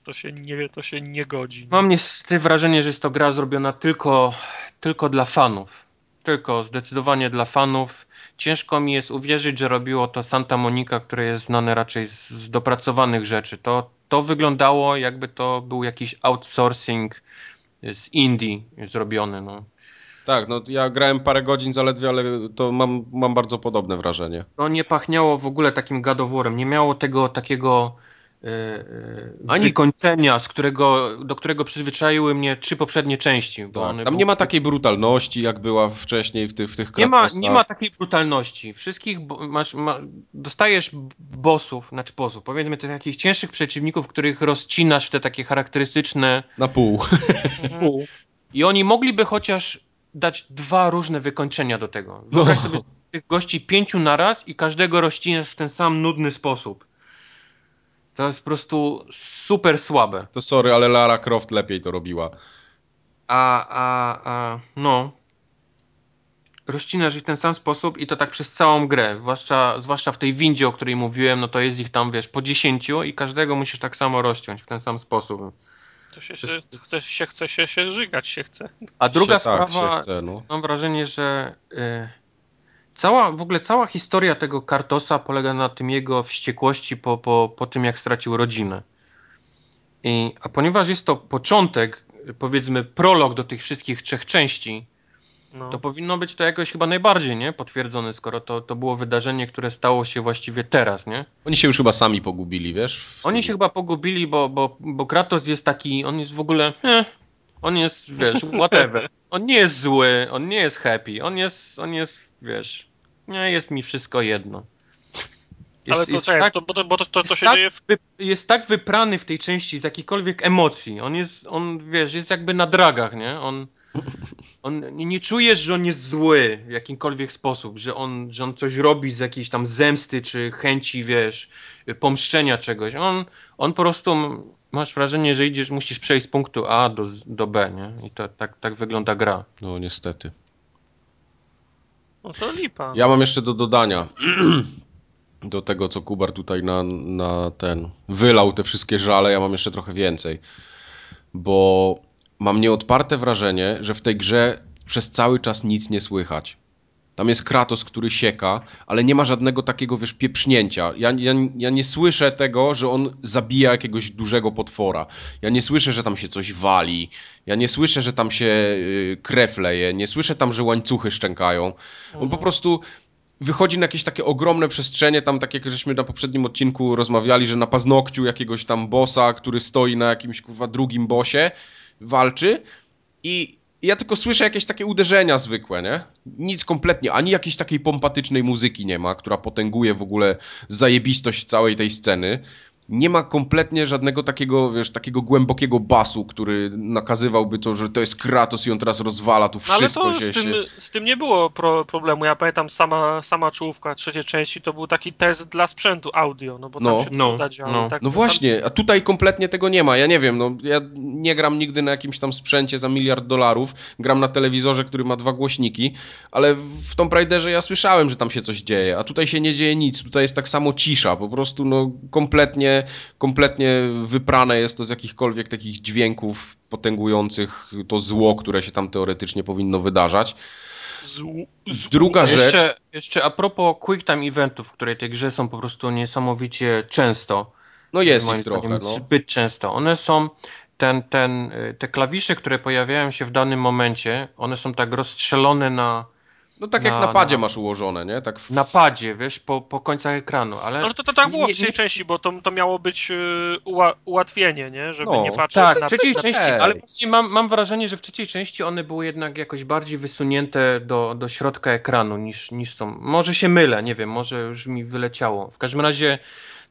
To się nie, to się nie godzi. Mam niestety wrażenie, że jest to gra zrobiona tylko, tylko dla fanów. Tylko zdecydowanie dla fanów. Ciężko mi jest uwierzyć, że robiło to Santa Monica, które jest znane raczej z, z dopracowanych rzeczy. To, to wyglądało jakby to był jakiś outsourcing z Indie zrobiony. No. Tak, no ja grałem parę godzin zaledwie, ale to mam, mam bardzo podobne wrażenie. No nie pachniało w ogóle takim gadoworem. Nie miało tego takiego e, ani kończenia, z którego, do którego przyzwyczaiły mnie trzy poprzednie części. Tak, tam nie ma takiej brutalności, jak była wcześniej w tych, w tych nie ma, nie ma takiej brutalności. Wszystkich masz, ma, dostajesz bossów, znaczy bossów, powiedzmy tych takich cięższych przeciwników, których rozcinasz w te takie charakterystyczne... Na pół. pół. I oni mogliby chociaż dać dwa różne wykończenia do tego. Wyobraź no. sobie tych gości pięciu naraz i każdego rozcinasz w ten sam nudny sposób. To jest po prostu super słabe. To sorry, ale Lara Croft lepiej to robiła. A, a, a, no. Rozcinasz ich w ten sam sposób i to tak przez całą grę. Zwłaszcza, zwłaszcza w tej windzie, o której mówiłem, no to jest ich tam, wiesz, po dziesięciu i każdego musisz tak samo rozciąć w ten sam sposób. To się, chce, się chce się, się żygać, się chce. A druga się, tak, sprawa, tak, chce, no. mam wrażenie, że... Y Cała, w ogóle cała historia tego Kartosa polega na tym jego wściekłości po, po, po tym, jak stracił rodzinę. I, a ponieważ jest to początek, powiedzmy prolog do tych wszystkich trzech części, no. to powinno być to jakoś chyba najbardziej nie potwierdzone, skoro to, to było wydarzenie, które stało się właściwie teraz, nie? Oni się już chyba sami pogubili, wiesz? Oni się chyba pogubili, bo, bo, bo Kratos jest taki, on jest w ogóle... Eh, On jest, wiesz, whatever. On nie jest zły, on nie jest happy, on jest, on jest, wiesz, nie jest mi wszystko jedno. Jest, Ale to czekaj, tak, to, bo to, bo to, to, to się tak dzieje... W... Jest tak wyprany w tej części z jakichkolwiek emocji. On jest, on, wiesz, jest jakby na dragach, nie? On, on nie czujesz, że on jest zły w jakimkolwiek sposób, że on, że on coś robi z jakiejś tam zemsty, czy chęci, wiesz, pomszczenia czegoś. On, on po prostu masz wrażenie, że idziesz, musisz przejść z punktu A do, do B, nie? I to, tak, tak wygląda gra. No niestety. No to lipa. Ja mam jeszcze do dodania do tego, co Kubar tutaj na, na ten wylał te wszystkie żale, ja mam jeszcze trochę więcej. Bo mam nieodparte wrażenie, że w tej grze przez cały czas nic nie słychać. Tam jest Kratos, który sieka, ale nie ma żadnego takiego, wiesz, pieprznięcia. Ja, ja, ja nie słyszę tego, że on zabija jakiegoś dużego potwora. Ja nie słyszę, że tam się coś wali. Ja nie słyszę, że tam się y, krew leje. Nie słyszę tam, że łańcuchy szczękają. On po prostu wychodzi na jakieś takie ogromne przestrzenie, tam tak jak żeśmy na poprzednim odcinku rozmawiali, że na paznokciu jakiegoś tam bossa, który stoi na jakimś kurwa drugim bosie, walczy i ja tylko słyszę jakieś takie uderzenia zwykłe, nie? Nic kompletnie, ani jakiejś takiej pompatycznej muzyki nie ma, która potęguje w ogóle zajebistość całej tej sceny nie ma kompletnie żadnego takiego, wiesz, takiego głębokiego basu, który nakazywałby to, że to jest Kratos i on teraz rozwala tu wszystko. Ale to z tym, z tym nie było pro problemu. Ja pamiętam sama, sama czołówka trzeciej części to był taki test dla sprzętu audio, no bo tam no, się no, działo. No, tak, no właśnie, a tutaj kompletnie tego nie ma. Ja nie wiem, no ja nie gram nigdy na jakimś tam sprzęcie za miliard dolarów, gram na telewizorze, który ma dwa głośniki, ale w Tomb Raiderze ja słyszałem, że tam się coś dzieje, a tutaj się nie dzieje nic. Tutaj jest tak samo cisza, po prostu no kompletnie kompletnie, wyprane jest to z jakichkolwiek takich dźwięków potęgujących to zło, które się tam teoretycznie powinno wydarzać. Druga rzecz. Jeszcze, jeszcze a propos quick time eventów, które tej grze są po prostu niesamowicie często. No jest ich trochę. No. Zbyt często. One są. Ten, ten, te klawisze, które pojawiają się w danym momencie, one są tak rozstrzelone na, no tak na, jak na padzie na, masz ułożone, nie? Tak w... Na padzie, wiesz, po, po końcach ekranu, ale... No to, to tak było w trzeciej części, bo to, to miało być y, uła, ułatwienie, nie? Żeby no, nie patrzeć tak, na... w trzeciej części, ale właśnie mam, mam wrażenie, że w trzeciej części one były jednak jakoś bardziej wysunięte do, do środka ekranu niż, niż są. Może się mylę, nie wiem, może już mi wyleciało. W każdym razie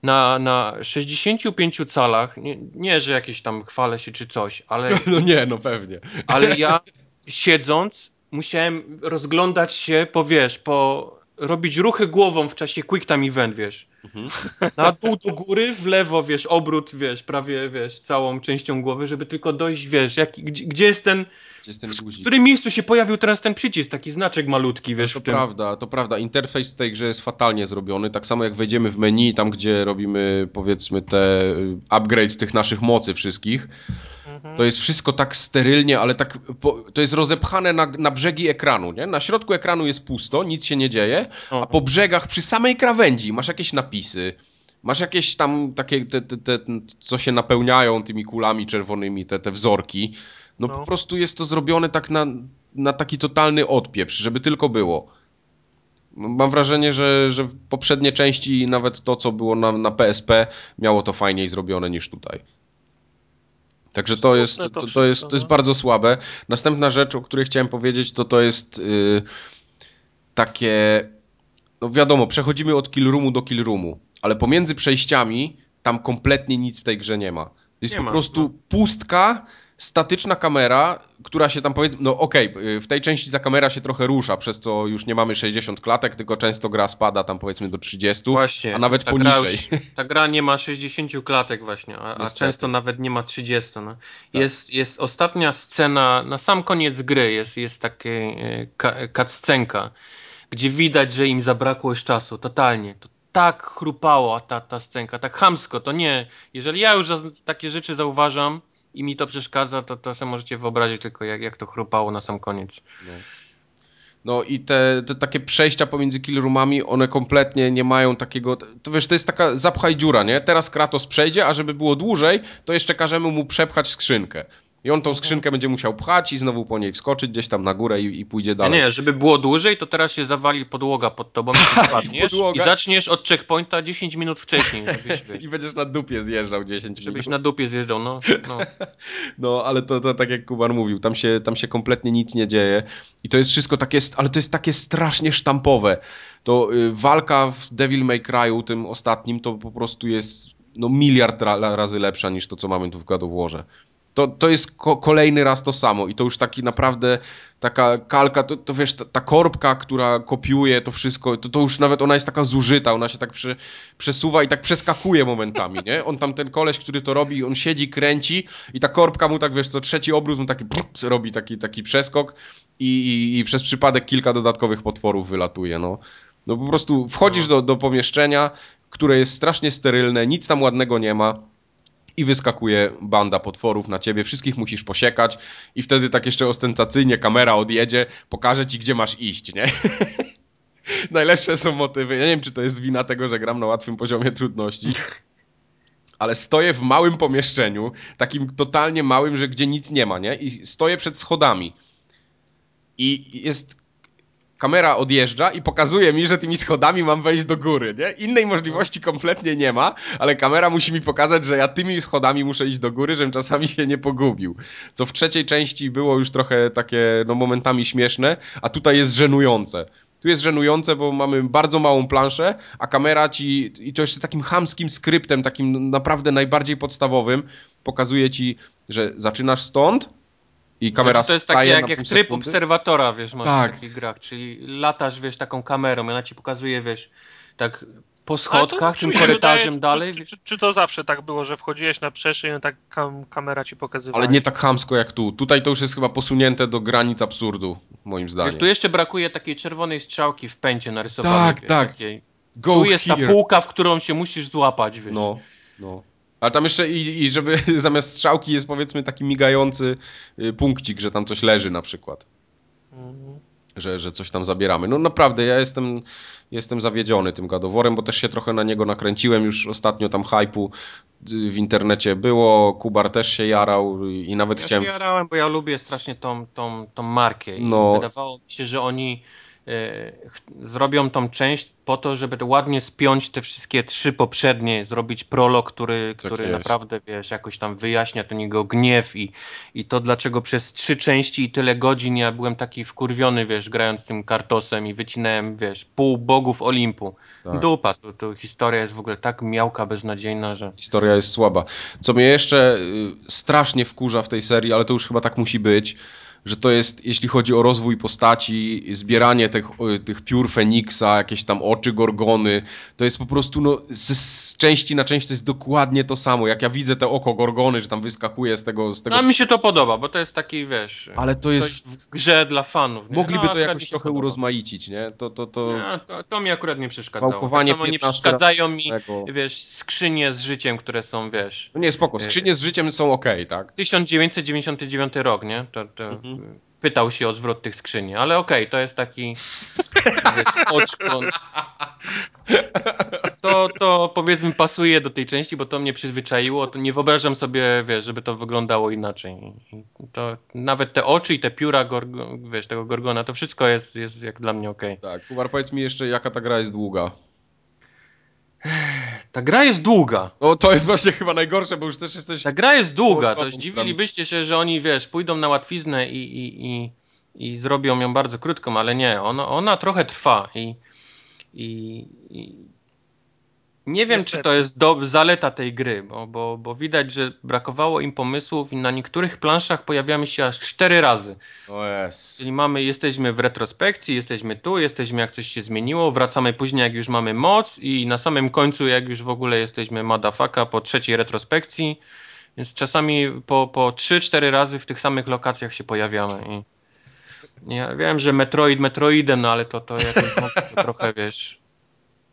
na, na 65 calach, nie, nie, że jakieś tam chwalę się czy coś, ale... No nie, no pewnie. Ale ja siedząc musiałem rozglądać się po, wiesz, po robić ruchy głową w czasie quick time event, wiesz. Mhm. Na dół do góry, w lewo, wiesz, obrót, wiesz, prawie, wiesz, całą częścią głowy, żeby tylko dojść, wiesz, jak, gdzie, gdzie jest ten, gdzie jest ten w którym miejscu się pojawił teraz ten przycisk, taki znaczek malutki, wiesz, no to prawda, to prawda. Interfejs w tej grze jest fatalnie zrobiony, tak samo jak wejdziemy w menu, tam gdzie robimy, powiedzmy, te y, upgrade tych naszych mocy wszystkich, Mhm. To jest wszystko tak sterylnie, ale tak. to jest rozepchane na, na brzegi ekranu, nie? Na środku ekranu jest pusto, nic się nie dzieje, a po brzegach przy samej krawędzi masz jakieś napisy. Masz jakieś tam takie, te, te, te, co się napełniają tymi kulami czerwonymi, te, te wzorki. No, no, po prostu jest to zrobione tak na, na taki totalny odpieprz, żeby tylko było. Mam wrażenie, że, że poprzednie części, nawet to, co było na, na PSP, miało to fajniej zrobione niż tutaj. Także to jest, to, to, to, jest, to jest no. bardzo słabe. Następna rzecz, o której chciałem powiedzieć, to to jest yy, takie. No wiadomo, przechodzimy od kill roomu do kill roomu, ale pomiędzy przejściami tam kompletnie nic w tej grze nie ma. Jest nie po ma, prostu no. pustka statyczna kamera, która się tam powiedzmy, no okej, okay, w tej części ta kamera się trochę rusza, przez co już nie mamy 60 klatek, tylko często gra spada tam powiedzmy do 30, właśnie, a nawet ta poniżej. Gra już, ta gra nie ma 60 klatek właśnie, a, a często nawet nie ma 30. No. Tak. Jest, jest ostatnia scena, na sam koniec gry jest, jest taka e, cutscenka, gdzie widać, że im zabrakło już czasu, totalnie, to tak chrupała ta, ta scenka, tak hamsko, to nie, jeżeli ja już takie rzeczy zauważam, i mi to przeszkadza, to, to sobie możecie wyobrazić tylko jak, jak to chrupało na sam koniec. No. No i te, te takie przejścia pomiędzy killroomami, one kompletnie nie mają takiego, to wiesz, to jest taka zapchaj dziura, nie? Teraz Kratos przejdzie, a żeby było dłużej, to jeszcze każemy mu przepchać skrzynkę. I on tą skrzynkę będzie musiał pchać i znowu po niej wskoczyć gdzieś tam na górę i, i pójdzie dalej. nie, żeby było dłużej, to teraz się zawali podłoga pod tobą i ty spadniesz podłoga. i zaczniesz od checkpointa 10 minut wcześniej, żebyś, wiesz, I będziesz na dupie zjeżdżał 10 żebyś minut. na dupie zjeżdżał, no. no. No, ale to, to tak jak Kubar mówił, tam się, tam się kompletnie nic nie dzieje i to jest wszystko takie, ale to jest takie strasznie sztampowe. To y, walka w Devil May Cry'u, tym ostatnim, to po prostu jest no, miliard ra, razy lepsza niż to, co mamy tu w God of Warze. To, to jest ko kolejny raz to samo i to już taki naprawdę taka kalka, to, to wiesz, ta, ta korbka, która kopiuje to wszystko, to, to już nawet ona jest taka zużyta, ona się tak prze, przesuwa i tak przeskakuje momentami, nie? On tam, ten koleś, który to robi, on siedzi, kręci i ta korbka mu tak, wiesz, co trzeci obrót mu taki brrr, robi taki, taki przeskok i, i, i przez przypadek kilka dodatkowych potworów wylatuje, no. No po prostu wchodzisz do, do pomieszczenia, które jest strasznie sterylne, nic tam ładnego nie ma, i wyskakuje banda potworów na ciebie, wszystkich musisz posiekać i wtedy tak jeszcze ostentacyjnie kamera odjedzie, pokaże ci, gdzie masz iść, nie? Najlepsze są motywy. Ja nie wiem, czy to jest wina tego, że gram na łatwym poziomie trudności, ale stoję w małym pomieszczeniu, takim totalnie małym, że gdzie nic nie ma, nie? I stoję przed schodami. I jest kamera odjeżdża i pokazuje mi, że tymi schodami mam wejść do góry, nie? Innej możliwości kompletnie nie ma, ale kamera musi mi pokazać, że ja tymi schodami muszę iść do góry, żebym czasami się nie pogubił. Co w trzeciej części było już trochę takie, no momentami śmieszne, a tutaj jest żenujące. Tu jest żenujące, bo mamy bardzo małą planszę, a kamera ci, i to jeszcze takim chamskim skryptem, takim naprawdę najbardziej podstawowym, pokazuje ci, że zaczynasz stąd, i kamera znaczy, to jest takie jak, na jak tryb sekundy. obserwatora, wiesz, masz Tak. w takich grach, czyli latasz, wiesz, taką kamerą, ona ci pokazuje, wiesz, tak po schodkach, tym korytarzem wydaje, dalej. Czy, czy, czy to zawsze tak było, że wchodziłeś na przestrzeń i tak kam, kamera ci pokazywała? Ale nie tak chamsko jak tu. Tutaj to już jest chyba posunięte do granic absurdu, moim zdaniem. Wiesz, tu jeszcze brakuje takiej czerwonej strzałki w pęcie narysowanej. Tak, wiesz, tak. Takiej. Go tu jest here. ta półka, w którą się musisz złapać, wiesz. No, no. Ale tam jeszcze i, i żeby zamiast strzałki jest powiedzmy taki migający y, punkcik, że tam coś leży na przykład. Mhm. Że, że coś tam zabieramy. No naprawdę, ja jestem, jestem zawiedziony tym gadoworem, bo też się trochę na niego nakręciłem. Już ostatnio tam hypu y, w internecie było. Kubar też się jarał i nawet Ja chciałem... się jarałem, bo ja lubię strasznie tą, tą, tą markę i No. wydawało mi się, że oni zrobią tą część po to, żeby ładnie spiąć te wszystkie trzy poprzednie, zrobić prolog, który, Tak który jest. naprawdę, wiesz, jakoś tam wyjaśnia ten jego gniew i, i to, dlaczego przez trzy części i tyle godzin ja byłem taki wkurwiony, wiesz, grając tym kartosem i wycinałem, wiesz, pół bogów Olimpu. Tak. Dupa, to, to historia jest w ogóle tak miałka, beznadziejna, że... Historia jest słaba. Co mnie jeszcze y, strasznie wkurza w tej serii, ale to już chyba tak musi być, że to jest, jeśli chodzi o rozwój postaci, zbieranie tych, y, tych piór Feniksa, jakieś tam oczy Gorgony, to jest po prostu, no, z, z części na część to jest dokładnie to samo. Jak ja widzę te oko Gorgony, że tam wyskakuje z tego... Z tego No, a mi się to podoba, bo to jest taki, wiesz... ale to jest... w grze dla fanów. Nie? Mogliby No, to jakoś trochę podoba. urozmaicić, nie? To, to, to... Nie, to, to mi akurat nie przeszkadzało. Wałkowanie tak samo nie 15 przeszkadzają mi, tego. wiesz, skrzynie z życiem, które są, wiesz, No nie, spoko, skrzynie z życiem są okej, tak? 1999 rok, nie? To, to Mhm. Pytał się o zwrot tych skrzyni, ale okej, to jest taki wiesz, oczko. To, to powiedzmy pasuje do tej części, bo to mnie przyzwyczaiło, to nie wyobrażam sobie, wiesz, żeby to wyglądało inaczej. To nawet te oczy i te pióra, gorgo, wiesz, tego Gorgona, to wszystko jest, jest jak dla mnie okej. Tak, Kubar, powiedz mi jeszcze, jaka ta gra jest długa. Ta gra jest długa. No to jest właśnie chyba najgorsze, bo już też jesteś... Ta gra jest długa, to zdziwilibyście się, że oni, wiesz, pójdą na łatwiznę i, i, i, i zrobią ją bardzo krótką, ale nie, ona, ona trochę trwa i, i, i nie wiem, Niestety. czy to jest do, zaleta tej gry, bo, bo, bo widać, że brakowało im pomysłów i na niektórych planszach pojawiamy się aż cztery razy. O jest. Czyli mamy, jesteśmy w retrospekcji, jesteśmy tu, jesteśmy jak coś się zmieniło, wracamy później jak już mamy moc i na samym końcu jak już w ogóle jesteśmy madafaka po trzeciej retrospekcji. Więc czasami po, po 3-4 razy w tych samych lokacjach się pojawiamy. I ja wiem, że Metroid Metroidem, no ale to, to jakoś trochę wiesz.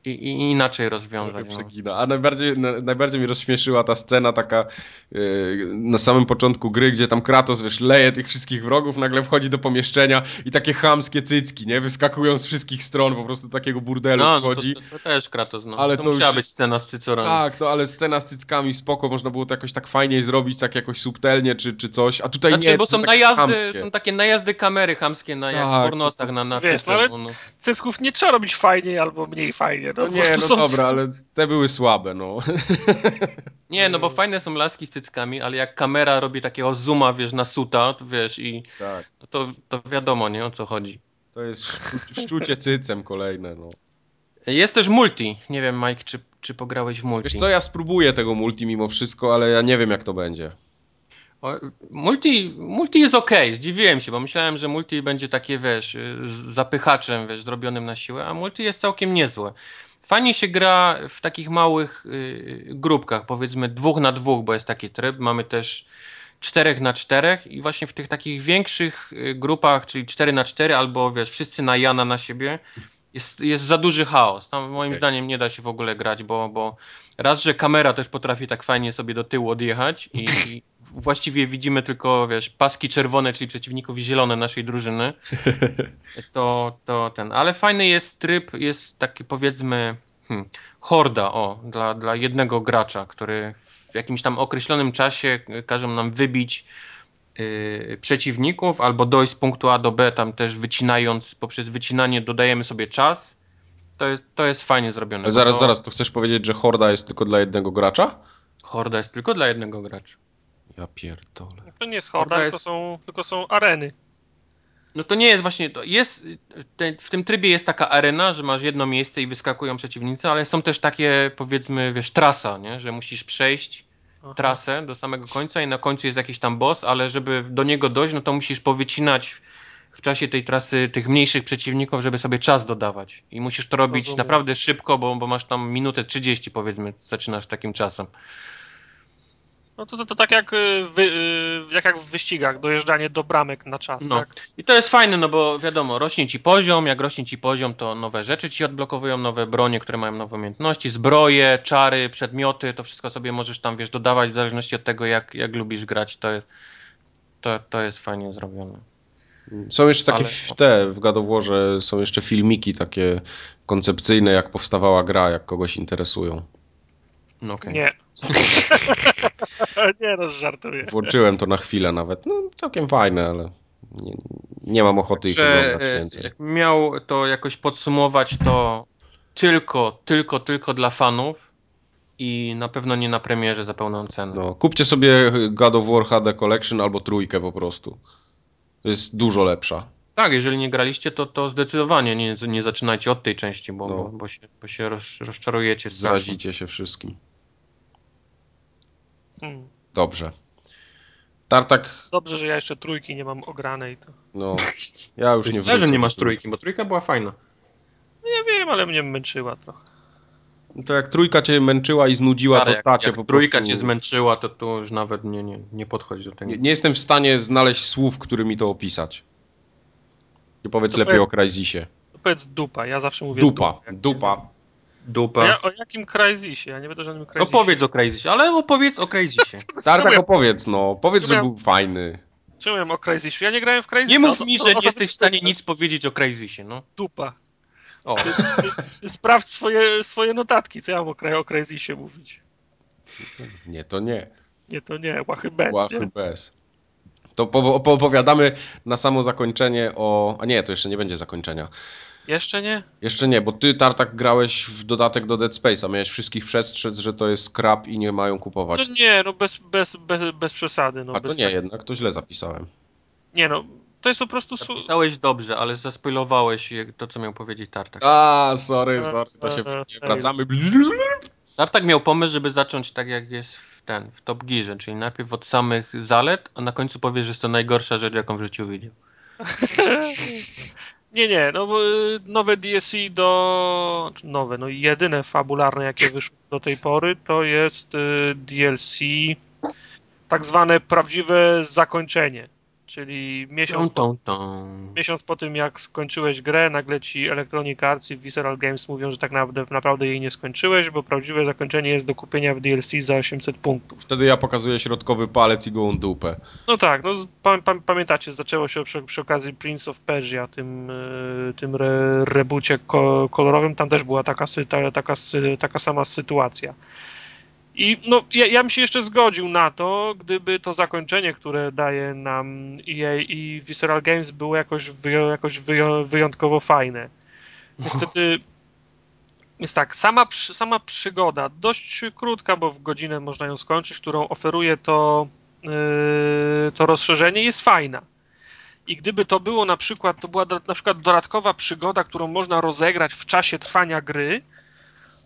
I, i inaczej rozwiązać. No. przegina. A najbardziej, na, najbardziej mi rozśmieszyła ta scena taka yy, na samym początku gry, gdzie tam Kratos, wiesz, leje tych wszystkich wrogów, nagle wchodzi do pomieszczenia i takie chamskie cycki, nie? Wyskakują z wszystkich stron, po prostu do takiego burdelu No, no to, wchodzi. to, to też Kratos, no. Ale to, to musiała już- być scena z cycorami. Tak, no ale scena z cyckami spoko, można było to jakoś tak fajniej zrobić, tak jakoś subtelnie czy, czy coś, a tutaj Znaczy, nie, bo to są takie najazdy, chamskie. są takie najazdy kamery chamskie, na, jak Tak, w pornosach na, na Wiesz, cyce, no ale- no, no. Cysków nie trzeba robić fajniej albo mniej fajnie. No, No po nie, no są- dobra, ale te były słabe, no. Nie, no bo fajne są laski z cyckami, ale jak kamera robi takiego zooma, wiesz, na suta, to wiesz, i Tak, no to, to wiadomo, nie, o co chodzi. to jest szczu- szczucie cycem kolejne, no. Jest też multi. Nie wiem, Mike, czy, czy pograłeś w multi. Wiesz co, ja spróbuję tego multi mimo wszystko, ale ja nie wiem jak to będzie. Multi, multi jest ok, zdziwiłem się, bo myślałem, że multi będzie takie, wiesz, y, z zapychaczem, wiesz, zrobionym na siłę, a multi jest całkiem niezłe. Fajnie się gra w takich małych y, grupkach, powiedzmy dwóch na dwóch, bo jest taki tryb. Mamy też czterech na czterech i właśnie w tych takich większych y, grupach, czyli 4 na 4 albo wiesz, wszyscy na Jana na siebie, jest, jest za duży chaos. Tam moim Okej. zdaniem nie da się w ogóle grać, bo, bo raz, że kamera też potrafi tak fajnie sobie do tyłu odjechać i, i właściwie widzimy tylko, wiesz, paski czerwone, czyli przeciwników i zielone naszej drużyny, to, to ten. Ale fajny jest tryb, jest taki powiedzmy hmm, horda, o, dla, dla jednego gracza, który w jakimś tam określonym czasie każe nam wybić yy, przeciwników albo dojść z punktu A do B, tam też wycinając, poprzez wycinanie dodajemy sobie czas. To jest, to jest fajnie zrobione. Zaraz, to zaraz, to chcesz powiedzieć, że horda jest tylko dla jednego gracza? Horda jest tylko dla jednego gracza. Ja pierdolę. To nie jest horda, Horda tylko, jest- są, tylko są areny. No to nie jest właśnie, to jest, te, w tym trybie jest taka arena, że masz jedno miejsce i wyskakują przeciwnicy, ale są też takie powiedzmy, wiesz, trasa, nie? że musisz przejść Aha. trasę do samego końca i na końcu jest jakiś tam boss, ale żeby do niego dojść, no to musisz powycinać w czasie tej trasy tych mniejszych przeciwników, żeby sobie czas dodawać. I musisz to robić Rozumiem. naprawdę szybko, bo, bo masz tam minutę 30 powiedzmy, zaczynasz takim czasem. No to, to, to tak jak, y, wy, y, jak, jak w wyścigach, dojeżdżanie do bramek na czas, No. tak? I to jest fajne, no bo wiadomo, rośnie ci poziom, jak rośnie ci poziom, to nowe rzeczy ci odblokowują, nowe bronie, które mają nowe umiejętności, zbroje, czary, przedmioty, to wszystko sobie możesz tam, wiesz, dodawać w zależności od tego, jak, jak lubisz grać, to, jest- to, to jest fajnie zrobione. Są jeszcze takie Ale- w te, w God of Warze są jeszcze filmiki takie koncepcyjne, jak powstawała gra, jak kogoś interesują. No, okej. Nie. nie, no żartuję. Włączyłem to na chwilę nawet. No, całkiem fajne, ale nie, nie mam ochoty ich oglądać e, więcej. jak miał to jakoś podsumować, to tylko, tylko, tylko dla fanów i na pewno nie na premierze za pełną cenę. No, kupcie sobie God of War HD Collection albo trójkę po prostu. To jest dużo lepsza. Tak, jeżeli nie graliście, to, to zdecydowanie nie, nie zaczynajcie od tej części, bo, No. bo, bo się, bo się roz, rozczarujecie. Zrazicie się wszystkim. Hmm. Dobrze. Tartak, Dobrze, że ja jeszcze trójki nie mam ogranej. To... no, ja już nie Źle, że nie masz trójki. bo trójka była fajna. No ja wiem, ale mnie męczyła trochę. To jak trójka cię męczyła i znudziła, Ale to jak, ta cię jak po trójka prostu... cię zmęczyła, to tu już nawet nie, nie, nie podchodź do tego. Nie, nie jestem w stanie znaleźć słów, którymi to opisać. I powiedz To lepiej powiedz- o Crysisie. To powiedz dupa, ja zawsze mówię Dupa, dupa. dupa. Dupa. ja, o jakim Crysisie? Ja nie będę o żadnym Crysisie. Opowiedz o Crazysie, ale opowiedz o Crazysie. Tartak opowiedz, no. Powiedz, że był fajny. Czemu ja o Crysisie? Ja nie grałem w Crysis. Nie mów to- mi, że nie jesteś w stanie nic powiedzieć o Crazysie, no. Dupa. O, Sprawdź swoje, swoje notatki, co ja mam o, o Crysisie mówić. Nie, to nie. Nie, to nie, łachy bez. Łachy nie? bez. To po, poopowiadamy na samo zakończenie o... A nie, to jeszcze nie będzie zakończenia. Jeszcze nie? Jeszcze nie, bo ty, Tartak, grałeś w dodatek do Dead Space'a. Miałeś wszystkich przestrzec, że to jest crap i nie mają kupować. No nie, no bez, bez, bez, bez przesady. No, A to bez nie tak- jednak, to źle zapisałem. Nie no, to jest po prostu... Su... pisałeś dobrze, ale zaspoilowałeś to, co miał powiedzieć Tartak. A, sorry, sorry, to się nie wracamy. Tartak miał pomysł, żeby zacząć tak jak jest w ten, w Top Gearze, czyli najpierw od samych zalet, a na końcu powie, że jest to najgorsza rzecz, jaką w życiu widział. Nie, nie, no y, nowe DLC do... Nowe, no jedyne fabularne, jakie wyszło do tej pory, to jest y, DLC tak zwane prawdziwe zakończenie. Czyli miesiąc, Tą, tą, tą. miesiąc po tym, jak skończyłeś grę, nagle ci Electronic Arts i Visceral Games mówią, że tak naprawdę, naprawdę jej nie skończyłeś, bo prawdziwe zakończenie jest do kupienia w DLC za 800 punktów. Wtedy ja pokazuję środkowy palec i gołą dupę. No tak, no pa, pa, pamiętacie, zaczęło się przy, przy okazji Prince of Persia, tym, e, tym re, reboocie ko, kolorowym, tam też była taka, sy, ta, taka, sy, taka sama sytuacja. I no, ja, ja bym się jeszcze zgodził na to, gdyby to zakończenie, które daje nam EA i Visceral Games było jakoś, wyjo, jakoś wyjo, wyjątkowo fajne. Niestety jest tak, sama, sama przygoda, dość krótka, bo w godzinę można ją skończyć, którą oferuje to, yy, to rozszerzenie, jest fajna. I gdyby to było na przykład, to była na przykład dodatkowa przygoda, którą można rozegrać w czasie trwania gry,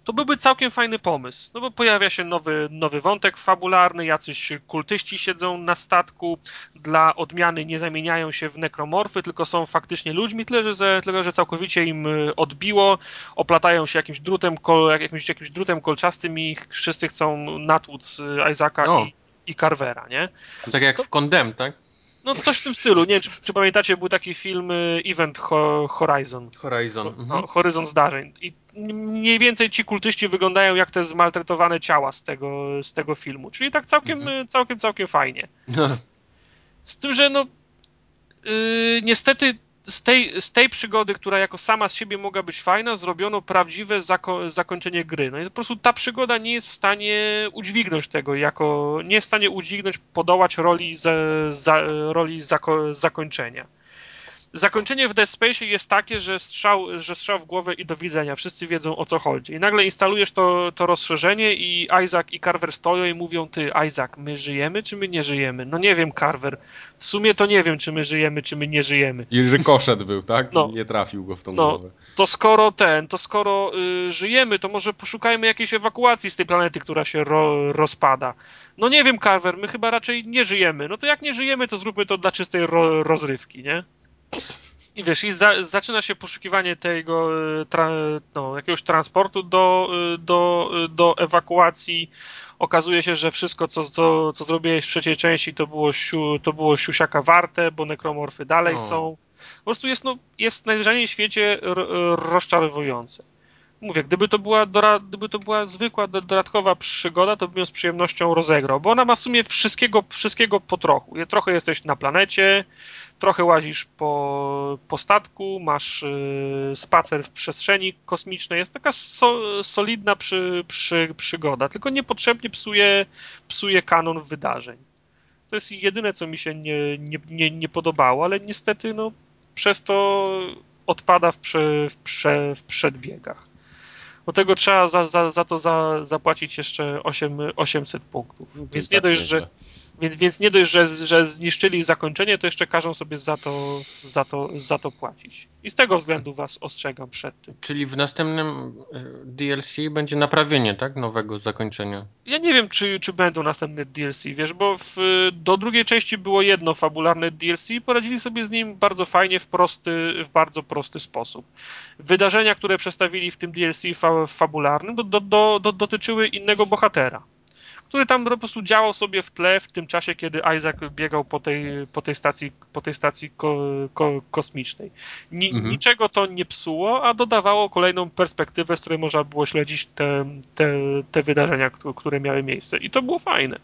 to byłby całkiem fajny pomysł. No bo pojawia się nowy, nowy wątek fabularny, jacyś kultyści siedzą na statku, dla odmiany nie zamieniają się w nekromorfy, tylko są faktycznie ludźmi, tyle że, tyle, że całkowicie im y, odbiło, oplatają się jakimś drutem, kol, jakimś, jakimś drutem kolczastym i wszyscy chcą natłuc y, Isaaca i, i Carvera, nie? Tak jak w Condemn, tak? No coś w tym stylu. Nie wiem, czy, czy pamiętacie, był taki film y, Event Ho- Horizon. Horizon. No, Mhm. horyzont zdarzeń. I mniej więcej ci kultyści wyglądają jak te zmaltretowane ciała z tego, z tego filmu. Czyli tak całkiem, Mhm. całkiem, całkiem fajnie. No, Z tym, że no yy, niestety z tej, z tej przygody, która jako sama z siebie mogła być fajna, zrobiono prawdziwe zako zakończenie gry. No i po prostu ta przygoda nie jest w stanie udźwignąć tego, jako nie jest w stanie udźwignąć, podołać roli, za, za, roli zako zakończenia. Zakończenie w Dead Space jest takie, że strzał, że strzał w głowę i do widzenia. Wszyscy wiedzą o co chodzi. I nagle instalujesz to, to rozszerzenie i Isaac i Carver stoją i mówią ty, Isaac, my żyjemy czy my nie żyjemy? No nie wiem, Carver. W sumie to nie wiem, czy my żyjemy, czy my nie żyjemy. I rykoszet był, tak? No. Nie trafił go w tą No. głowę. To skoro ten, to skoro y, żyjemy, to może poszukajmy jakiejś ewakuacji z tej planety, która się ro, rozpada. No nie wiem, Carver, my chyba raczej nie żyjemy. No to jak nie żyjemy, to zróbmy to dla czystej ro, rozrywki, nie? I wiesz, i za, zaczyna się poszukiwanie tego y, tra, no, jakiegoś transportu do, y, do, y, do ewakuacji. Okazuje się, że wszystko, co, co, co zrobiłeś w trzeciej części, to było, siu, to było siusiaka warte, bo nekromorfy dalej O. są. Po prostu jest, no, jest najwyżej w świecie ro, rozczarowujące. Mówię, gdyby to była, dora, gdyby to była zwykła, do- dodatkowa przygoda, to bym ją z przyjemnością rozegrał, bo ona ma w sumie wszystkiego, wszystkiego po trochu. Trochę jesteś na planecie, trochę łazisz po, po statku, masz y, spacer w przestrzeni kosmicznej. Jest taka so, solidna przy, przy, przygoda, tylko niepotrzebnie psuje, psuje kanon wydarzeń. To jest jedyne, co mi się nie, nie, nie, nie podobało, ale niestety no, przez to odpada w, prze, w, prze, w przedbiegach. Do tego trzeba za, za, za to za, zapłacić jeszcze 8, 800 punktów. To Więc nie tak dość, że więc, więc nie dość, że, że zniszczyli zakończenie, to jeszcze każą sobie za to, za, to, za to płacić. I z tego względu was ostrzegam przed tym. czyli w następnym e, DLC będzie naprawienie, tak? Nowego zakończenia. Ja nie wiem, czy, czy będą następne DLC, wiesz, bo w, do drugiej części było jedno fabularne DLC i poradzili sobie z nim bardzo fajnie, w prosty, w bardzo prosty sposób. Wydarzenia, które przedstawili w tym DLC fa, fabularnym, do, do, do, dotyczyły innego bohatera, który tam po prostu działał sobie w tle w tym czasie, kiedy Isaac biegał po tej, po tej stacji, po tej stacji ko, ko, kosmicznej. Ni, Mhm. Niczego to nie psuło, a dodawało kolejną perspektywę, z której można było śledzić te, te, te wydarzenia, któ- które miały miejsce. I to było fajne.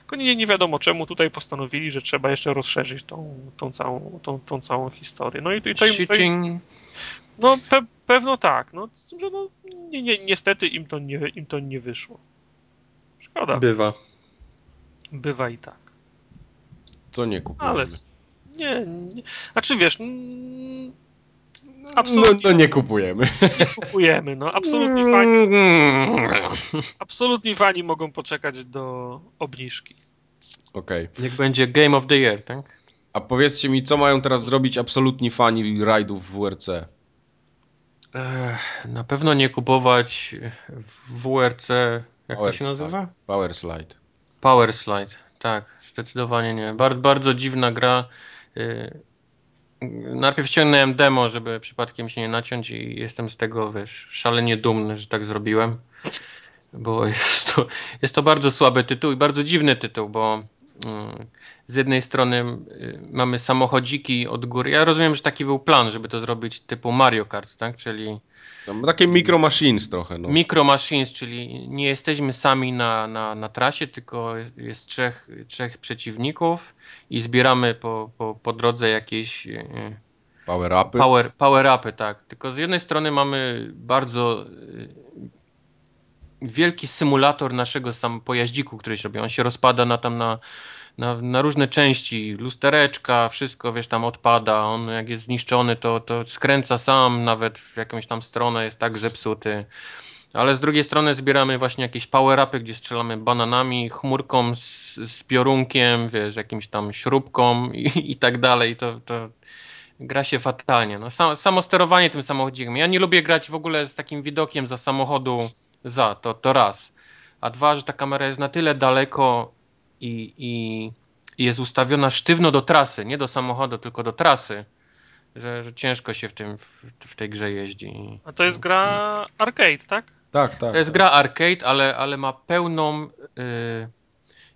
Tylko nie, nie wiadomo czemu tutaj postanowili, że trzeba jeszcze rozszerzyć tą, tą, całą, tą, tą całą historię. No i, i to, im, to im, Cheating. no pe, pewno tak. No, z tym, że no, ni, ni, niestety im to, nie, im to nie wyszło. Szkoda. Bywa. Bywa i tak. To nie kupujemy. Ale nie, nie. Znaczy wiesz, mm, No, absolutnie no nie kupujemy. nie kupujemy. No, absolutni fani, absolutni fani mogą poczekać do obniżki. Okej. Jak będzie Game of the Year, tak? A powiedzcie mi, co mają teraz zrobić absolutni fani rajdów w WRC? Ech, na pewno nie kupować w WRC, jak to się nazywa? Power Slide. Power Slide, tak, zdecydowanie nie. Bardzo, bardzo dziwna gra. Y, Najpierw ściągnąłem demo, żeby przypadkiem się nie naciąć i jestem z tego, wiesz, szalenie dumny, że tak zrobiłem. Bo jest to, jest to bardzo słaby tytuł i bardzo dziwny tytuł, bo z jednej strony mamy samochodziki od góry. Ja rozumiem, że taki był plan, żeby to zrobić typu Mario Kart, tak? Czyli takie micro machines trochę. No. Micro machines, czyli nie jesteśmy sami na, na, na trasie, tylko jest trzech, trzech przeciwników i zbieramy po, po, po drodze jakieś power-upy. Power, power-upy, tak. Tylko z jednej strony mamy bardzo wielki symulator naszego sam pojaździku, który się robi. On się rozpada na tam na, na, na, różne części, lustereczka, wszystko, wiesz, tam odpada, on jak jest zniszczony, to, to skręca sam, nawet w jakąś tam stronę jest tak zepsuty. Ale z drugiej strony zbieramy właśnie jakieś power-upy, gdzie strzelamy bananami, chmurką z, z piorunkiem, wiesz, jakimś tam śrubką i, i tak dalej. To, to gra się fatalnie. No, sam, samo sterowanie tym samochodzikiem. Ja nie lubię grać w ogóle z takim widokiem za samochodu za, to, to raz. A dwa, że ta kamera jest na tyle daleko i, i, i jest ustawiona sztywno do trasy, nie do samochodu, tylko do trasy, że, że ciężko się w, tym, w, w, tej grze jeździ. A to jest gra arcade, tak? Tak, tak. To jest tak. gra arcade, ale, ale ma pełną yy,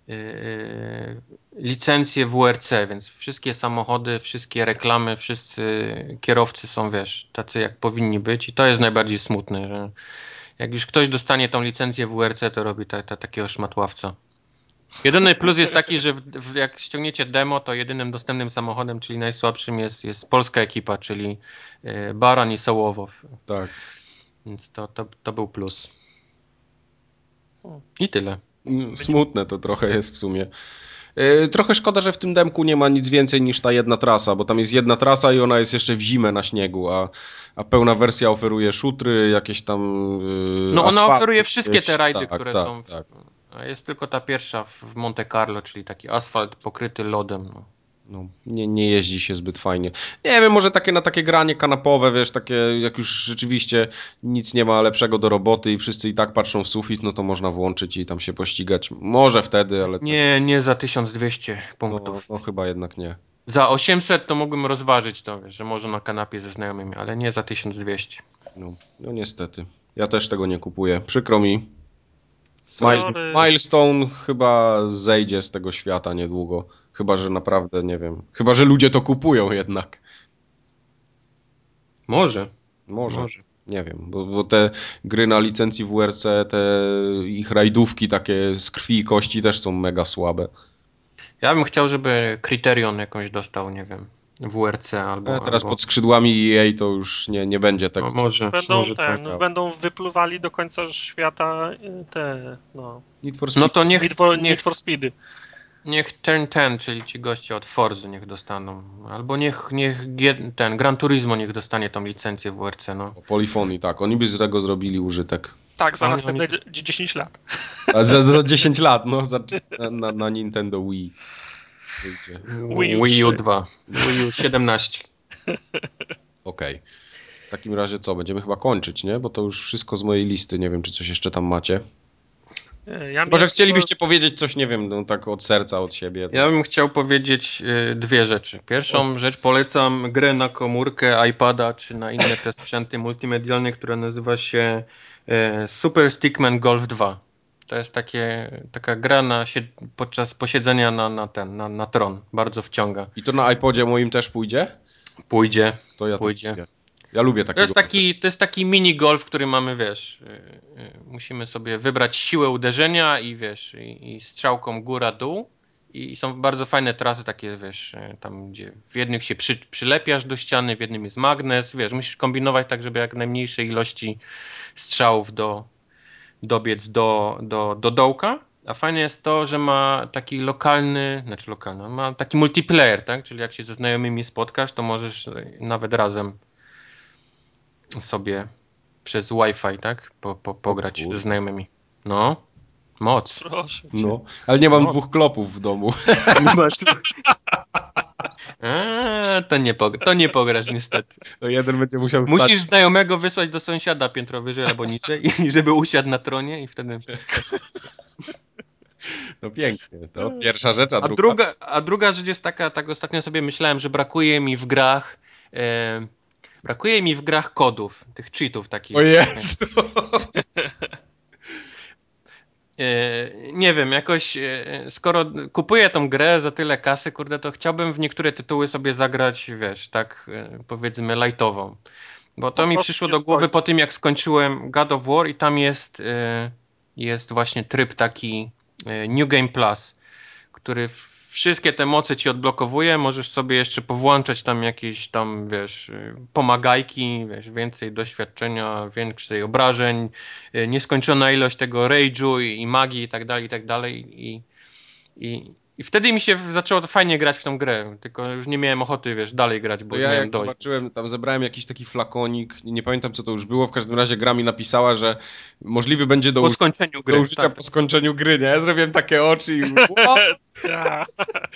yy, licencję WRC, więc wszystkie samochody, wszystkie reklamy, wszyscy kierowcy są, wiesz, tacy jak powinni być i to jest najbardziej smutne, że jak już ktoś dostanie tą licencję WRC, to robi ta, ta, takiego szmatławca. Jedyny plus jest taki, że w, w, jak ściągniecie demo, to jedynym dostępnym samochodem, czyli najsłabszym jest, jest polska ekipa, czyli y, Baran i Sołowow. Tak. Więc to, to, to był plus. I tyle. Smutne to trochę jest w sumie. E, trochę szkoda, że w tym demku nie ma nic więcej niż ta jedna trasa, bo tam jest jedna trasa i ona jest jeszcze w zimę na śniegu, a, a pełna wersja oferuje szutry, jakieś tam. Yy, no ona oferuje wszystkie te rajdy, tak, które tak, są. W, tak. Jest tylko ta pierwsza w Monte Carlo, czyli taki asfalt pokryty lodem. No. No, nie, nie jeździ się zbyt fajnie. Nie wiem, może takie na takie granie kanapowe, wiesz, takie jak już rzeczywiście nic nie ma lepszego do roboty i wszyscy i tak patrzą w sufit, no to można włączyć i tam się pościgać. Może wtedy, ale... Nie, nie za 1200 punktów. No, no chyba jednak nie. Za 800 to mógłbym rozważyć to, wiesz, że może na kanapie ze znajomymi, ale nie za 1200. No, no niestety. Ja też tego nie kupuję. Przykro mi. Milestone chyba zejdzie z tego świata niedługo. Chyba, że naprawdę, nie wiem. Chyba, że ludzie to kupują jednak. Może. Może. Może. Nie wiem, bo, bo, te gry na licencji WRC, te ich rajdówki takie z krwi i kości też są mega słabe. Ja bym chciał, żeby Criterion jakąś dostał, nie wiem, WRC albo... A teraz albo... pod skrzydłami EA to już nie, nie będzie tego. No, może, będą, może ten, tak. będą wypluwali do końca świata y, te, no... Need for Speed. No to niech... Need for, Need for Speedy. Niech ten, ten, czyli ci goście od Forzy niech dostaną. Albo niech, niech ten Gran Turismo niech dostanie tą licencję w WRC, no. Polifonii, tak. Oni by z tego zrobili użytek. Tak, za następne oni... 10 lat. A za, za 10 lat, no. Za, na, na Nintendo Wii. Wii U, Wii U 2. Wii U 17. Okej. Okay. W takim razie co? Będziemy chyba kończyć, nie? Bo to już wszystko z mojej listy. Nie wiem, czy coś jeszcze tam macie. Ja Może chcielibyście powiedzieć coś, nie wiem, no, tak od serca, od siebie. Ja bym chciał powiedzieć y, dwie rzeczy. Pierwszą o, rzecz polecam grę na komórkę, iPada czy na inne te sprzęty multimedialne, która nazywa się y, Super Stickman Golf 2. To jest takie, taka gra na, podczas posiedzenia na, na ten, na, na tron. Bardzo wciąga. I to na iPodzie moim też pójdzie? Pójdzie. To ja pójdzie. To ja lubię takie. To jest taki, to jest taki mini golf, który mamy, wiesz, yy, yy, musimy sobie wybrać siłę uderzenia i wiesz, i, i strzałką góra-dół. I są bardzo fajne trasy takie, wiesz, yy, tam gdzie w jednych się przy, przylepiasz do ściany, w jednym jest magnes, wiesz, musisz kombinować tak, żeby jak najmniejszej ilości strzałów do, dobiec do, do, do dołka. A fajne jest to, że ma taki lokalny, znaczy lokalny, ma taki multiplayer, tak? Czyli jak się ze znajomymi spotkasz, to możesz nawet razem sobie przez Wi-Fi, tak? Po, po, pograć ze znajomymi. No, moc. Proszę. No, ale nie mam moc. dwóch klopów w domu. Nie masz A, to, nie to nie pograsz niestety. To jeden będzie musiał stać. Musisz znajomego wysłać do sąsiada piętro wyżej albo niżej i żeby usiadł na tronie i wtedy... No pięknie, to pierwsza rzecz, a, a druga... druga... A druga rzecz jest taka, tak ostatnio sobie myślałem, że brakuje mi w grach e, Brakuje mi w grach kodów, tych cheatów takich. O Jezu! E, nie wiem, jakoś e, skoro kupuję tą grę za tyle kasy, kurde, to chciałbym w niektóre tytuły sobie zagrać, wiesz, tak e, powiedzmy lightową. Bo to Po mi przyszło do głowy skończy. po tym, jak skończyłem God of War i tam jest, jest właśnie tryb taki New Game Plus, który w- wszystkie te moce ci odblokowuje, możesz sobie jeszcze powłączać tam jakieś tam, wiesz, y, pomagajki, wiesz, więcej doświadczenia, więcej obrażeń, y, nieskończona ilość tego rage'u i, i magii i tak dalej, i tak dalej i, i, i wtedy mi się zaczęło to fajnie grać w tą grę, tylko już nie miałem ochoty, wiesz, dalej grać, bo już ja miałem jak dość. zobaczyłem, tam zebrałem jakiś taki flakonik, nie, pamiętam co to już było, w każdym razie gra mi napisała, że możliwy będzie do, Po skończeniu do gry. użycia tak. po skończeniu gry, nie? Ja zrobiłem takie oczy i.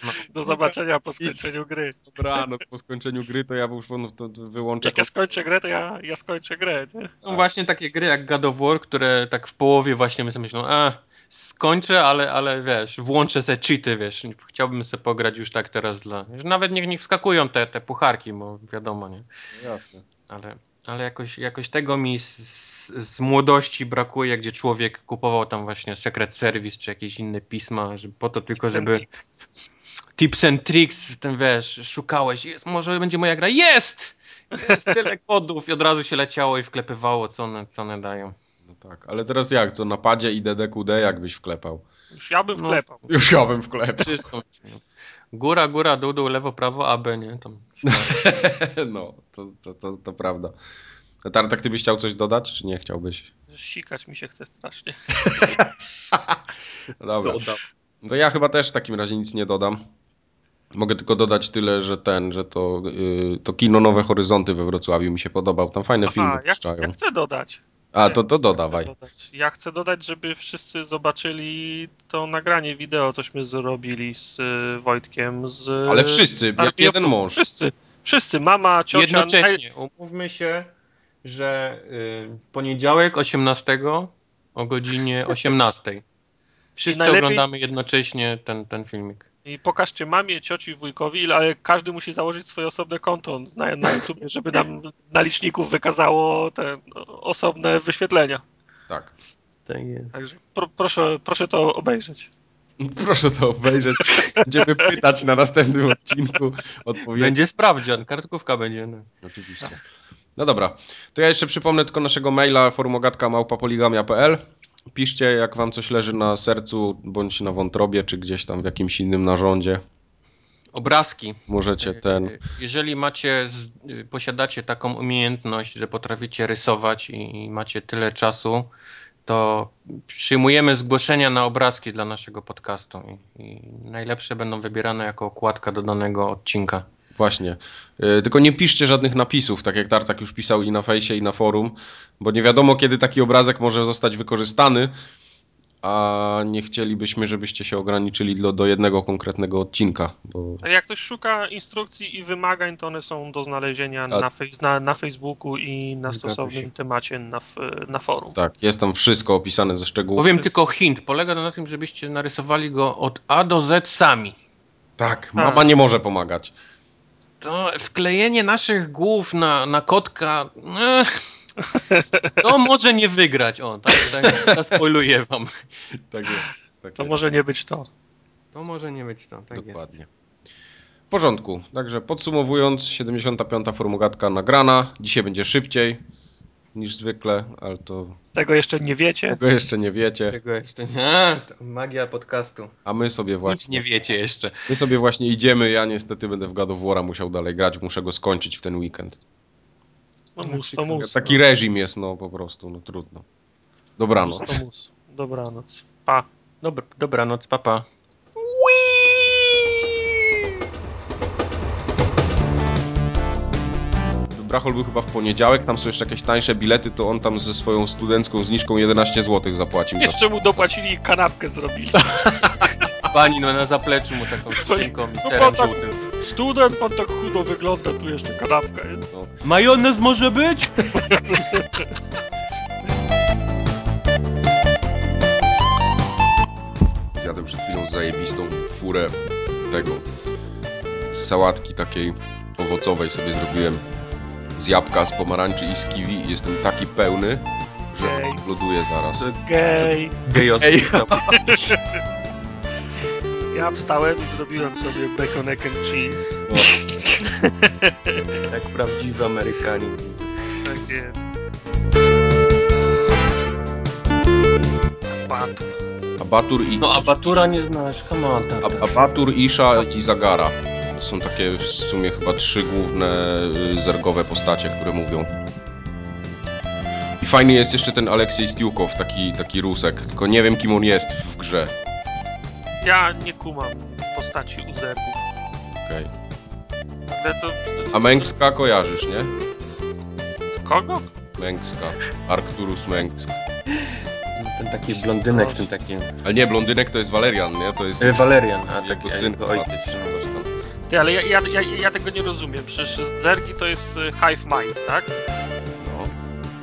No. Do zobaczenia po skończeniu gry. Dobranoc, po skończeniu gry to ja już no, to, to wyłączę Jak ja skończę grę, to ja, ja skończę grę. Nie? Są właśnie takie gry jak God of War, które tak w połowie właśnie my sobie myślą, a skończę, ale, ale wiesz, włączę se cheaty, wiesz, chciałbym sobie pograć już tak teraz dla... Wiesz, nawet niech nie wskakują te, te pucharki, bo wiadomo, nie? Jasne. Ale, ale jakoś, jakoś tego mi z, z, z młodości brakuje, gdzie człowiek kupował tam właśnie Secret Service czy jakieś inne pisma, żeby, po to tylko, żeby tips and tricks, ten wiesz, szukałeś, jest, może będzie moja gra, jest! Jest tyle kodów i od razu się leciało i wklepywało, co one, co one dają. No tak, ale teraz jak, co na padzie i DDQD jakbyś wklepał? Już ja bym No. wklepał. Już ja bym wklepał. Wszystko. Góra, góra, dół, dół, lewo, prawo, AB, nie? Tam. No, to, to, to, to prawda. Tartak, ty byś chciał coś dodać, czy nie chciałbyś? Sikać mi się chce strasznie. No Dobra. No To ja chyba też w takim razie nic nie dodam. Mogę tylko dodać tyle, że ten, że to, yy, to kino Nowe Horyzonty we Wrocławiu mi się podobał. Tam fajne filmy Aha, ja, puszczają. ja chcę dodać. A, to, to dodawaj. Ja chcę dodać, żeby wszyscy zobaczyli to nagranie wideo, cośmy zrobili z y, Wojtkiem. Z, Ale wszyscy, jak jeden mąż. Wszyscy. Wszyscy. Mama, ciocia. Jednocześnie. Umówmy się, że y, w poniedziałek 18 o godzinie 18. Wszyscy najlepiej- oglądamy jednocześnie ten, ten filmik. I pokażcie mamie, cioci, wujkowi, ale każdy musi założyć swoje osobne konto na, na YouTube, żeby nam na liczników wykazało te no, osobne wyświetlenia. Tak. Tak jest. Także pro, proszę, proszę to obejrzeć. Proszę to obejrzeć. Będziemy pytać na następnym odcinku odpowiedzi. Będzie sprawdzian, kartkówka będzie. No. Oczywiście. No dobra, to ja jeszcze przypomnę tylko naszego maila forumogatka.małpapoligamia.pl Piszcie, jak wam coś leży na sercu, bądź na wątrobie, czy gdzieś tam w jakimś innym narządzie. Obrazki. Możecie ten... Jeżeli macie, y, posiadacie taką umiejętność, że potraficie rysować i, i macie tyle czasu, to przyjmujemy zgłoszenia na obrazki dla naszego podcastu i, i najlepsze będą wybierane jako okładka do danego odcinka. Właśnie. Yy, Tylko nie piszcie żadnych napisów, tak jak Tartak już pisał i na fejsie, i na forum, bo nie wiadomo, kiedy taki obrazek może zostać wykorzystany, a nie chcielibyśmy, żebyście się ograniczyli do, do jednego konkretnego odcinka, bo A Jak ktoś szuka instrukcji i wymagań, to one są do znalezienia A- na, fej- na, na Facebooku i na Zgadza stosownym się. temacie na, f- na forum. tak, jest tam wszystko opisane ze szczegółów. Powiem wszystko. tylko hint. Polega to na tym, żebyście narysowali go od A do Z sami. Tak, mama nie może pomagać. To wklejenie naszych głów na, na kotka. eh, to może nie wygrać. O, tak, tak zaspoiluję wam. Tak jest. Tak To jest. może nie być to. To może nie być to. Tak Dokładnie. W porządku. Także podsumowując, 75. formogatka nagrana. Dzisiaj będzie szybciej niż zwykle, ale to Tego jeszcze nie wiecie. tego jeszcze nie wiecie. Tego jeszcze nie. A, magia podcastu. A my sobie Nic właśnie, nie wiecie jeszcze. my sobie właśnie idziemy. Ja niestety będę w God of War'a musiał dalej grać. Muszę go skończyć w ten weekend. No mus, to mus. Taki reżim jest, no po prostu, no trudno. no. Dobranoc. Mus, to mus. Dobranoc. Pa. Dobra, dobranoc, papa. Brachol był chyba w poniedziałek, tam są jeszcze jakieś tańsze bilety, to on tam ze swoją studencką zniżką 11 zł zapłacił. Za... Jeszcze mu dopłacili i kanapkę zrobili. Pani no, na zapleczu mu taką skrzynką i No serem pan tak- żółtym. Student, pan tak chudo wygląda, tu jeszcze kanapka jest. Majonez może być? Zjadłem przed chwilą zajebistą furę tego sałatki takiej owocowej sobie zrobiłem z jabłka, z pomarańczy i z kiwi i jestem taki pełny, że Gej. zaraz. Gej. Gejos. Ej. Ja wstałem i zrobiłem sobie bacon egg and cheese. Jak prawdziwy Amerykanin. Tak jest. Batur. Abatur i... No Abatura nie znasz, come on. Ab- Abatur, Isha i Zagara. Są takie w sumie chyba trzy główne y, zergowe postacie, które mówią. I fajny jest jeszcze ten Aleksiej Stiukow, taki, taki Rusek, tylko nie wiem kim on jest w grze. Ja nie kumam postaci uzerków. Okej. Ale to, to, A Mękska kojarzysz, nie? Kogo? Mękska. Arcturus Męksk. No, Ten taki blondynek w tym takim... Ale nie, blondynek to jest Valerian, nie? To jest E, Valerian, a jego taki syn. jego ojciec. Ty, ale ja, ja, ja, ja tego nie rozumiem. Przecież zergi to jest y, hive mind, tak? No.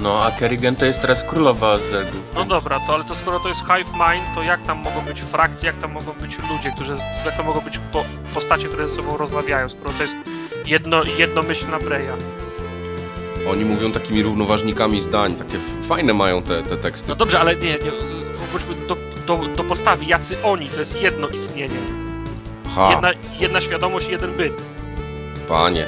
No, a Kerrigan to jest teraz królowa zergów. No dobra, to ale to skoro to jest hive mind, to jak tam mogą być frakcje, jak tam mogą być ludzie, którzy, jak tam mogą być po, postacie, które ze sobą rozmawiają, skoro to jest jedno, jednomyślna breja. Oni mówią takimi równoważnikami zdań, takie fajne mają te, te teksty. No dobrze, ale nie, nie, wróćmy do, do, do postawy, jacy oni, to jest jedno istnienie. Jedna, jedna świadomość, jeden byt. panie.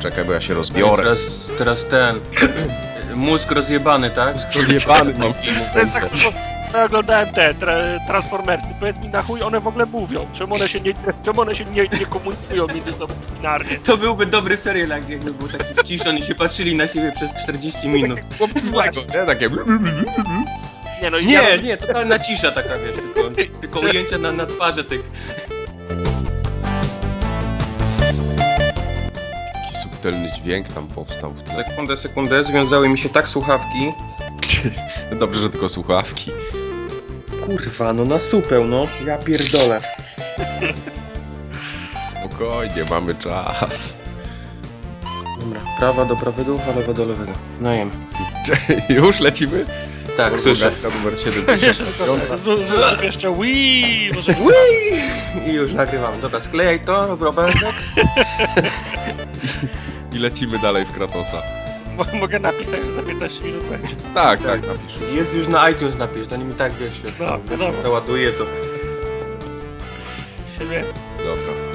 Czekaj, bo ja się No rozbiorę. Teraz, teraz ten... Mózg rozjebany, tak? Rozjebany mam film. To jest tak samo, ja oglądałem te tra, Transformersy, powiedz mi na chuj one w ogóle mówią, czemu one się nie, czemu one się nie, nie komunikują między sobą binarnie. To byłby dobry serial, jak- jakby był taki wciszony i się patrzyli na siebie przez 40 minut. Chłopcowego, nie? Takie... Nie no, i Nie, ja, nie, totalna cisza taka, wiesz, tylko, tylko ujęcia na, na twarze tych... subtelny dźwięk tam powstał. Sekundę, sekundę, związały mi się tak słuchawki. Dobrze, że tylko słuchawki. Kurwa, no na supeł, no. Ja pierdolę. Spokojnie, mamy czas. Dobra, prawa do prawego, ucha, lewa do lewego. No jem. Już lecimy? Tak, słyszę. Bogatka numer jeszcze 70. tylko z- z- z- jeszcze Wii, może Ui! I już nagrywam. Dobra, sklejaj to, Robertek i lecimy dalej w Kratosa. Mogę napisać, że za 15 minut będzie. Tak, tak, tak napisz. Jest już na iTunes napisz, zanim i tak wiesz, jest. No, wiadomo. Załaduję to. Siebie. Dobra.